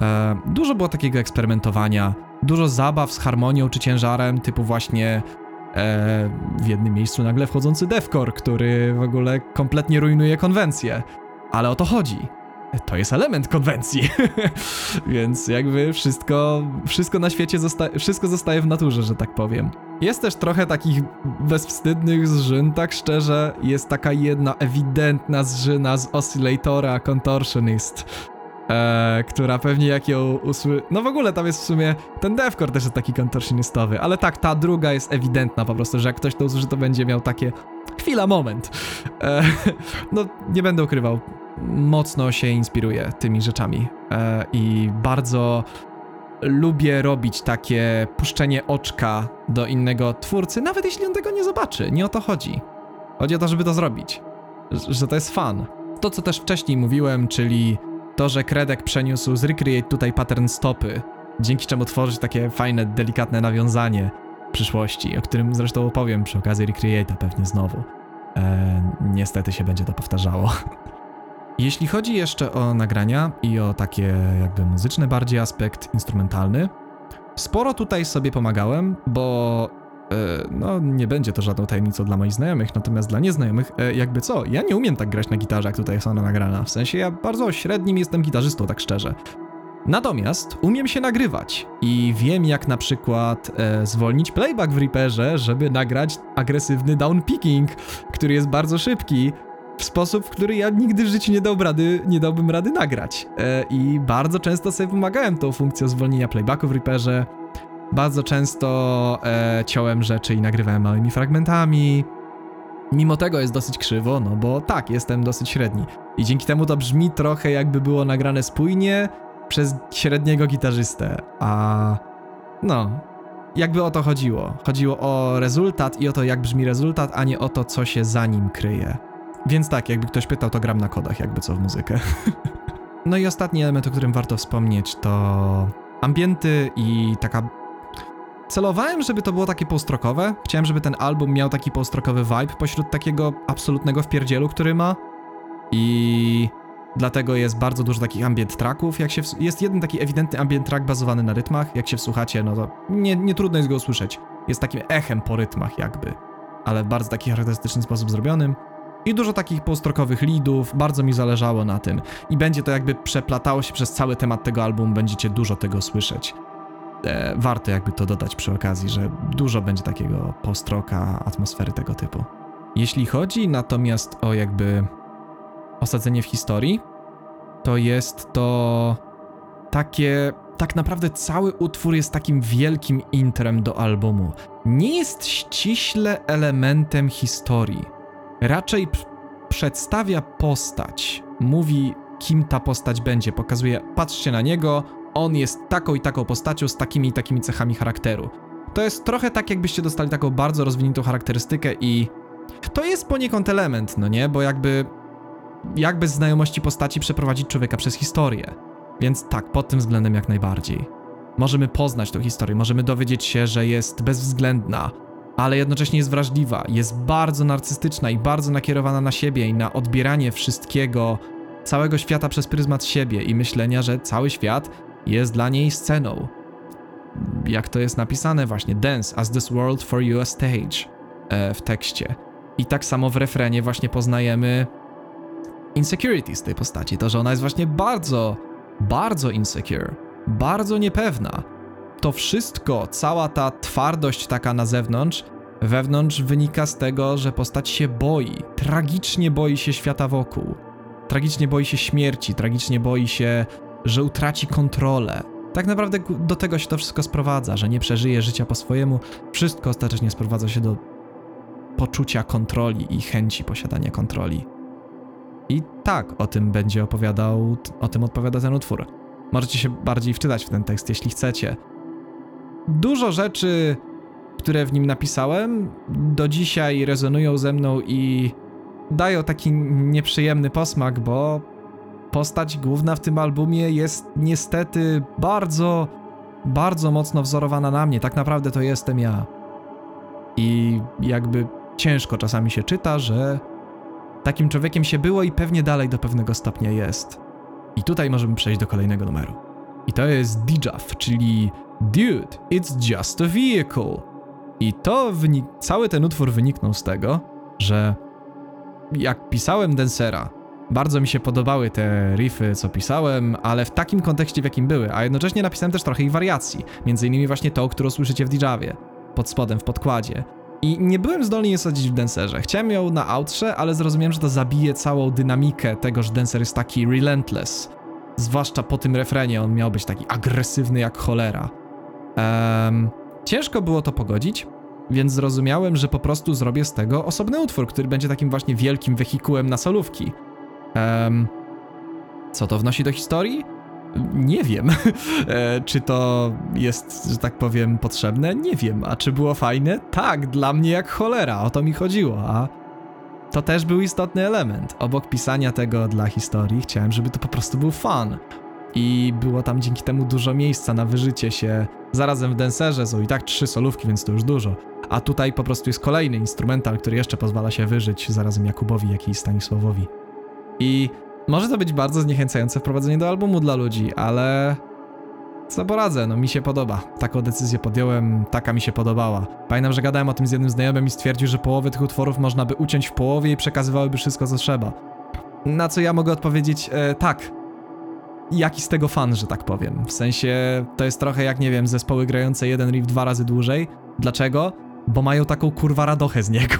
E, dużo było takiego eksperymentowania, dużo zabaw z harmonią czy ciężarem, typu właśnie e, w jednym miejscu nagle wchodzący devcore, który w ogóle kompletnie rujnuje konwencję. Ale o to chodzi. To jest element konwencji. Więc jakby wszystko, wszystko na świecie zosta- wszystko zostaje w naturze, że tak powiem. Jest też trochę takich bezwstydnych zżyn, tak szczerze. Jest taka jedna ewidentna zżyna z Oscillatora Contortionist, e, która pewnie jak ją usły... No w ogóle tam jest w sumie... Ten devcore też jest taki contortionistowy, ale tak, ta druga jest ewidentna po prostu, że jak ktoś to usłyszy, to będzie miał takie... Chwila, moment. E, no, nie będę ukrywał. Mocno się inspiruję tymi rzeczami e, i bardzo lubię robić takie puszczenie oczka do innego twórcy, nawet jeśli on tego nie zobaczy. Nie o to chodzi. Chodzi o to, żeby to zrobić. Że- to jest fan. To, co też wcześniej mówiłem, czyli to, że Kredek przeniósł z Recreate tutaj pattern stopy, dzięki czemu tworzyć takie fajne, delikatne nawiązanie przyszłości, o którym zresztą opowiem przy okazji Recreate'a pewnie znowu. E, niestety się będzie to powtarzało. Jeśli chodzi jeszcze o nagrania i o takie jakby muzyczny bardziej aspekt instrumentalny, sporo tutaj sobie pomagałem, bo e, no nie będzie to żadną tajemnicą dla moich znajomych, natomiast dla nieznajomych, e, jakby co, ja nie umiem tak grać na gitarze, jak tutaj jest ona nagrana. W sensie ja bardzo średnim jestem gitarzystą, tak szczerze. Natomiast umiem się nagrywać i wiem jak na przykład e, zwolnić playback w Reaperze, żeby nagrać agresywny downpicking, który jest bardzo szybki, w sposób, w który ja nigdy w życiu nie, dałbym rady, nie dałbym rady nagrać. E, I bardzo często sobie pomagałem tą funkcją zwolnienia playbacku w Reaperze. Bardzo często e, ciąłem rzeczy i nagrywałem małymi fragmentami. Mimo tego jest dosyć krzywo, no bo tak, jestem dosyć średni. I dzięki temu to brzmi trochę jakby było nagrane spójnie przez średniego gitarzystę. A no, jakby o to chodziło. Chodziło o rezultat i o to, jak brzmi rezultat, a nie o to, co się za nim kryje. Więc tak, jakby ktoś pytał, to gram na kodach, jakby co w muzykę. no i ostatni element, o którym warto wspomnieć, to ambienty i taka. Celowałem, żeby to było takie półstrokowe. Chciałem, żeby ten album miał taki półstrokowy vibe pośród takiego absolutnego wpierdzielu, który ma. I dlatego jest bardzo dużo takich ambient tracków. Jak się ws- jest jeden taki ewidentny ambient track bazowany na rytmach. Jak się wsłuchacie, no to nie, nie trudno jest go usłyszeć. Jest takim echem po rytmach, jakby. Ale w bardzo taki charakterystyczny sposób zrobionym. I dużo takich półstrokowych leadów, bardzo mi zależało na tym. I będzie to jakby przeplatało się przez cały temat tego albumu, będziecie dużo tego słyszeć. E, warto jakby to dodać przy okazji, że dużo będzie takiego postroka, atmosfery tego typu. Jeśli chodzi natomiast o jakby osadzenie w historii, to jest to takie. Tak naprawdę cały utwór jest takim wielkim intrem do albumu. Nie jest ściśle elementem historii. Raczej przedstawia postać. Mówi, kim ta postać będzie. Pokazuje, patrzcie na niego, on jest taką i taką postacią z takimi i takimi cechami charakteru. To jest trochę tak, jakbyście dostali taką bardzo rozwiniętą charakterystykę i to jest poniekąd element, no nie? Bo jakby jak bez znajomości postaci przeprowadzić człowieka przez historię. Więc tak, pod tym względem jak najbardziej. Możemy poznać tą historię, możemy dowiedzieć się, że jest bezwzględna, ale jednocześnie jest wrażliwa, jest bardzo narcystyczna i bardzo nakierowana na siebie i na odbieranie wszystkiego, całego świata przez pryzmat siebie i myślenia, że cały świat jest dla niej sceną. Jak to jest napisane właśnie, dance as this world for you a stage e, w tekście. I tak samo w refrenie właśnie poznajemy insecurities tej postaci, to, że ona jest właśnie bardzo, bardzo insecure, bardzo niepewna. To wszystko, cała ta twardość taka na zewnątrz, wewnątrz wynika z tego, że postać się boi, tragicznie boi się świata wokół, tragicznie boi się śmierci, tragicznie boi się, że utraci kontrolę. Tak naprawdę do tego się to wszystko sprowadza, że nie przeżyje życia po swojemu. Wszystko ostatecznie sprowadza się do poczucia kontroli i chęci posiadania kontroli. I tak o tym będzie opowiadał, o tym odpowiada ten utwór. Możecie się bardziej wczytać w ten tekst, jeśli chcecie. Dużo rzeczy, które w nim napisałem, do dzisiaj rezonują ze mną i dają taki nieprzyjemny posmak, bo postać główna w tym albumie jest niestety bardzo, bardzo mocno wzorowana na mnie, tak naprawdę to jestem ja. I jakby ciężko czasami się czyta, że takim człowiekiem się było i pewnie dalej do pewnego stopnia jest. I tutaj możemy przejść do kolejnego numeru. I to jest Dijaf, czyli Dude, it's just a vehicle. I to cały ten utwór wyniknął z tego, że jak pisałem Dancera, bardzo mi się podobały te riffy, co pisałem, ale w takim kontekście, w jakim były, a jednocześnie napisałem też trochę ich wariacji, między innymi właśnie tą, którą słyszycie w Dijavie, pod spodem, w podkładzie. I nie byłem zdolny je sadzić w Dancerze. Chciałem ją na outrze, ale zrozumiałem, że to zabije całą dynamikę tego, że Dancer jest taki relentless. Zwłaszcza po tym refrenie on miał być taki agresywny jak cholera. Em, ciężko było to pogodzić, więc zrozumiałem, że po prostu zrobię z tego osobny utwór, który będzie takim właśnie wielkim wehikułem na solówki. Em, co to wnosi do historii? Nie wiem. E, czy to jest, że tak powiem, potrzebne? Nie wiem. A czy było fajne? Tak, dla mnie jak cholera, o to mi chodziło, a to też był istotny element. Obok pisania tego dla historii, chciałem, żeby to po prostu był fan. I było tam dzięki temu dużo miejsca na wyżycie się. Zarazem w Dancerze są i tak trzy solówki, więc to już dużo. A tutaj po prostu jest kolejny instrumental, który jeszcze pozwala się wyżyć zarazem Jakubowi, jak i Stanisławowi. I może to być bardzo zniechęcające wprowadzenie do albumu dla ludzi, ale co poradzę, no mi się podoba. Taką decyzję podjąłem, taka mi się podobała. Pamiętam, że gadałem o tym z jednym znajomym i stwierdził, że połowę tych utworów można by uciąć w połowie i przekazywałyby wszystko, co trzeba. Na co ja mogę odpowiedzieć, e, tak. Jaki z tego fan, że tak powiem. W sensie, to jest trochę jak, nie wiem, zespoły grające jeden riff dwa razy dłużej. Dlaczego? Bo mają taką kurwa radochę z niego.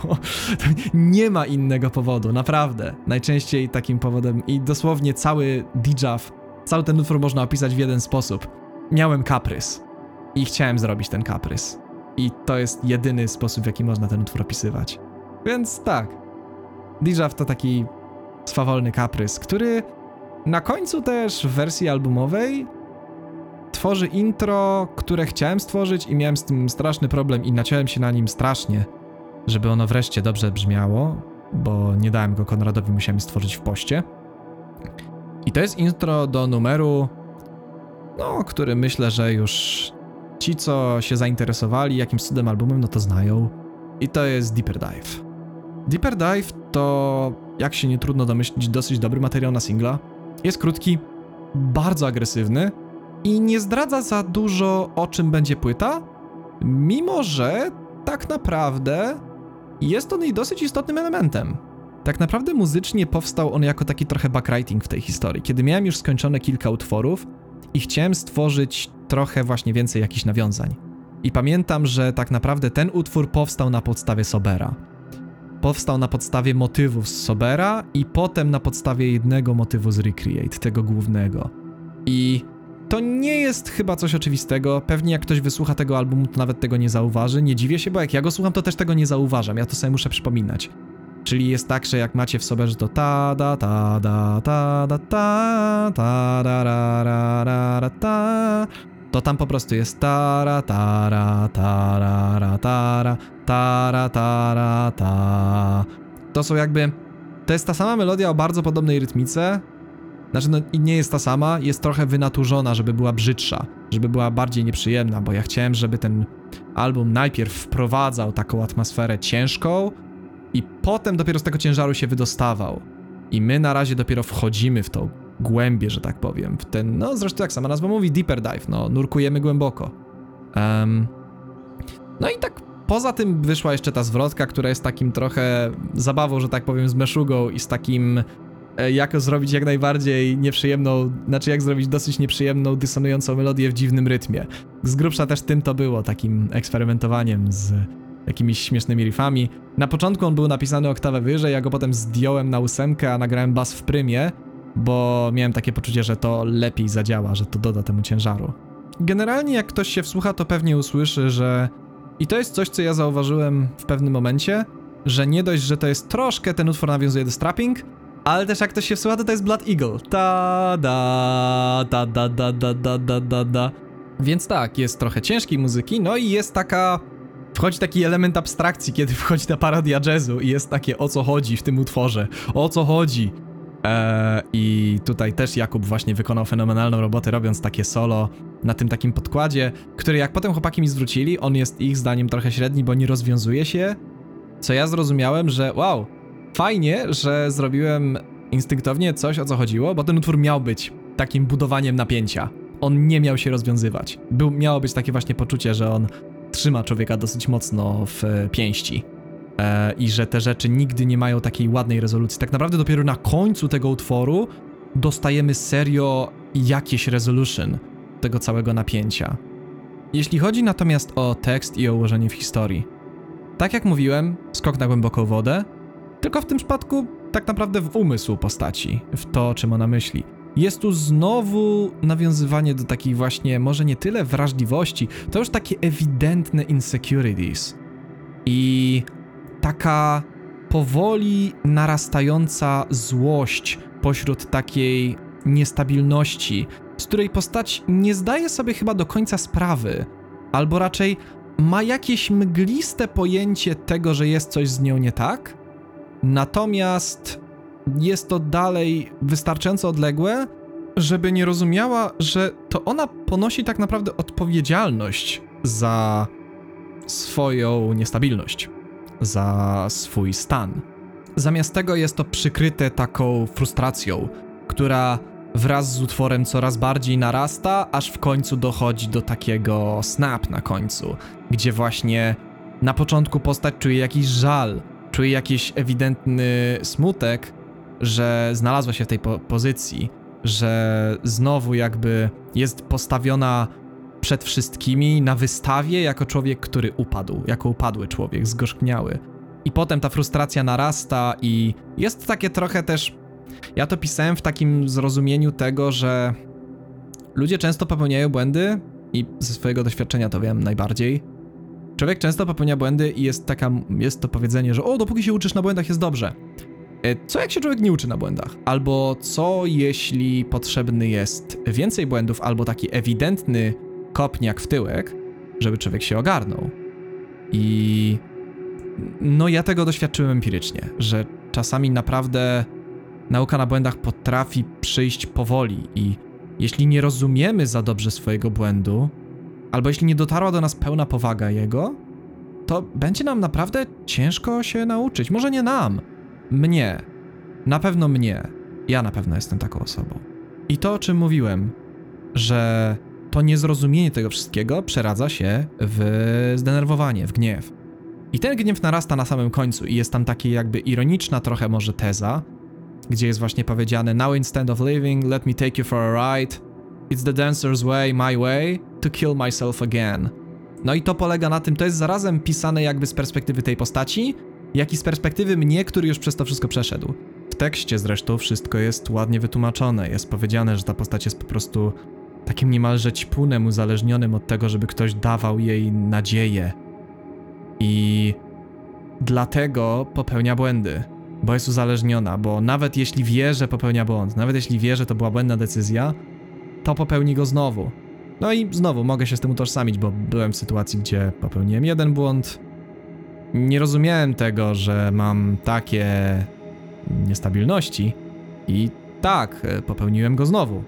nie ma innego powodu, naprawdę. Najczęściej takim powodem i dosłownie cały Dijaf, cały ten utwór można opisać w jeden sposób. Miałem kaprys i chciałem zrobić ten kaprys. I to jest jedyny sposób, w jaki można ten utwór opisywać. Więc tak. Dijaf to taki swawolny kaprys, który na końcu też w wersji albumowej tworzy intro, które chciałem stworzyć i miałem z tym straszny problem i naciąłem się na nim strasznie, żeby ono wreszcie dobrze brzmiało, bo nie dałem go Konradowi, musiałem stworzyć w poście. I to jest intro do numeru, no, który myślę, że już ci, co się zainteresowali jakimś cudem albumem, no to znają. I to jest Deeper Dive. Deeper Dive to, jak się nie trudno domyślić, dosyć dobry materiał na singla. Jest krótki, bardzo agresywny i nie zdradza za dużo o czym będzie płyta, mimo że tak naprawdę jest on jej dosyć istotnym elementem. Tak naprawdę muzycznie powstał on jako taki trochę backwriting w tej historii, kiedy miałem już skończone kilka utworów i chciałem stworzyć trochę właśnie więcej jakichś nawiązań. I pamiętam, że tak naprawdę ten utwór powstał na podstawie Sobera. Powstał na podstawie motywów z Sobera i potem na podstawie jednego motywu z Recreate, tego głównego. I to nie jest chyba coś oczywistego. Pewnie jak ktoś wysłucha tego albumu, to nawet tego nie zauważy. Nie dziwię się, bo jak ja go słucham, to też tego nie zauważam. Ja to sobie muszę przypominać. Czyli jest tak, że jak macie w sobie, że to ta da ta da ta da ta ta da ra ra ra ra ta to tam po prostu jest tara tara tara ra tara tara tara ta to są jakby to jest ta sama melodia o bardzo podobnej rytmice znaczy no nie jest ta sama, jest trochę wynaturzona, żeby była brzydsza, żeby była bardziej nieprzyjemna, bo ja chciałem, żeby ten album najpierw wprowadzał taką atmosferę ciężką, i potem dopiero z tego ciężaru się wydostawał. I my na razie dopiero wchodzimy w tą głębię, że tak powiem. W ten, no zresztą jak sama nazwa mówi, deeper dive, no nurkujemy głęboko. Um, no i tak poza tym wyszła jeszcze ta zwrotka, która jest takim trochę zabawą, że tak powiem, z meszugą i z takim e, jak zrobić jak najbardziej nieprzyjemną, znaczy jak zrobić dosyć nieprzyjemną, dysonującą melodię w dziwnym rytmie. Z grubsza też tym to było, takim eksperymentowaniem z jakimiś śmiesznymi riffami. Na początku on był napisany oktawę wyżej, ja go potem zdjąłem na ósemkę, a nagrałem bas w prymie, bo miałem takie poczucie, że to lepiej zadziała, że to doda temu ciężaru. Generalnie jak ktoś się wsłucha, to pewnie usłyszy, że... I to jest coś, co ja zauważyłem w pewnym momencie, że nie dość, że to jest troszkę, ten utwór nawiązuje do strapping, ale też jak ktoś się wsłucha, to to jest Blood Eagle. Ta da da da da da da da da da. Więc tak, jest trochę ciężkiej muzyki, no i jest taka Wchodzi taki element abstrakcji, kiedy wchodzi ta parodia jazzu i jest takie o co chodzi w tym utworze, o co chodzi. E, I tutaj też Jakub właśnie wykonał fenomenalną robotę, robiąc takie solo na tym takim podkładzie, który jak potem chłopaki mi zwrócili, on jest ich zdaniem trochę średni, bo nie rozwiązuje się. Co ja zrozumiałem, że wow, fajnie, że zrobiłem instynktownie coś, o co chodziło, bo ten utwór miał być takim budowaniem napięcia. On nie miał się rozwiązywać. Był, miało być takie właśnie poczucie, że on trzyma człowieka dosyć mocno w e, pięści. E, I że te rzeczy nigdy nie mają takiej ładnej rezolucji. Tak naprawdę dopiero na końcu tego utworu dostajemy serio jakieś resolution tego całego napięcia. Jeśli chodzi natomiast o tekst i o ułożenie w historii, tak jak mówiłem, skok na głęboką wodę, tylko w tym przypadku tak naprawdę w umysł postaci, w to, czym ona myśli. Jest tu znowu nawiązywanie do takiej właśnie, może nie tyle wrażliwości, to już takie ewidentne insecurities. I taka powoli narastająca złość pośród takiej niestabilności, z której postać nie zdaje sobie chyba do końca sprawy, albo raczej ma jakieś mgliste pojęcie tego, że jest coś z nią nie tak, natomiast jest to dalej wystarczająco odległe, żeby nie rozumiała, że to ona ponosi tak naprawdę odpowiedzialność za swoją niestabilność, za swój stan. Zamiast tego jest to przykryte taką frustracją, która wraz z utworem coraz bardziej narasta, aż w końcu dochodzi do takiego snap na końcu, gdzie właśnie na początku postać czuje jakiś żal, czuje jakiś ewidentny smutek, że znalazła się w tej po pozycji, że znowu jakby jest postawiona przed wszystkimi na wystawie jako człowiek, który upadł, jako upadły człowiek, zgorzkniały. I potem ta frustracja narasta i jest takie trochę też ja to pisałem w takim zrozumieniu tego, że ludzie często popełniają błędy i ze swojego doświadczenia to wiem najbardziej. Człowiek często popełnia błędy i jest taka, jest to powiedzenie, że o, dopóki się uczysz na błędach jest dobrze. E, co jak się człowiek nie uczy na błędach? Albo co jeśli potrzebny jest więcej błędów, albo taki ewidentny kopniak w tyłek, żeby człowiek się ogarnął. I no ja tego doświadczyłem empirycznie, że czasami naprawdę nauka na błędach potrafi przyjść powoli i jeśli nie rozumiemy za dobrze swojego błędu, albo jeśli nie dotarła do nas pełna powaga jego, to będzie nam naprawdę ciężko się nauczyć. Może nie nam, mnie. Na pewno mnie. Ja na pewno jestem taką osobą. I to, o czym mówiłem, że to niezrozumienie tego wszystkiego przeradza się w zdenerwowanie, w gniew. I ten gniew narasta na samym końcu i jest tam takie jakby ironiczna trochę może teza, gdzie jest właśnie powiedziane Now instead of living, let me take you for a ride. It's the dancer's way, my way, to kill myself again. No i to polega na tym, to jest zarazem pisane jakby z perspektywy tej postaci, jak i z perspektywy mnie, który już przez to wszystko przeszedł. W tekście zresztą wszystko jest ładnie wytłumaczone. Jest powiedziane, że ta postać jest po prostu takim niemalże ćpunem uzależnionym od tego, żeby ktoś dawał jej nadzieję. I dlatego popełnia błędy bo jest uzależniona, bo nawet jeśli wie, że popełnia błąd, nawet jeśli wie, że to była błędna decyzja, to popełni go znowu. No i znowu mogę się z tym utożsamić, bo byłem w sytuacji, gdzie popełniłem jeden błąd. Nie rozumiałem tego, że mam takie niestabilności i tak, popełniłem go znowu.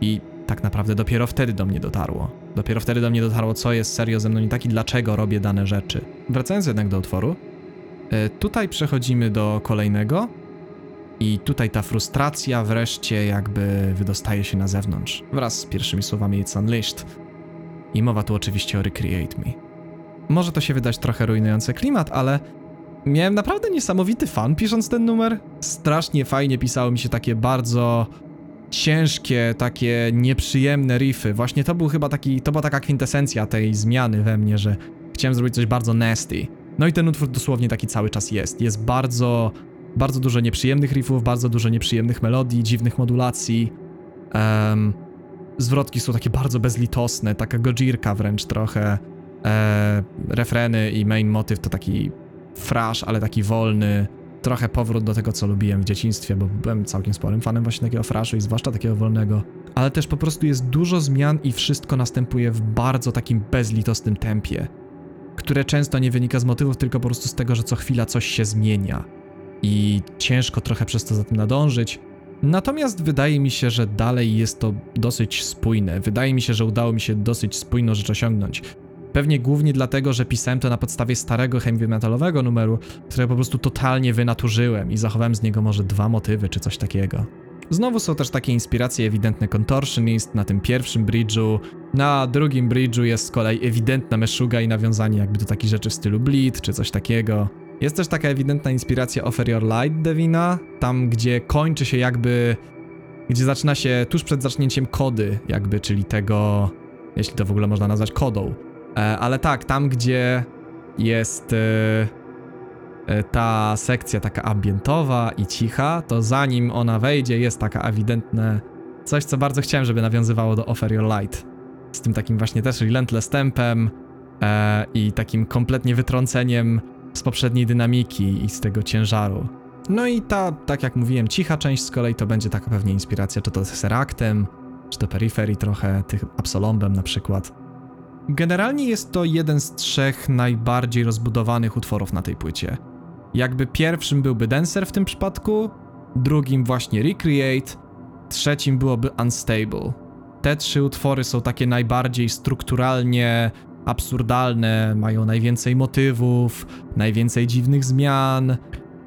I tak naprawdę dopiero wtedy do mnie dotarło. Dopiero wtedy do mnie dotarło, co jest serio ze mną nie tak i dlaczego robię dane rzeczy. Wracając jednak do utworu, E, tutaj przechodzimy do kolejnego i tutaj ta frustracja wreszcie jakby wydostaje się na zewnątrz, wraz z pierwszymi słowami It's Unleashed. I mowa tu oczywiście o Recreate Me. Może to się wydać trochę rujnujące klimat, ale miałem naprawdę niesamowity fan pisząc ten numer. Strasznie fajnie pisało mi się takie bardzo ciężkie, takie nieprzyjemne riffy. Właśnie to był chyba taki, to była taka kwintesencja tej zmiany we mnie, że chciałem zrobić coś bardzo nasty. No i ten utwór dosłownie taki cały czas jest. Jest bardzo, bardzo dużo nieprzyjemnych riffów, bardzo dużo nieprzyjemnych melodii, dziwnych modulacji. Um, zwrotki są takie bardzo bezlitosne, taka gojirka wręcz trochę. E, refreny i main motyw to taki frasz, ale taki wolny. Trochę powrót do tego, co lubiłem w dzieciństwie, bo byłem całkiem sporym fanem właśnie takiego fraszu i zwłaszcza takiego wolnego. Ale też po prostu jest dużo zmian i wszystko następuje w bardzo takim bezlitosnym tempie które często nie wynika z motywów, tylko po prostu z tego, że co chwila coś się zmienia. I ciężko trochę przez to za tym nadążyć. Natomiast wydaje mi się, że dalej jest to dosyć spójne. Wydaje mi się, że udało mi się dosyć spójną rzecz osiągnąć. Pewnie głównie dlatego, że pisałem to na podstawie starego heavy metalowego numeru, które po prostu totalnie wynaturzyłem i zachowałem z niego może dwa motywy czy coś takiego. Znowu są też takie inspiracje ewidentne Contortionist na tym pierwszym bridge'u, na drugim bridge'u jest z kolei ewidentna meszuga i nawiązanie jakby do takich rzeczy w stylu Bleed czy coś takiego. Jest też taka ewidentna inspiracja Offer Your Light Devina, tam gdzie kończy się jakby, gdzie zaczyna się tuż przed zacznięciem kody jakby, czyli tego, jeśli to w ogóle można nazwać kodą. E, ale tak, tam gdzie jest e, e, ta sekcja taka ambientowa i cicha, to zanim ona wejdzie jest taka ewidentne coś, co bardzo chciałem, żeby nawiązywało do Offer Your Light. Z tym takim właśnie też relentless tempem i takim kompletnie wytrąceniem z poprzedniej dynamiki i z tego ciężaru. No i ta, tak jak mówiłem, cicha część z kolei to będzie taka pewnie inspiracja, czy to Seractem, czy to Periphery trochę, tych Absolombem na przykład. Generalnie jest to jeden z trzech najbardziej rozbudowanych utworów na tej płycie. Jakby pierwszym byłby Dancer w tym przypadku, drugim właśnie Recreate, trzecim byłoby Unstable. Te trzy utwory są takie najbardziej strukturalnie absurdalne, mają najwięcej motywów, najwięcej dziwnych zmian.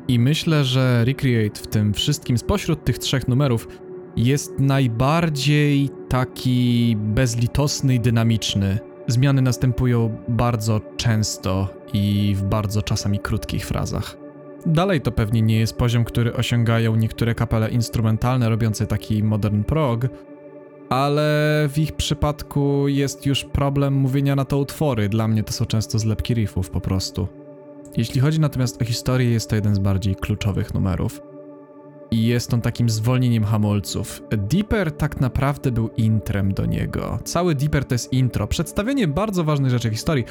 I myślę, że Recreate w tym wszystkim spośród tych trzech numerów jest najbardziej taki bezlitosny i dynamiczny. Zmiany następują bardzo często i w bardzo czasami krótkich frazach. Dalej to pewnie nie jest poziom, który osiągają niektóre kapele instrumentalne robiące taki modern prog, ale w ich przypadku jest już problem mówienia na to utwory. Dla mnie to są często zlepki riffów po prostu. Jeśli chodzi natomiast o historię, jest to jeden z bardziej kluczowych numerów. I jest on takim zwolnieniem hamulców. Deeper tak naprawdę był intrem do niego. Cały Deeper to jest intro, przedstawienie bardzo ważnych rzeczy historii,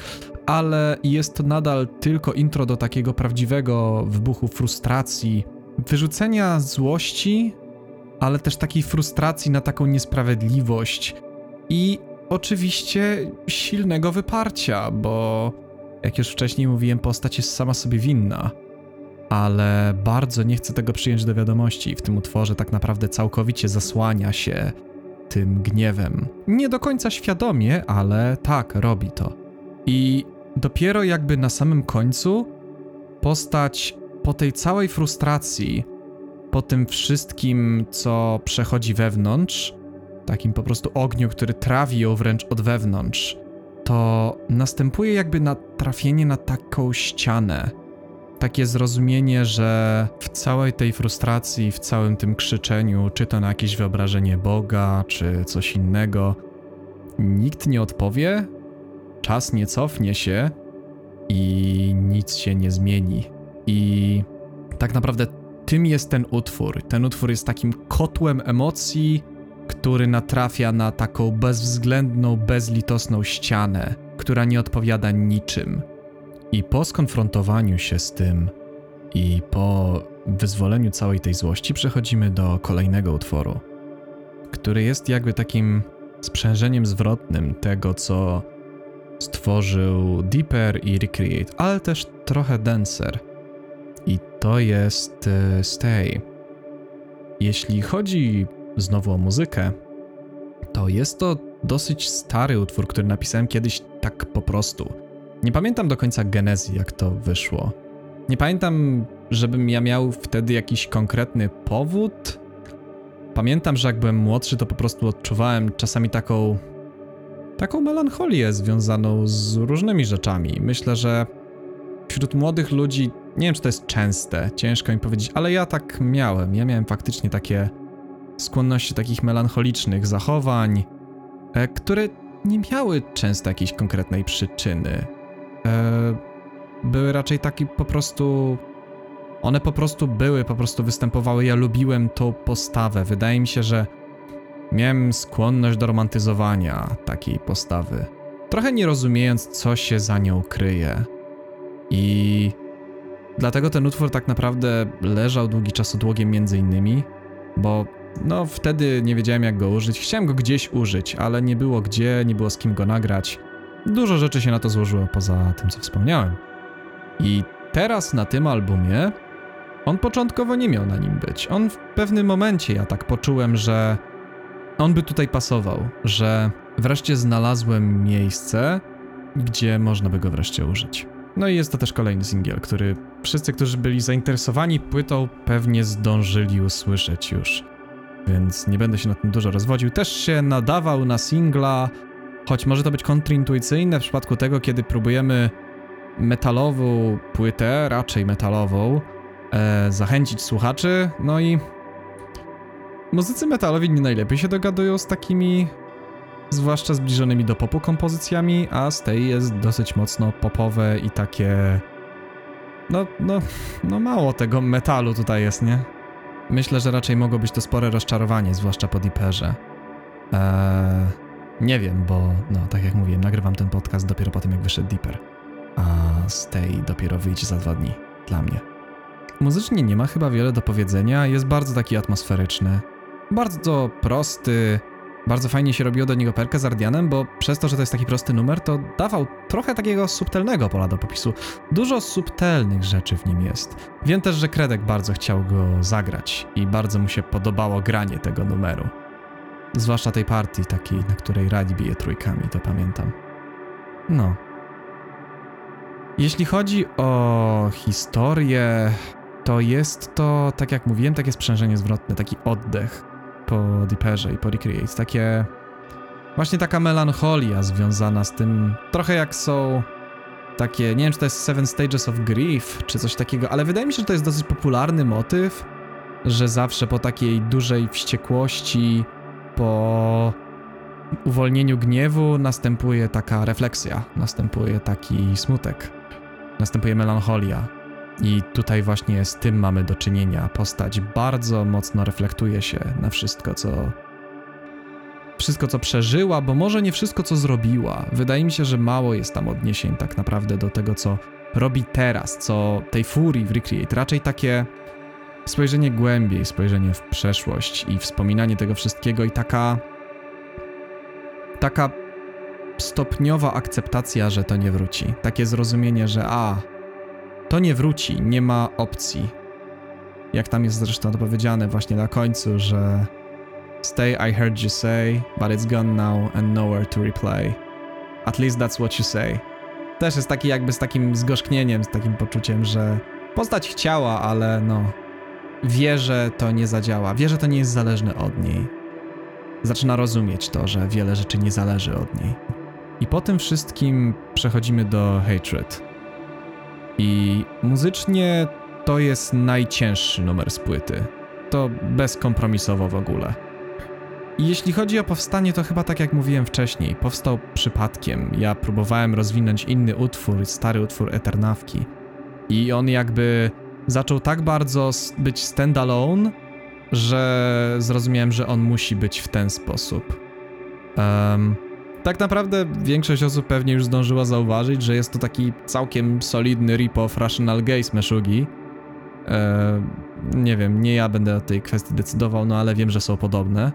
ale jest to nadal tylko intro do takiego prawdziwego wybuchu frustracji, wyrzucenia złości, ale też takiej frustracji na taką niesprawiedliwość i oczywiście silnego wyparcia, bo jak już wcześniej mówiłem, postać jest sama sobie winna ale bardzo nie chcę tego przyjąć do wiadomości. W tym utworze tak naprawdę całkowicie zasłania się tym gniewem. Nie do końca świadomie, ale tak, robi to. I dopiero jakby na samym końcu postać po tej całej frustracji, po tym wszystkim, co przechodzi wewnątrz, takim po prostu ogniu, który trawi ją wręcz od wewnątrz, to następuje jakby natrafienie na taką ścianę takie zrozumienie, że w całej tej frustracji, w całym tym krzyczeniu, czy to na jakieś wyobrażenie Boga, czy coś innego, nikt nie odpowie, czas nie cofnie się i nic się nie zmieni. I tak naprawdę tym jest ten utwór. Ten utwór jest takim kotłem emocji, który natrafia na taką bezwzględną, bezlitosną ścianę, która nie odpowiada niczym i po skonfrontowaniu się z tym i po wyzwoleniu całej tej złości przechodzimy do kolejnego utworu, który jest jakby takim sprzężeniem zwrotnym tego, co stworzył Deeper i Recreate, ale też trochę Dancer. I to jest e, Stay. Jeśli chodzi znowu o muzykę, to jest to dosyć stary utwór, który napisałem kiedyś tak po prostu nie pamiętam do końca genezy, jak to wyszło. Nie pamiętam, żebym ja miał wtedy jakiś konkretny powód. Pamiętam, że jak byłem młodszy, to po prostu odczuwałem czasami taką. taką melancholię związaną z różnymi rzeczami. Myślę, że wśród młodych ludzi, nie wiem czy to jest częste, ciężko mi powiedzieć, ale ja tak miałem. Ja miałem faktycznie takie skłonności takich melancholicznych zachowań, e, które nie miały często jakiejś konkretnej przyczyny. E, były raczej taki po prostu. One po prostu były, po prostu występowały. Ja lubiłem tą postawę. Wydaje mi się, że miałem skłonność do romantyzowania takiej postawy. Trochę nie rozumiejąc, co się za nią kryje. I dlatego ten utwór tak naprawdę leżał długi czas odłogiem między innymi, bo no wtedy nie wiedziałem jak go użyć. Chciałem go gdzieś użyć, ale nie było gdzie, nie było z kim go nagrać. Dużo rzeczy się na to złożyło poza tym, co wspomniałem. I teraz na tym albumie On początkowo nie miał na nim być. On w pewnym momencie, ja tak poczułem, że on by tutaj pasował, że wreszcie znalazłem miejsce, gdzie można by go wreszcie użyć. No i jest to też kolejny singiel, który wszyscy, którzy byli zainteresowani płytą, pewnie zdążyli usłyszeć już. Więc nie będę się na tym dużo rozwodził. Też się nadawał na singla, choć może to być kontrintuicyjne w przypadku tego, kiedy próbujemy metalową płytę, raczej metalową, e, zachęcić słuchaczy. No i muzycy metalowi nie najlepiej się dogadują z takimi, zwłaszcza zbliżonymi do popu kompozycjami, a z tej jest dosyć mocno popowe i takie. No, no, no mało tego metalu tutaj jest, nie? Myślę, że raczej mogło być to spore rozczarowanie, zwłaszcza po Deeperze. Eee, nie wiem, bo no, tak jak mówiłem, nagrywam ten podcast dopiero po tym, jak wyszedł Deeper. A Stay dopiero wyjdzie za dwa dni. Dla mnie. Muzycznie nie ma chyba wiele do powiedzenia, jest bardzo taki atmosferyczny. Bardzo prosty, bardzo fajnie się robiło do niego perkę z Ardianem, bo przez to, że to jest taki prosty numer, to dawał trochę takiego subtelnego pola do popisu. Dużo subtelnych rzeczy w nim jest. Wiem też, że Kredek bardzo chciał go zagrać i bardzo mu się podobało granie tego numeru. Zwłaszcza tej partii takiej, na której Radi bije trójkami, to pamiętam. No. Jeśli chodzi o historię, to jest to, tak jak mówiłem, takie sprzężenie zwrotne, taki oddech po Deeperze i po Recreate. Takie. Właśnie taka melancholia związana z tym. Trochę jak są takie. Nie wiem, czy to jest Seven Stages of Grief, czy coś takiego, ale wydaje mi się, że to jest dosyć popularny motyw, że zawsze po takiej dużej wściekłości, po uwolnieniu gniewu następuje taka refleksja, następuje taki smutek, następuje melancholia. I tutaj właśnie z tym mamy do czynienia. Postać bardzo mocno reflektuje się na wszystko, co. Wszystko, co przeżyła, bo może nie wszystko, co zrobiła. Wydaje mi się, że mało jest tam odniesień tak naprawdę do tego, co robi teraz, co tej furii w Recreate. Raczej takie spojrzenie głębiej, spojrzenie w przeszłość i wspominanie tego wszystkiego i taka. Taka stopniowa akceptacja, że to nie wróci. Takie zrozumienie, że a, to nie wróci, nie ma opcji. Jak tam jest zresztą to powiedziane właśnie na końcu, że Stay, I heard you say, but it's gone now and nowhere to replay. At least that's what you say. Też jest taki jakby z takim zgorzknieniem, z takim poczuciem, że postać chciała, ale no wie, że to nie zadziała, wie, że to nie jest zależne od niej. Zaczyna rozumieć to, że wiele rzeczy nie zależy od niej. I po tym wszystkim przechodzimy do Hatred. I muzycznie to jest najcięższy numer z płyty. To bezkompromisowo w ogóle. I jeśli chodzi o powstanie, to chyba tak jak mówiłem wcześniej, powstał przypadkiem. Ja próbowałem rozwinąć inny utwór, stary utwór Eternawki. I on jakby zaczął tak bardzo być standalone, że zrozumiałem, że on musi być w ten sposób. Um, tak naprawdę większość osób pewnie już zdążyła zauważyć, że jest to taki całkiem solidny rip-off Rational Gaze Meshugi. Nie wiem, nie ja będę o tej kwestii decydował, no ale wiem, że są podobne.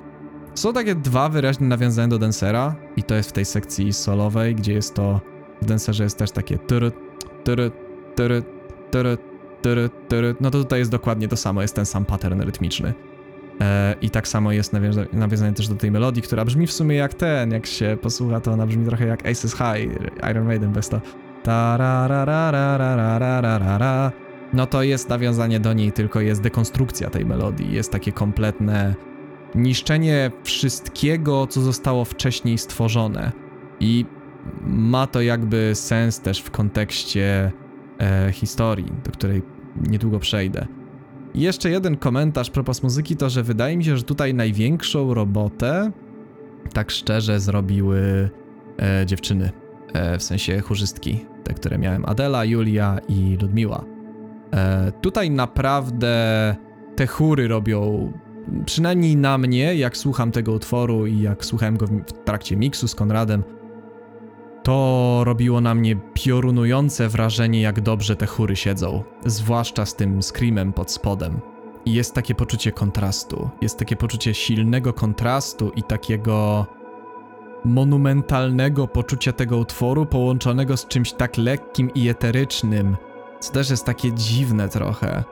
Są takie dwa wyraźne nawiązania do Dancera i to jest w tej sekcji solowej, gdzie jest to w Dancerze jest też takie turut, turut, turut, turut, No to tutaj jest dokładnie to samo, jest ten sam pattern rytmiczny. E, I tak samo jest nawiąza nawiązanie też do tej melodii, która brzmi w sumie jak ten, jak się posłucha, to ona brzmi trochę jak Aces High, Iron Maiden bez to. No to jest nawiązanie do niej, tylko jest dekonstrukcja tej melodii, jest takie kompletne niszczenie wszystkiego, co zostało wcześniej stworzone. I ma to jakby sens też w kontekście e, historii, do której niedługo przejdę. Jeszcze jeden komentarz propos muzyki to, że wydaje mi się, że tutaj największą robotę, tak szczerze, zrobiły e, dziewczyny, e, w sensie chórzystki, te, które miałem, Adela, Julia i Ludmiła. E, tutaj naprawdę te chóry robią, przynajmniej na mnie, jak słucham tego utworu i jak słuchałem go w trakcie miksu z Konradem, to robiło na mnie piorunujące wrażenie, jak dobrze te chóry siedzą, zwłaszcza z tym screamem pod spodem. I jest takie poczucie kontrastu, jest takie poczucie silnego kontrastu i takiego monumentalnego poczucia tego utworu, połączonego z czymś tak lekkim i eterycznym, co też jest takie dziwne trochę.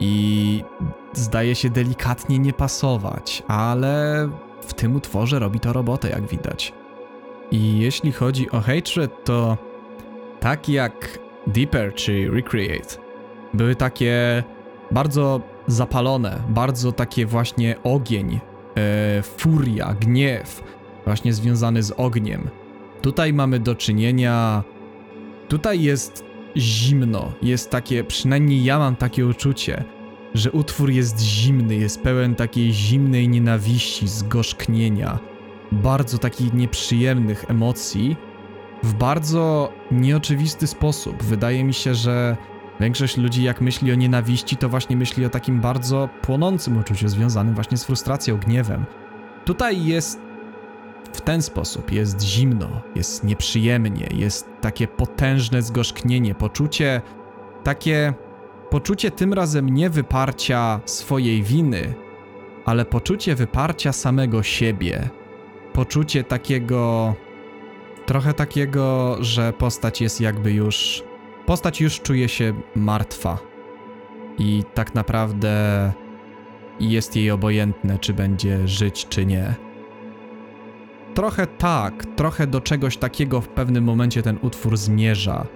i zdaje się delikatnie nie pasować, ale w tym utworze robi to robotę, jak widać. I jeśli chodzi o Hatred, to tak jak Deeper czy Recreate, były takie bardzo zapalone, bardzo takie właśnie ogień, e, furia, gniew, właśnie związany z ogniem. Tutaj mamy do czynienia. Tutaj jest zimno, jest takie, przynajmniej ja mam takie uczucie, że utwór jest zimny, jest pełen takiej zimnej nienawiści, zgorzknienia, bardzo takich nieprzyjemnych emocji, w bardzo nieoczywisty sposób. Wydaje mi się, że większość ludzi, jak myśli o nienawiści, to właśnie myśli o takim bardzo płonącym uczuciu związanym właśnie z frustracją, gniewem. Tutaj jest w ten sposób, jest zimno, jest nieprzyjemnie, jest takie potężne zgorzknienie, poczucie takie poczucie tym razem nie wyparcia swojej winy, ale poczucie wyparcia samego siebie. Poczucie takiego trochę takiego, że postać jest jakby już. Postać już czuje się martwa. I tak naprawdę jest jej obojętne, czy będzie żyć, czy nie. Trochę tak, trochę do czegoś takiego w pewnym momencie ten utwór zmierza.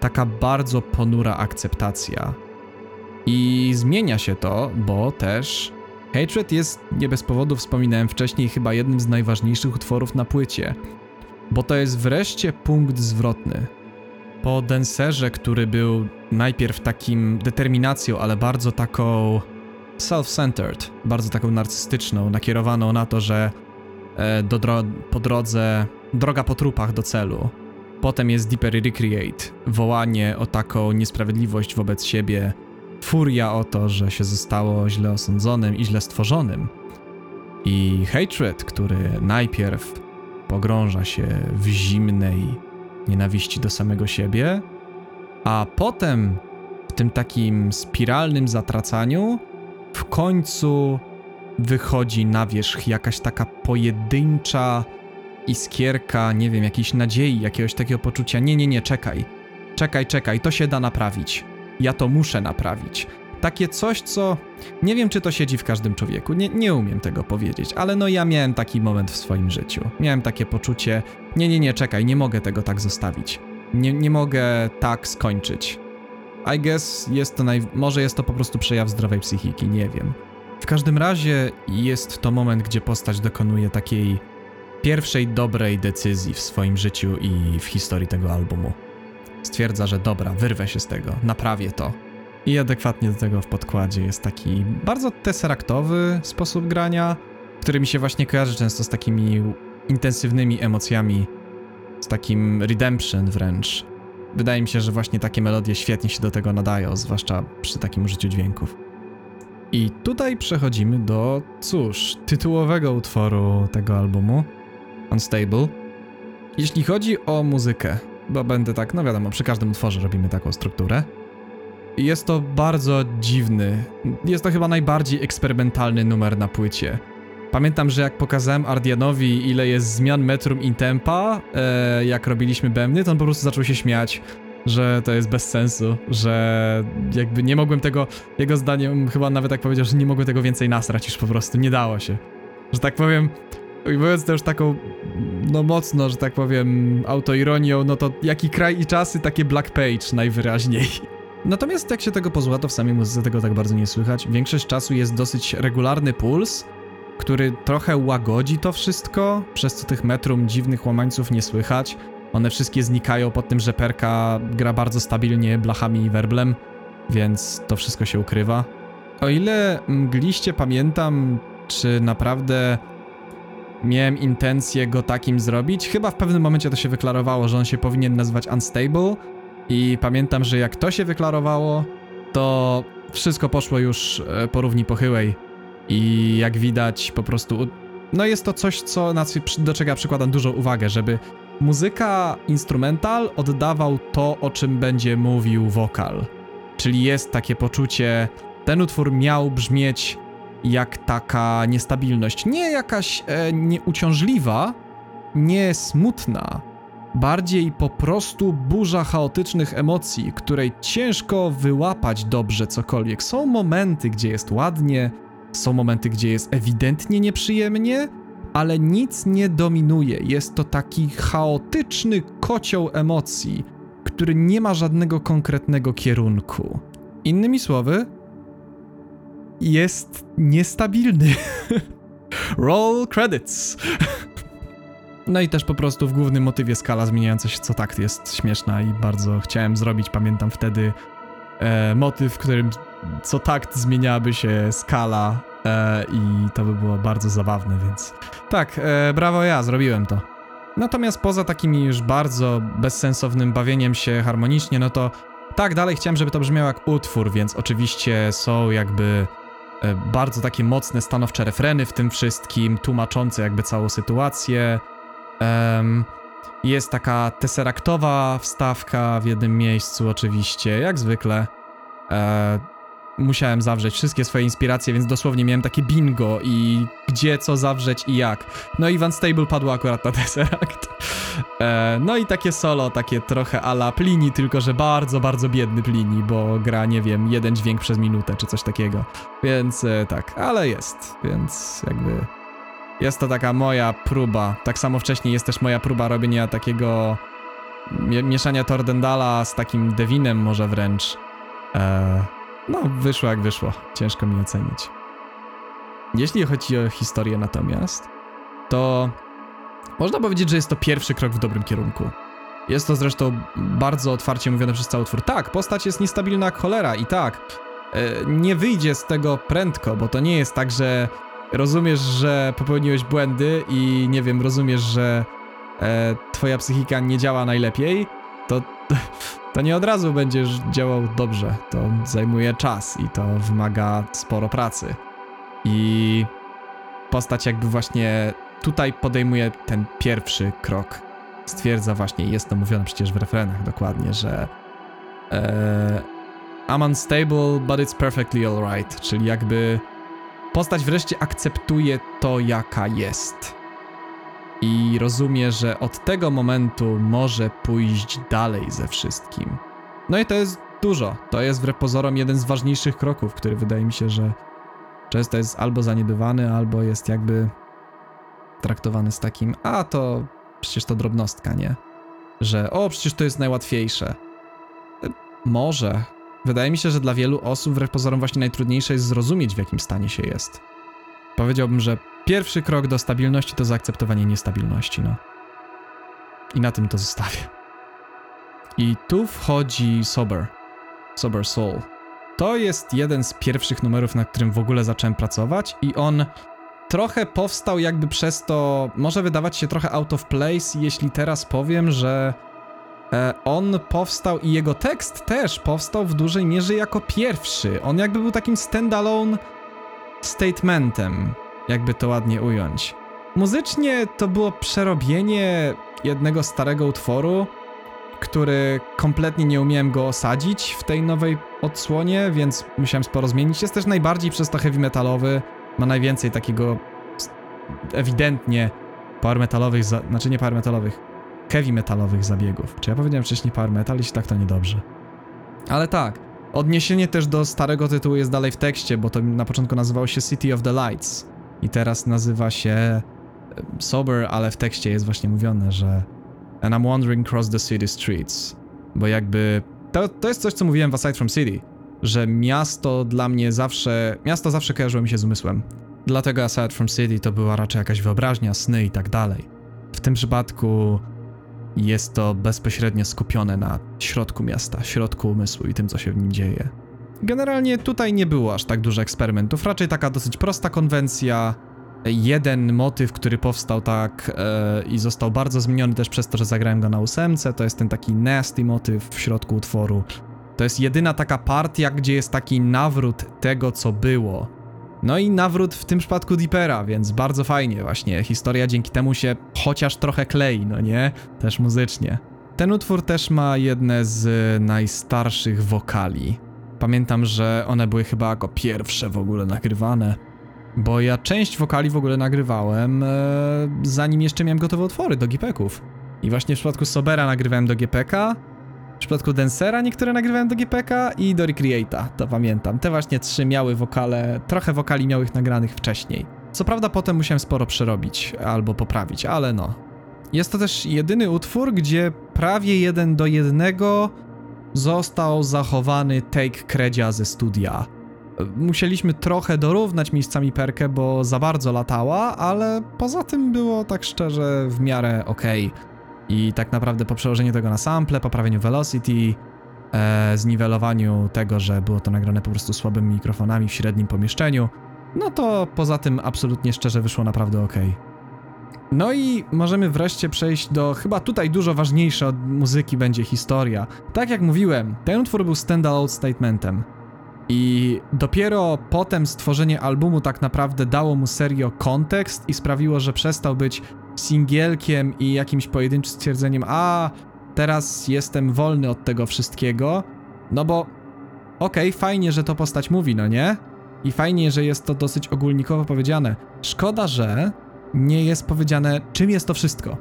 Taka bardzo ponura akceptacja. I zmienia się to, bo też Hatred jest, nie bez powodu wspominałem wcześniej, chyba jednym z najważniejszych utworów na płycie bo to jest wreszcie punkt zwrotny. Po Denserze, który był najpierw takim determinacją, ale bardzo taką self-centered, bardzo taką narcystyczną, nakierowaną na to, że e, do dro po drodze, droga po trupach do celu. Potem jest Deeper Recreate, wołanie o taką niesprawiedliwość wobec siebie, furia o to, że się zostało źle osądzonym i źle stworzonym. I Hatred, który najpierw pogrąża się w zimnej nienawiści do samego siebie, a potem w tym takim spiralnym zatracaniu w końcu wychodzi na wierzch jakaś taka pojedyncza iskierka, nie wiem, jakiejś nadziei, jakiegoś takiego poczucia. Nie, nie, nie, czekaj. Czekaj, czekaj, to się da naprawić. Ja to muszę naprawić. Takie coś, co nie wiem, czy to siedzi w każdym człowieku, nie, nie umiem tego powiedzieć, ale no ja miałem taki moment w swoim życiu. Miałem takie poczucie, nie, nie, nie, czekaj, nie mogę tego tak zostawić. Nie, nie mogę tak skończyć. I guess jest to naj... może jest to po prostu przejaw zdrowej psychiki, nie wiem. W każdym razie jest to moment, gdzie postać dokonuje takiej pierwszej dobrej decyzji w swoim życiu i w historii tego albumu. Stwierdza, że dobra, wyrwę się z tego, naprawię to, i adekwatnie do tego w podkładzie jest taki bardzo tesseraktowy sposób grania, który mi się właśnie kojarzy często z takimi intensywnymi emocjami, z takim redemption wręcz. Wydaje mi się, że właśnie takie melodie świetnie się do tego nadają, zwłaszcza przy takim użyciu dźwięków. I tutaj przechodzimy do, cóż, tytułowego utworu tego albumu, Unstable. Jeśli chodzi o muzykę, bo będę tak, no wiadomo, przy każdym utworze robimy taką strukturę. Jest to bardzo dziwny. Jest to chyba najbardziej eksperymentalny numer na płycie. Pamiętam, że jak pokazałem Ardianowi, ile jest zmian metrum in tempa, e, jak robiliśmy bębny, to on po prostu zaczął się śmiać, że to jest bez sensu, że jakby nie mogłem tego, jego zdaniem chyba nawet tak powiedział, że nie mogłem tego więcej nasrać już po prostu, nie dało się. Że tak powiem, mówiąc to już taką, no mocno, że tak powiem, autoironią, no to jaki kraj i czasy, takie Black Page najwyraźniej. Natomiast jak się tego pozła, to w samej muzyce tego tak bardzo nie słychać. Większość czasu jest dosyć regularny puls, który trochę łagodzi to wszystko, przez co tych metrum dziwnych łamańców nie słychać. One wszystkie znikają pod tym, że perka gra bardzo stabilnie blachami i werblem, więc to wszystko się ukrywa. O ile mgliście pamiętam, czy naprawdę miałem intencję go takim zrobić, chyba w pewnym momencie to się wyklarowało, że on się powinien nazywać Unstable, i pamiętam, że jak to się wyklarowało, to wszystko poszło już e, po równi pochyłej. I jak widać, po prostu. No jest to coś, co, do czego ja przykładam dużą uwagę, żeby muzyka instrumental oddawał to, o czym będzie mówił wokal. Czyli jest takie poczucie, ten utwór miał brzmieć jak taka niestabilność. Nie jakaś e, nieuciążliwa, nie smutna, bardziej po prostu burza chaotycznych emocji, której ciężko wyłapać dobrze cokolwiek. Są momenty, gdzie jest ładnie, są momenty, gdzie jest ewidentnie nieprzyjemnie, ale nic nie dominuje. Jest to taki chaotyczny kocioł emocji, który nie ma żadnego konkretnego kierunku. Innymi słowy, jest niestabilny. Roll credits. No i też po prostu w głównym motywie skala zmieniająca się co takt jest śmieszna i bardzo chciałem zrobić, pamiętam wtedy e, motyw, w którym co takt zmieniałaby się skala e, i to by było bardzo zabawne, więc tak, e, brawo ja, zrobiłem to. Natomiast poza takimi już bardzo bezsensownym bawieniem się harmonicznie, no to tak, dalej chciałem, żeby to brzmiało jak utwór, więc oczywiście są jakby bardzo takie mocne, stanowcze refreny w tym wszystkim, tłumaczące jakby całą sytuację. Jest taka tesseraktowa wstawka w jednym miejscu, oczywiście, jak zwykle. Musiałem zawrzeć wszystkie swoje inspiracje, więc dosłownie miałem takie bingo i gdzie co zawrzeć i jak. No i Van Stable padło akurat na Tesseract. E, no i takie solo, takie trochę ala Plini, tylko że bardzo, bardzo biedny Plini, bo gra, nie wiem, jeden dźwięk przez minutę czy coś takiego. Więc e, tak, ale jest, więc jakby... Jest to taka moja próba. Tak samo wcześniej jest też moja próba robienia takiego mie- mieszania Tordendala z takim Devinem może wręcz. E, no, wyszło jak wyszło. Ciężko mi ocenić. Jeśli chodzi o historię natomiast, to można powiedzieć, że jest to pierwszy krok w dobrym kierunku. Jest to zresztą bardzo otwarcie mówione przez cały twór. Tak, postać jest niestabilna jak cholera i tak, e, nie wyjdzie z tego prędko, bo to nie jest tak, że rozumiesz, że popełniłeś błędy i nie wiem, rozumiesz, że e, twoja psychika nie działa najlepiej, to, to nie od razu będziesz działał dobrze. To zajmuje czas i to wymaga sporo pracy. I postać jakby właśnie tutaj podejmuje ten pierwszy krok. Stwierdza właśnie, jest to mówione przecież w refrenach dokładnie, że e, I'm unstable, but it's perfectly alright, czyli jakby postać wreszcie akceptuje to, jaka jest. I rozumie, że od tego momentu może pójść dalej ze wszystkim. No i to jest dużo. To jest wbrew pozorom jeden z ważniejszych kroków, który wydaje mi się, że często jest albo zaniedbywany, albo jest jakby traktowany z takim, a to przecież to drobnostka, nie? Że o, przecież to jest najłatwiejsze. Może. Wydaje mi się, że dla wielu osób wbrew pozorom właśnie najtrudniejsze jest zrozumieć, w jakim stanie się jest. Powiedziałbym, że pierwszy krok do stabilności to zaakceptowanie niestabilności, no. I na tym to zostawię. I tu wchodzi Sober. Sober Soul. To jest jeden z pierwszych numerów, na którym w ogóle zacząłem pracować i on trochę powstał jakby przez to, może wydawać się trochę out of place, jeśli teraz powiem, że e, on powstał i jego tekst też powstał w dużej mierze jako pierwszy. On jakby był takim standalone statementem, jakby to ładnie ująć. Muzycznie to było przerobienie jednego starego utworu, który kompletnie nie umiałem go osadzić w tej nowej odsłonie, więc musiałem sporo zmienić. Jest też najbardziej przez to heavy metalowy, ma najwięcej takiego ewidentnie power metalowych, za, znaczy nie power metalowych, heavy metalowych zabiegów. Czy ja powiedziałem wcześniej power metal? Jeśli tak, to niedobrze. Ale tak, odniesienie też do starego tytułu jest dalej w tekście, bo to na początku nazywało się City of the Lights i teraz nazywa się e, Sober, ale w tekście jest właśnie mówione, że And I'm wandering across the city streets. Bo jakby to, to jest coś, co mówiłem w Aside from City, że miasto dla mnie zawsze, miasto zawsze kojarzyło mi się z umysłem. Dlatego Aside from City to była raczej jakaś wyobraźnia, sny i tak dalej. W tym przypadku jest to bezpośrednio skupione na środku miasta, środku umysłu i tym, co się w nim dzieje. Generalnie tutaj nie było aż tak dużo eksperymentów, raczej taka dosyć prosta konwencja. Jeden motyw, który powstał tak e, i został bardzo zmieniony też przez to, że zagrałem go na ósemce, to jest ten taki nasty motyw w środku utworu. To jest jedyna taka partia, gdzie jest taki nawrót tego, co było. No i nawrót w tym przypadku Deepera, więc bardzo fajnie właśnie. Historia dzięki temu się chociaż trochę klei, no nie? Też muzycznie. Ten utwór też ma jedne z najstarszych wokali. Pamiętam, że one były chyba jako pierwsze w ogóle nagrywane. Bo ja część wokali w ogóle nagrywałem, e, zanim jeszcze miałem gotowe utwory do gipeków. I właśnie w przypadku Sobera nagrywałem do GPK, w przypadku Dancera niektóre nagrywałem do GPK i do Recreata, to pamiętam. Te właśnie trzy miały wokale, trochę wokali miał ich nagranych wcześniej. Co prawda potem musiałem sporo przerobić albo poprawić, ale no. Jest to też jedyny utwór, gdzie prawie jeden do jednego został zachowany take kredzia ze studia. Musieliśmy trochę dorównać miejscami perkę, bo za bardzo latała, ale poza tym było tak szczerze w miarę okej. I tak naprawdę po przełożeniu tego na sample, poprawieniu velocity, e, zniwelowaniu tego, że było to nagrane po prostu słabymi mikrofonami w średnim pomieszczeniu, no to poza tym absolutnie szczerze wyszło naprawdę ok. No i możemy wreszcie przejść do chyba tutaj dużo ważniejsze od muzyki będzie historia. Tak jak mówiłem, ten utwór był standalone statementem. I dopiero potem stworzenie albumu tak naprawdę dało mu serio kontekst i sprawiło, że przestał być singielkiem i jakimś pojedynczym stwierdzeniem, a teraz jestem wolny od tego wszystkiego. No bo okej, okay, fajnie, że to postać mówi, no nie? I fajnie, że jest to dosyć ogólnikowo powiedziane. Szkoda, że nie jest powiedziane, czym jest to wszystko.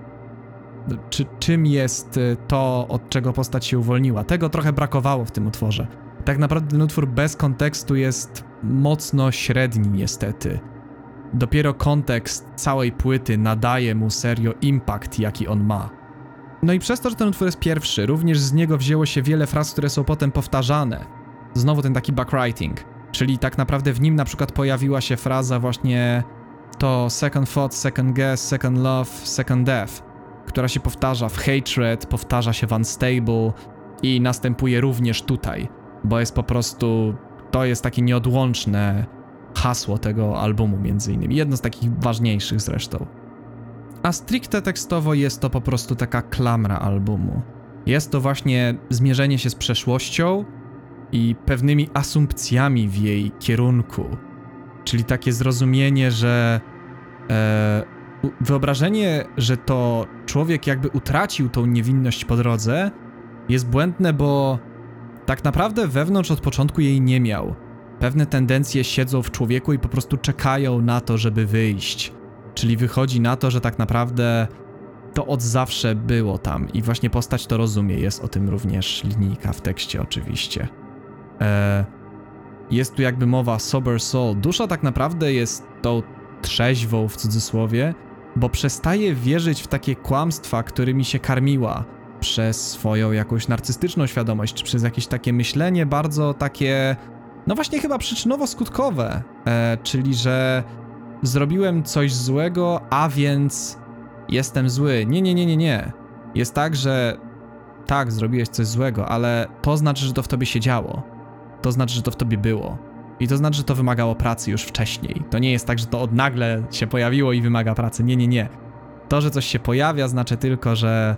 Czy czym jest y, to, od czego postać się uwolniła. Tego trochę brakowało w tym utworze. Tak naprawdę ten utwór bez kontekstu jest mocno średni, niestety. Dopiero kontekst całej płyty nadaje mu serio impact, jaki on ma. No i przez to, że ten utwór jest pierwszy, również z niego wzięło się wiele fraz, które są potem powtarzane. Znowu ten taki backwriting. Czyli tak naprawdę w nim na przykład pojawiła się fraza właśnie to second thought, second guess, second love, second death, która się powtarza w hatred, powtarza się w unstable i następuje również tutaj, bo jest po prostu to jest takie nieodłączne hasło tego albumu między innymi, jedno z takich ważniejszych zresztą. A stricte tekstowo jest to po prostu taka klamra albumu. Jest to właśnie zmierzenie się z przeszłością, i pewnymi asumpcjami w jej kierunku. Czyli takie zrozumienie, że e, wyobrażenie, że to człowiek jakby utracił tą niewinność po drodze, jest błędne, bo tak naprawdę wewnątrz od początku jej nie miał. Pewne tendencje siedzą w człowieku i po prostu czekają na to, żeby wyjść. Czyli wychodzi na to, że tak naprawdę to od zawsze było tam i właśnie postać to rozumie. Jest o tym również linijka w tekście, oczywiście. E, jest tu jakby mowa sober soul. Dusza tak naprawdę jest tą trzeźwą w cudzysłowie, bo przestaje wierzyć w takie kłamstwa, którymi się karmiła przez swoją jakąś narcystyczną świadomość, czy przez jakieś takie myślenie bardzo takie, no właśnie chyba przyczynowo-skutkowe, e, czyli że zrobiłem coś złego, a więc jestem zły. Nie, nie, nie, nie, nie. Jest tak, że tak, zrobiłeś coś złego, ale to znaczy, że to w tobie się działo to znaczy, że to w tobie było. I to znaczy, że to wymagało pracy już wcześniej. To nie jest tak, że to od nagle się pojawiło i wymaga pracy. Nie, nie, nie. To, że coś się pojawia, znaczy tylko, że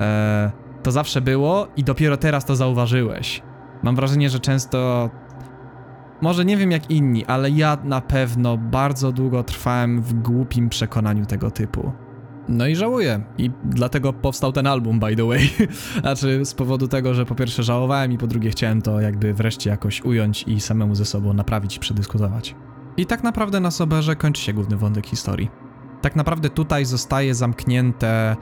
e, to zawsze było i dopiero teraz to zauważyłeś. Mam wrażenie, że często. Może nie wiem jak inni, ale ja na pewno bardzo długo trwałem w głupim przekonaniu tego typu. No i żałuję. I dlatego powstał ten album, by the way. znaczy, z powodu tego, że po pierwsze żałowałem i po drugie chciałem to jakby wreszcie jakoś ująć i samemu ze sobą naprawić i przedyskutować. I tak naprawdę na Soberze kończy się główny wątek historii. Tak naprawdę tutaj zostaje zamknięte,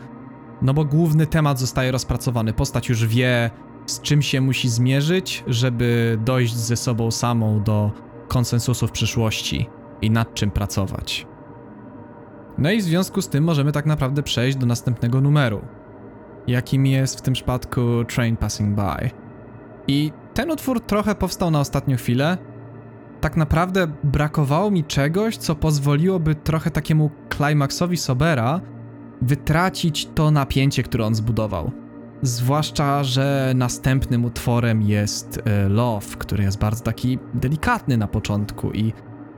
no bo główny temat zostaje rozpracowany. Postać już wie, z czym się musi zmierzyć, żeby dojść ze sobą samą do konsensusu w przyszłości i nad czym pracować. No i w związku z tym możemy tak naprawdę przejść do następnego numeru, jakim jest w tym przypadku Train Passing By. I ten utwór trochę powstał na ostatnią chwilę. Tak naprawdę brakowało mi czegoś, co pozwoliłoby trochę takiemu klimaksowi Sobera wytracić to napięcie, które on zbudował. Zwłaszcza, że następnym utworem jest e, Love, który jest bardzo taki delikatny na początku i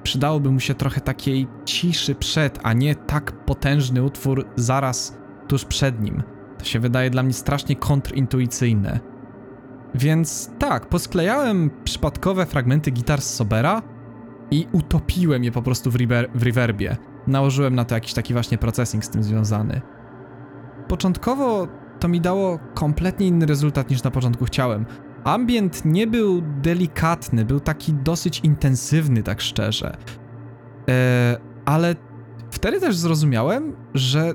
przydałoby mu się trochę takiej ciszy przed, a nie tak potężny utwór zaraz tuż przed nim. To się wydaje dla mnie strasznie kontrintuicyjne. Więc tak, posklejałem przypadkowe fragmenty gitar z Sobera i utopiłem je po prostu w, rever w reverbie. Nałożyłem na to jakiś taki właśnie processing z tym związany. Początkowo to mi dało kompletnie inny rezultat niż na początku chciałem. Ambient nie był delikatny, był taki dosyć intensywny, tak szczerze. E, ale wtedy też zrozumiałem, że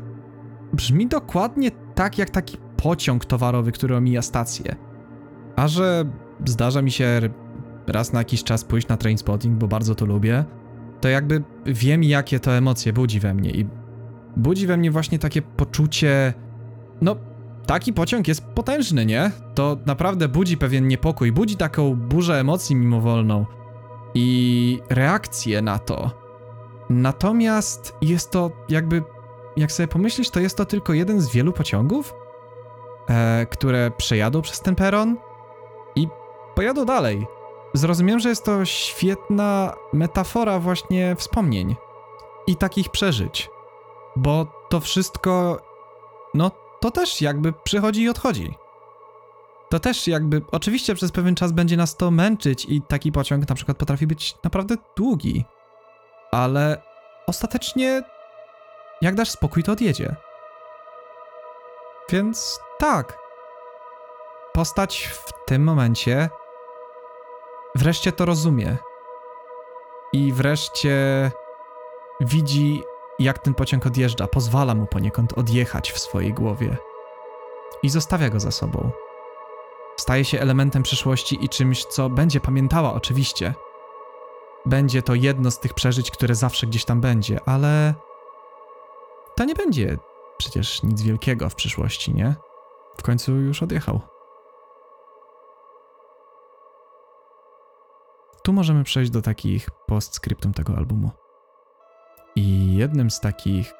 brzmi dokładnie tak jak taki pociąg towarowy, który omija stację. A że zdarza mi się raz na jakiś czas pójść na trainspotting, bo bardzo to lubię, to jakby wiem, jakie to emocje budzi we mnie i budzi we mnie właśnie takie poczucie, no, taki pociąg jest potężny, nie? To naprawdę budzi pewien niepokój, budzi taką burzę emocji mimowolną i reakcję na to. Natomiast jest to jakby, jak sobie pomyślisz, to jest to tylko jeden z wielu pociągów, e, które przejadą przez ten peron i pojadą dalej. Zrozumiałem, że jest to świetna metafora właśnie wspomnień i takich przeżyć, bo to wszystko, no to też jakby przychodzi i odchodzi. To też jakby, oczywiście przez pewien czas będzie nas to męczyć i taki pociąg na przykład potrafi być naprawdę długi, ale ostatecznie jak dasz spokój, to odjedzie. Więc tak, postać w tym momencie wreszcie to rozumie. I wreszcie widzi, jak ten pociąg odjeżdża, pozwala mu poniekąd odjechać w swojej głowie. I zostawia go za sobą. Staje się elementem przyszłości i czymś, co będzie pamiętała, oczywiście. Będzie to jedno z tych przeżyć, które zawsze gdzieś tam będzie, ale to nie będzie przecież nic wielkiego w przyszłości, nie? W końcu już odjechał. Tu możemy przejść do takich postscriptum tego albumu. I jednym z takich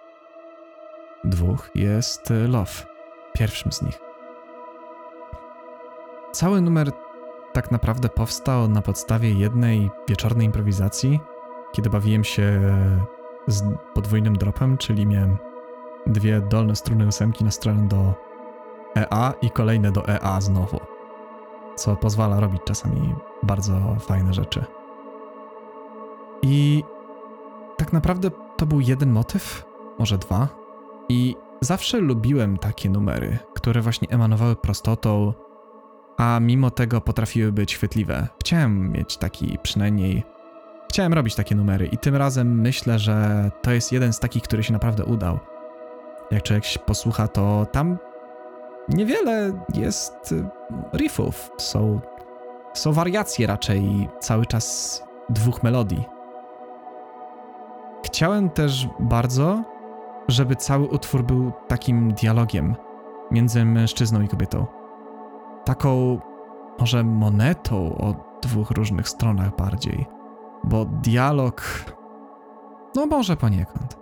dwóch jest Love, pierwszym z nich. Cały numer tak naprawdę powstał na podstawie jednej wieczornej improwizacji, kiedy bawiłem się z podwójnym dropem, czyli miałem dwie dolne struny ósemki nastrojone do EA i kolejne do EA znowu, co pozwala robić czasami bardzo fajne rzeczy. I tak naprawdę to był jeden motyw, może dwa, i zawsze lubiłem takie numery, które właśnie emanowały prostotą, a mimo tego potrafiły być chwytliwe. Chciałem mieć taki przynajmniej. Chciałem robić takie numery, i tym razem myślę, że to jest jeden z takich, który się naprawdę udał. Jak człowiek posłucha, to tam niewiele jest y, riffów. Są, są wariacje raczej cały czas dwóch melodii. Chciałem też bardzo, żeby cały utwór był takim dialogiem między mężczyzną i kobietą. Taką może monetą o dwóch różnych stronach bardziej, bo dialog, no może poniekąd.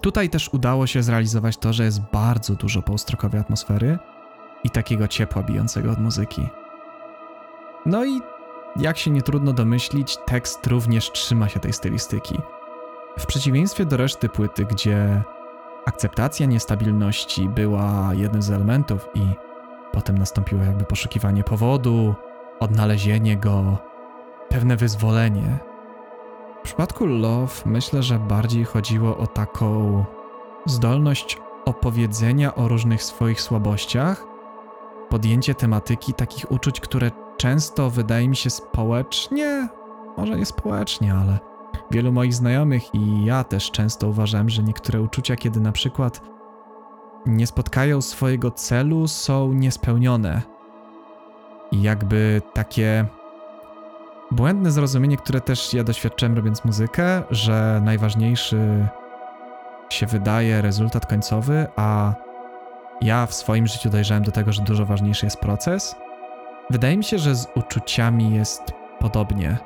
Tutaj też udało się zrealizować to, że jest bardzo dużo półstrokowej atmosfery i takiego ciepła bijącego od muzyki. No i jak się nie trudno domyślić, tekst również trzyma się tej stylistyki. W przeciwieństwie do reszty płyty, gdzie akceptacja niestabilności była jednym z elementów i potem nastąpiło jakby poszukiwanie powodu, odnalezienie go, pewne wyzwolenie. W przypadku Love myślę, że bardziej chodziło o taką zdolność opowiedzenia o różnych swoich słabościach, podjęcie tematyki takich uczuć, które często wydaje mi się społecznie, może nie społecznie, ale wielu moich znajomych i ja też często uważam, że niektóre uczucia, kiedy na przykład nie spotkają swojego celu, są niespełnione. I jakby takie błędne zrozumienie, które też ja doświadczyłem robiąc muzykę, że najważniejszy się wydaje rezultat końcowy, a ja w swoim życiu dojrzałem do tego, że dużo ważniejszy jest proces. Wydaje mi się, że z uczuciami jest podobnie,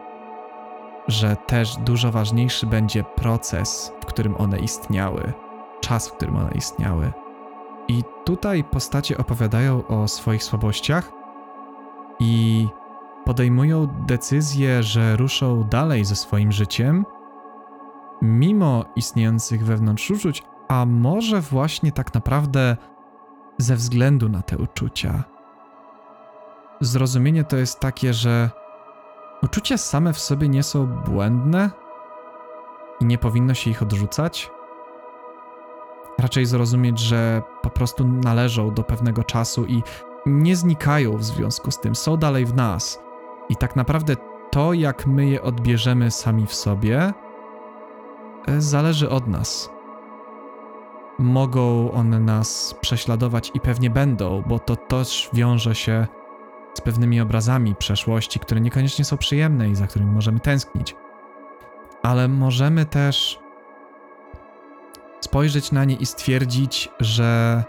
że też dużo ważniejszy będzie proces, w którym one istniały, czas, w którym one istniały. I tutaj postacie opowiadają o swoich słabościach i podejmują decyzję, że ruszą dalej ze swoim życiem, mimo istniejących wewnątrz uczuć, a może właśnie tak naprawdę ze względu na te uczucia. Zrozumienie to jest takie, że uczucia same w sobie nie są błędne i nie powinno się ich odrzucać. Raczej zrozumieć, że po prostu należą do pewnego czasu i nie znikają w związku z tym, są dalej w nas. I tak naprawdę to, jak my je odbierzemy sami w sobie, e, zależy od nas. mogą one nas prześladować i pewnie będą, bo to też wiąże się z pewnymi obrazami przeszłości, które niekoniecznie są przyjemne i za którymi możemy tęsknić. Ale możemy też spojrzeć na nie i stwierdzić, że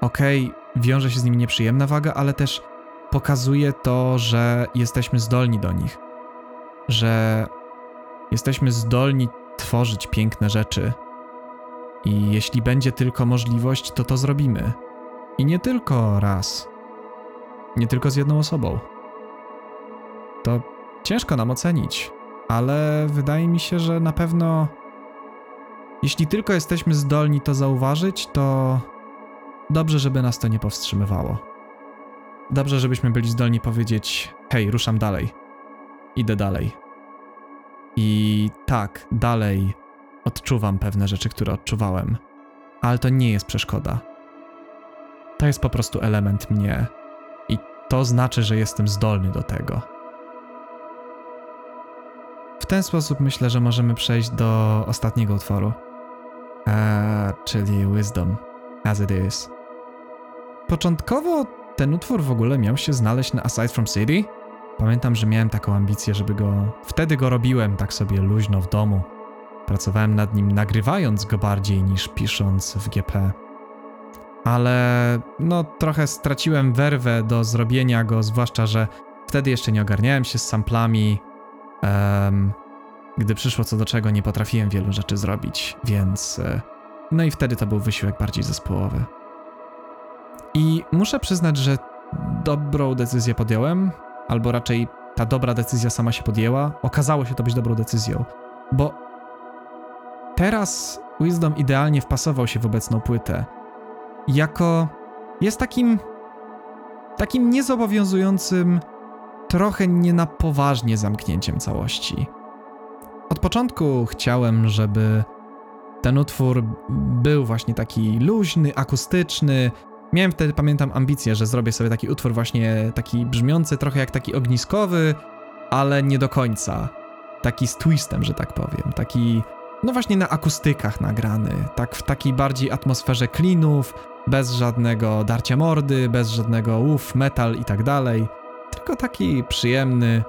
okej, okay, wiąże się z nimi nieprzyjemna waga, ale też pokazuje to, że jesteśmy zdolni do nich, że jesteśmy zdolni tworzyć piękne rzeczy. I jeśli będzie tylko możliwość, to to zrobimy. I nie tylko raz. Nie tylko z jedną osobą. To ciężko nam ocenić, ale wydaje mi się, że na pewno jeśli tylko jesteśmy zdolni to zauważyć, to dobrze, żeby nas to nie powstrzymywało. Dobrze, żebyśmy byli zdolni powiedzieć: hej, ruszam dalej. Idę dalej. I tak, dalej odczuwam pewne rzeczy, które odczuwałem, ale to nie jest przeszkoda. To jest po prostu element mnie to znaczy, że jestem zdolny do tego. W ten sposób myślę, że możemy przejść do ostatniego utworu, eee, czyli Wisdom, as it is. Początkowo ten utwór w ogóle miał się znaleźć na Aside from City. Pamiętam, że miałem taką ambicję, żeby go. Wtedy go robiłem tak sobie luźno w domu. Pracowałem nad nim, nagrywając go bardziej niż pisząc w GP. Ale no, trochę straciłem werwę do zrobienia go, zwłaszcza, że wtedy jeszcze nie ogarniałem się z samplami. Um, gdy przyszło co do czego, nie potrafiłem wielu rzeczy zrobić, więc. E, no i wtedy to był wysiłek bardziej zespołowy. I muszę przyznać, że dobrą decyzję podjąłem, albo raczej ta dobra decyzja sama się podjęła. Okazało się to być dobrą decyzją, bo teraz Wisdom idealnie wpasował się w obecną płytę. Jako jest takim takim niezobowiązującym, trochę nie na poważnie zamknięciem całości. Od początku chciałem, żeby ten utwór był właśnie taki luźny, akustyczny, Miałem wtedy, pamiętam, ambicję, że zrobię sobie taki utwór właśnie taki brzmiący trochę jak taki ogniskowy, ale nie do końca. Taki z twistem, że tak powiem. Taki, no właśnie na akustykach nagrany. Tak w takiej bardziej atmosferze klinów, bez żadnego darcia mordy, bez żadnego uff, metal i tak dalej. Tylko taki przyjemny.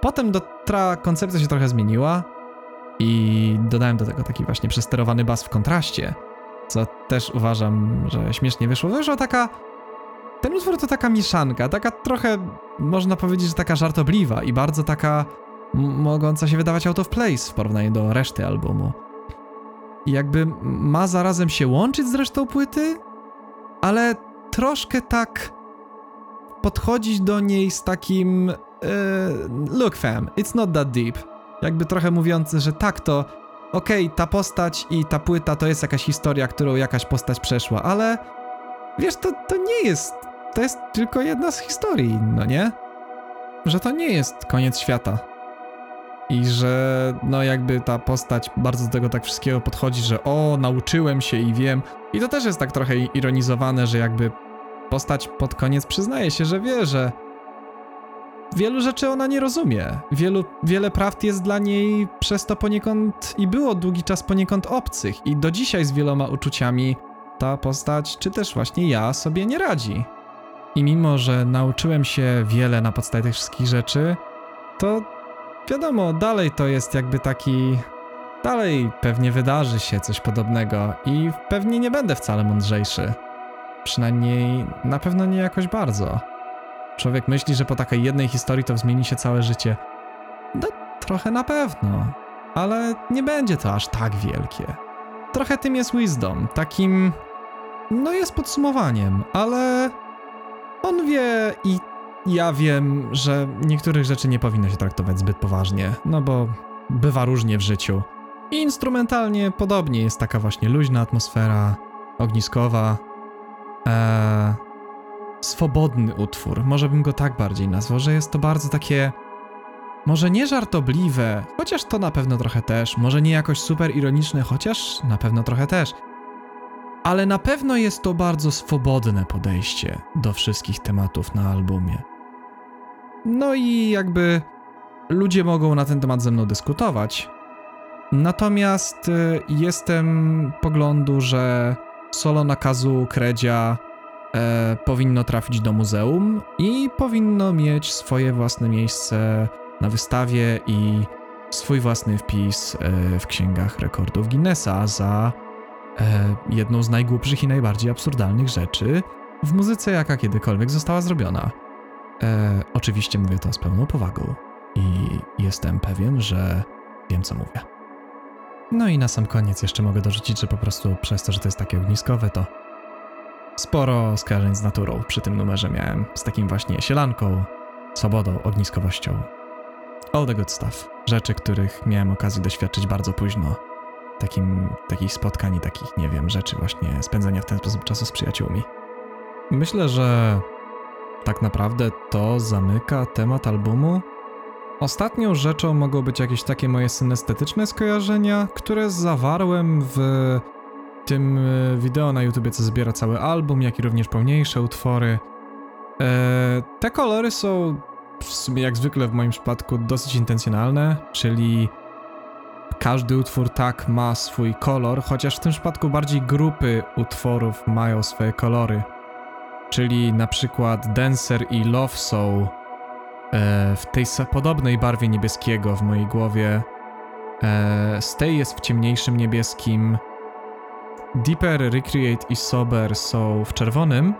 Potem do tra koncepcja się trochę zmieniła i dodałem do tego taki właśnie przesterowany bas w kontraście co też uważam, że śmiesznie wyszło. Wyszła taka... Ten utwór to taka mieszanka, taka trochę, można powiedzieć, że taka żartobliwa i bardzo taka mogąca się wydawać out of place w porównaniu do reszty albumu. I jakby ma zarazem się łączyć z resztą płyty, ale troszkę tak podchodzić do niej z takim yy, look fam, it's not that deep. Jakby trochę mówiący, że tak to okej, okay, ta postać i ta płyta to jest jakaś historia, którą jakaś postać przeszła, ale wiesz, to, to nie jest, to jest tylko jedna z historii, no nie? Że to nie jest koniec świata. I że, no, jakby ta postać bardzo do tego tak wszystkiego podchodzi, że o, nauczyłem się i wiem. I to też jest tak trochę ironizowane, że jakby postać pod koniec przyznaje się, że wie, że wielu rzeczy ona nie rozumie. Wielu, wiele prawd jest dla niej przez to poniekąd i było długi czas poniekąd obcych i do dzisiaj z wieloma uczuciami ta postać, czy też właśnie ja, sobie nie radzi. I mimo, że nauczyłem się wiele na podstawie tych wszystkich rzeczy, to wiadomo, dalej to jest jakby taki. Dalej pewnie wydarzy się coś podobnego i pewnie nie będę wcale mądrzejszy. Przynajmniej na pewno nie jakoś bardzo. Człowiek myśli, że po takiej jednej historii to zmieni się całe życie. No, trochę na pewno, ale nie będzie to aż tak wielkie. Trochę tym jest Wisdom, takim. No, jest podsumowaniem, ale on wie i ja wiem, że niektórych rzeczy nie powinno się traktować zbyt poważnie, no bo bywa różnie w życiu. I instrumentalnie podobnie jest taka właśnie luźna atmosfera, ogniskowa. Eee, swobodny utwór, może bym go tak bardziej nazwał, że jest to bardzo takie może nie żartobliwe, chociaż to na pewno trochę też, może nie jakoś super ironiczne, chociaż na pewno trochę też. Ale na pewno jest to bardzo swobodne podejście do wszystkich tematów na albumie. No i jakby ludzie mogą na ten temat ze mną dyskutować. Natomiast y, jestem poglądu, że solo nakazu Kredzia e, powinno trafić do muzeum i powinno mieć swoje własne miejsce na wystawie i swój własny wpis e, w księgach rekordów Guinnessa za e, jedną z najgłupszych i najbardziej absurdalnych rzeczy w muzyce, jaka kiedykolwiek została zrobiona. E, oczywiście mówię to z pełną powagą i jestem pewien, że wiem, co mówię. No i na sam koniec jeszcze mogę dorzucić, że po prostu przez to, że to jest takie ogniskowe, to sporo skojarzeń z naturą przy tym numerze miałem. Z takim właśnie sielanką, swobodą, ogniskowością. All the good stuff. Rzeczy, których miałem okazję doświadczyć bardzo późno. Takim, takich spotkań i takich, nie wiem, rzeczy właśnie, spędzania w ten sposób czasu z przyjaciółmi. Myślę, że tak naprawdę to zamyka temat albumu. Ostatnią rzeczą mogą być jakieś takie moje synestetyczne skojarzenia, które zawarłem w tym e, wideo na YouTubie, co zbiera cały album, jak i również pełniejsze utwory. E, te kolory są w sumie jak zwykle w moim przypadku dosyć intencjonalne, czyli każdy utwór tak ma swój kolor, chociaż w tym przypadku bardziej grupy utworów mają swoje kolory. Czyli na przykład Dancer i Love są e, w tej podobnej barwie niebieskiego w mojej głowie. E, Stay jest w ciemniejszym niebieskim. Deeper, Recreate i Sober są w czerwonym,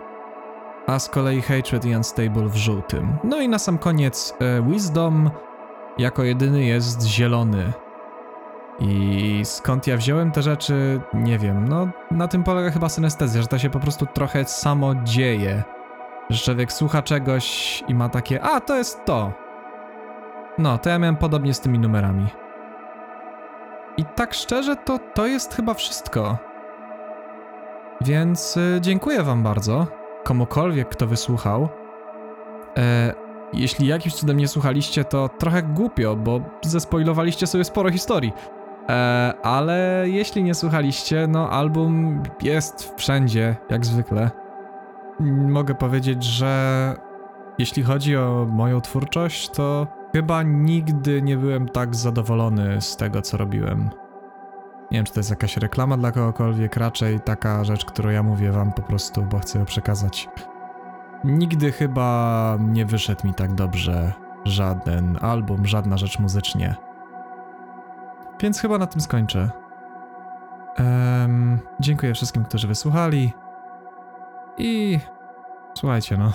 a z kolei Hatred i Unstable w żółtym. No i na sam koniec e, Wisdom jako jedyny jest zielony. I skąd ja wziąłem te rzeczy, nie wiem. No, na tym polega chyba synestezja, że to się po prostu trochę samo dzieje. Że człowiek słucha czegoś i ma takie, a to jest to. No, to ja miałem podobnie z tymi numerami. I tak szczerze, to to jest chyba wszystko. Więc y, dziękuję Wam bardzo, komukolwiek, kto wysłuchał. E, jeśli jakimś cudem nie słuchaliście, to trochę głupio, bo zespoilowaliście sobie sporo historii. E, ale jeśli nie słuchaliście, no album jest wszędzie, jak zwykle. Mogę powiedzieć, że jeśli chodzi o moją twórczość, to chyba nigdy nie byłem tak zadowolony z tego, co robiłem. Nie wiem, czy to jest jakaś reklama dla kogokolwiek, raczej taka rzecz, którą ja mówię wam po prostu, bo chcę ją przekazać. Nigdy chyba nie wyszedł mi tak dobrze żaden album, żadna rzecz muzycznie. Więc chyba na tym skończę. Em, dziękuję wszystkim, którzy wysłuchali. I słuchajcie, no.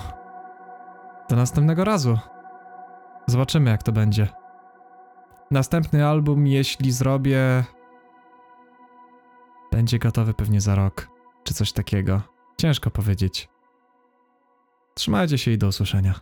Do następnego razu. Zobaczymy, jak to będzie. Następny album, jeśli zrobię, będzie gotowy pewnie za rok, czy coś takiego. Ciężko powiedzieć. Trzymajcie się i do usłyszenia.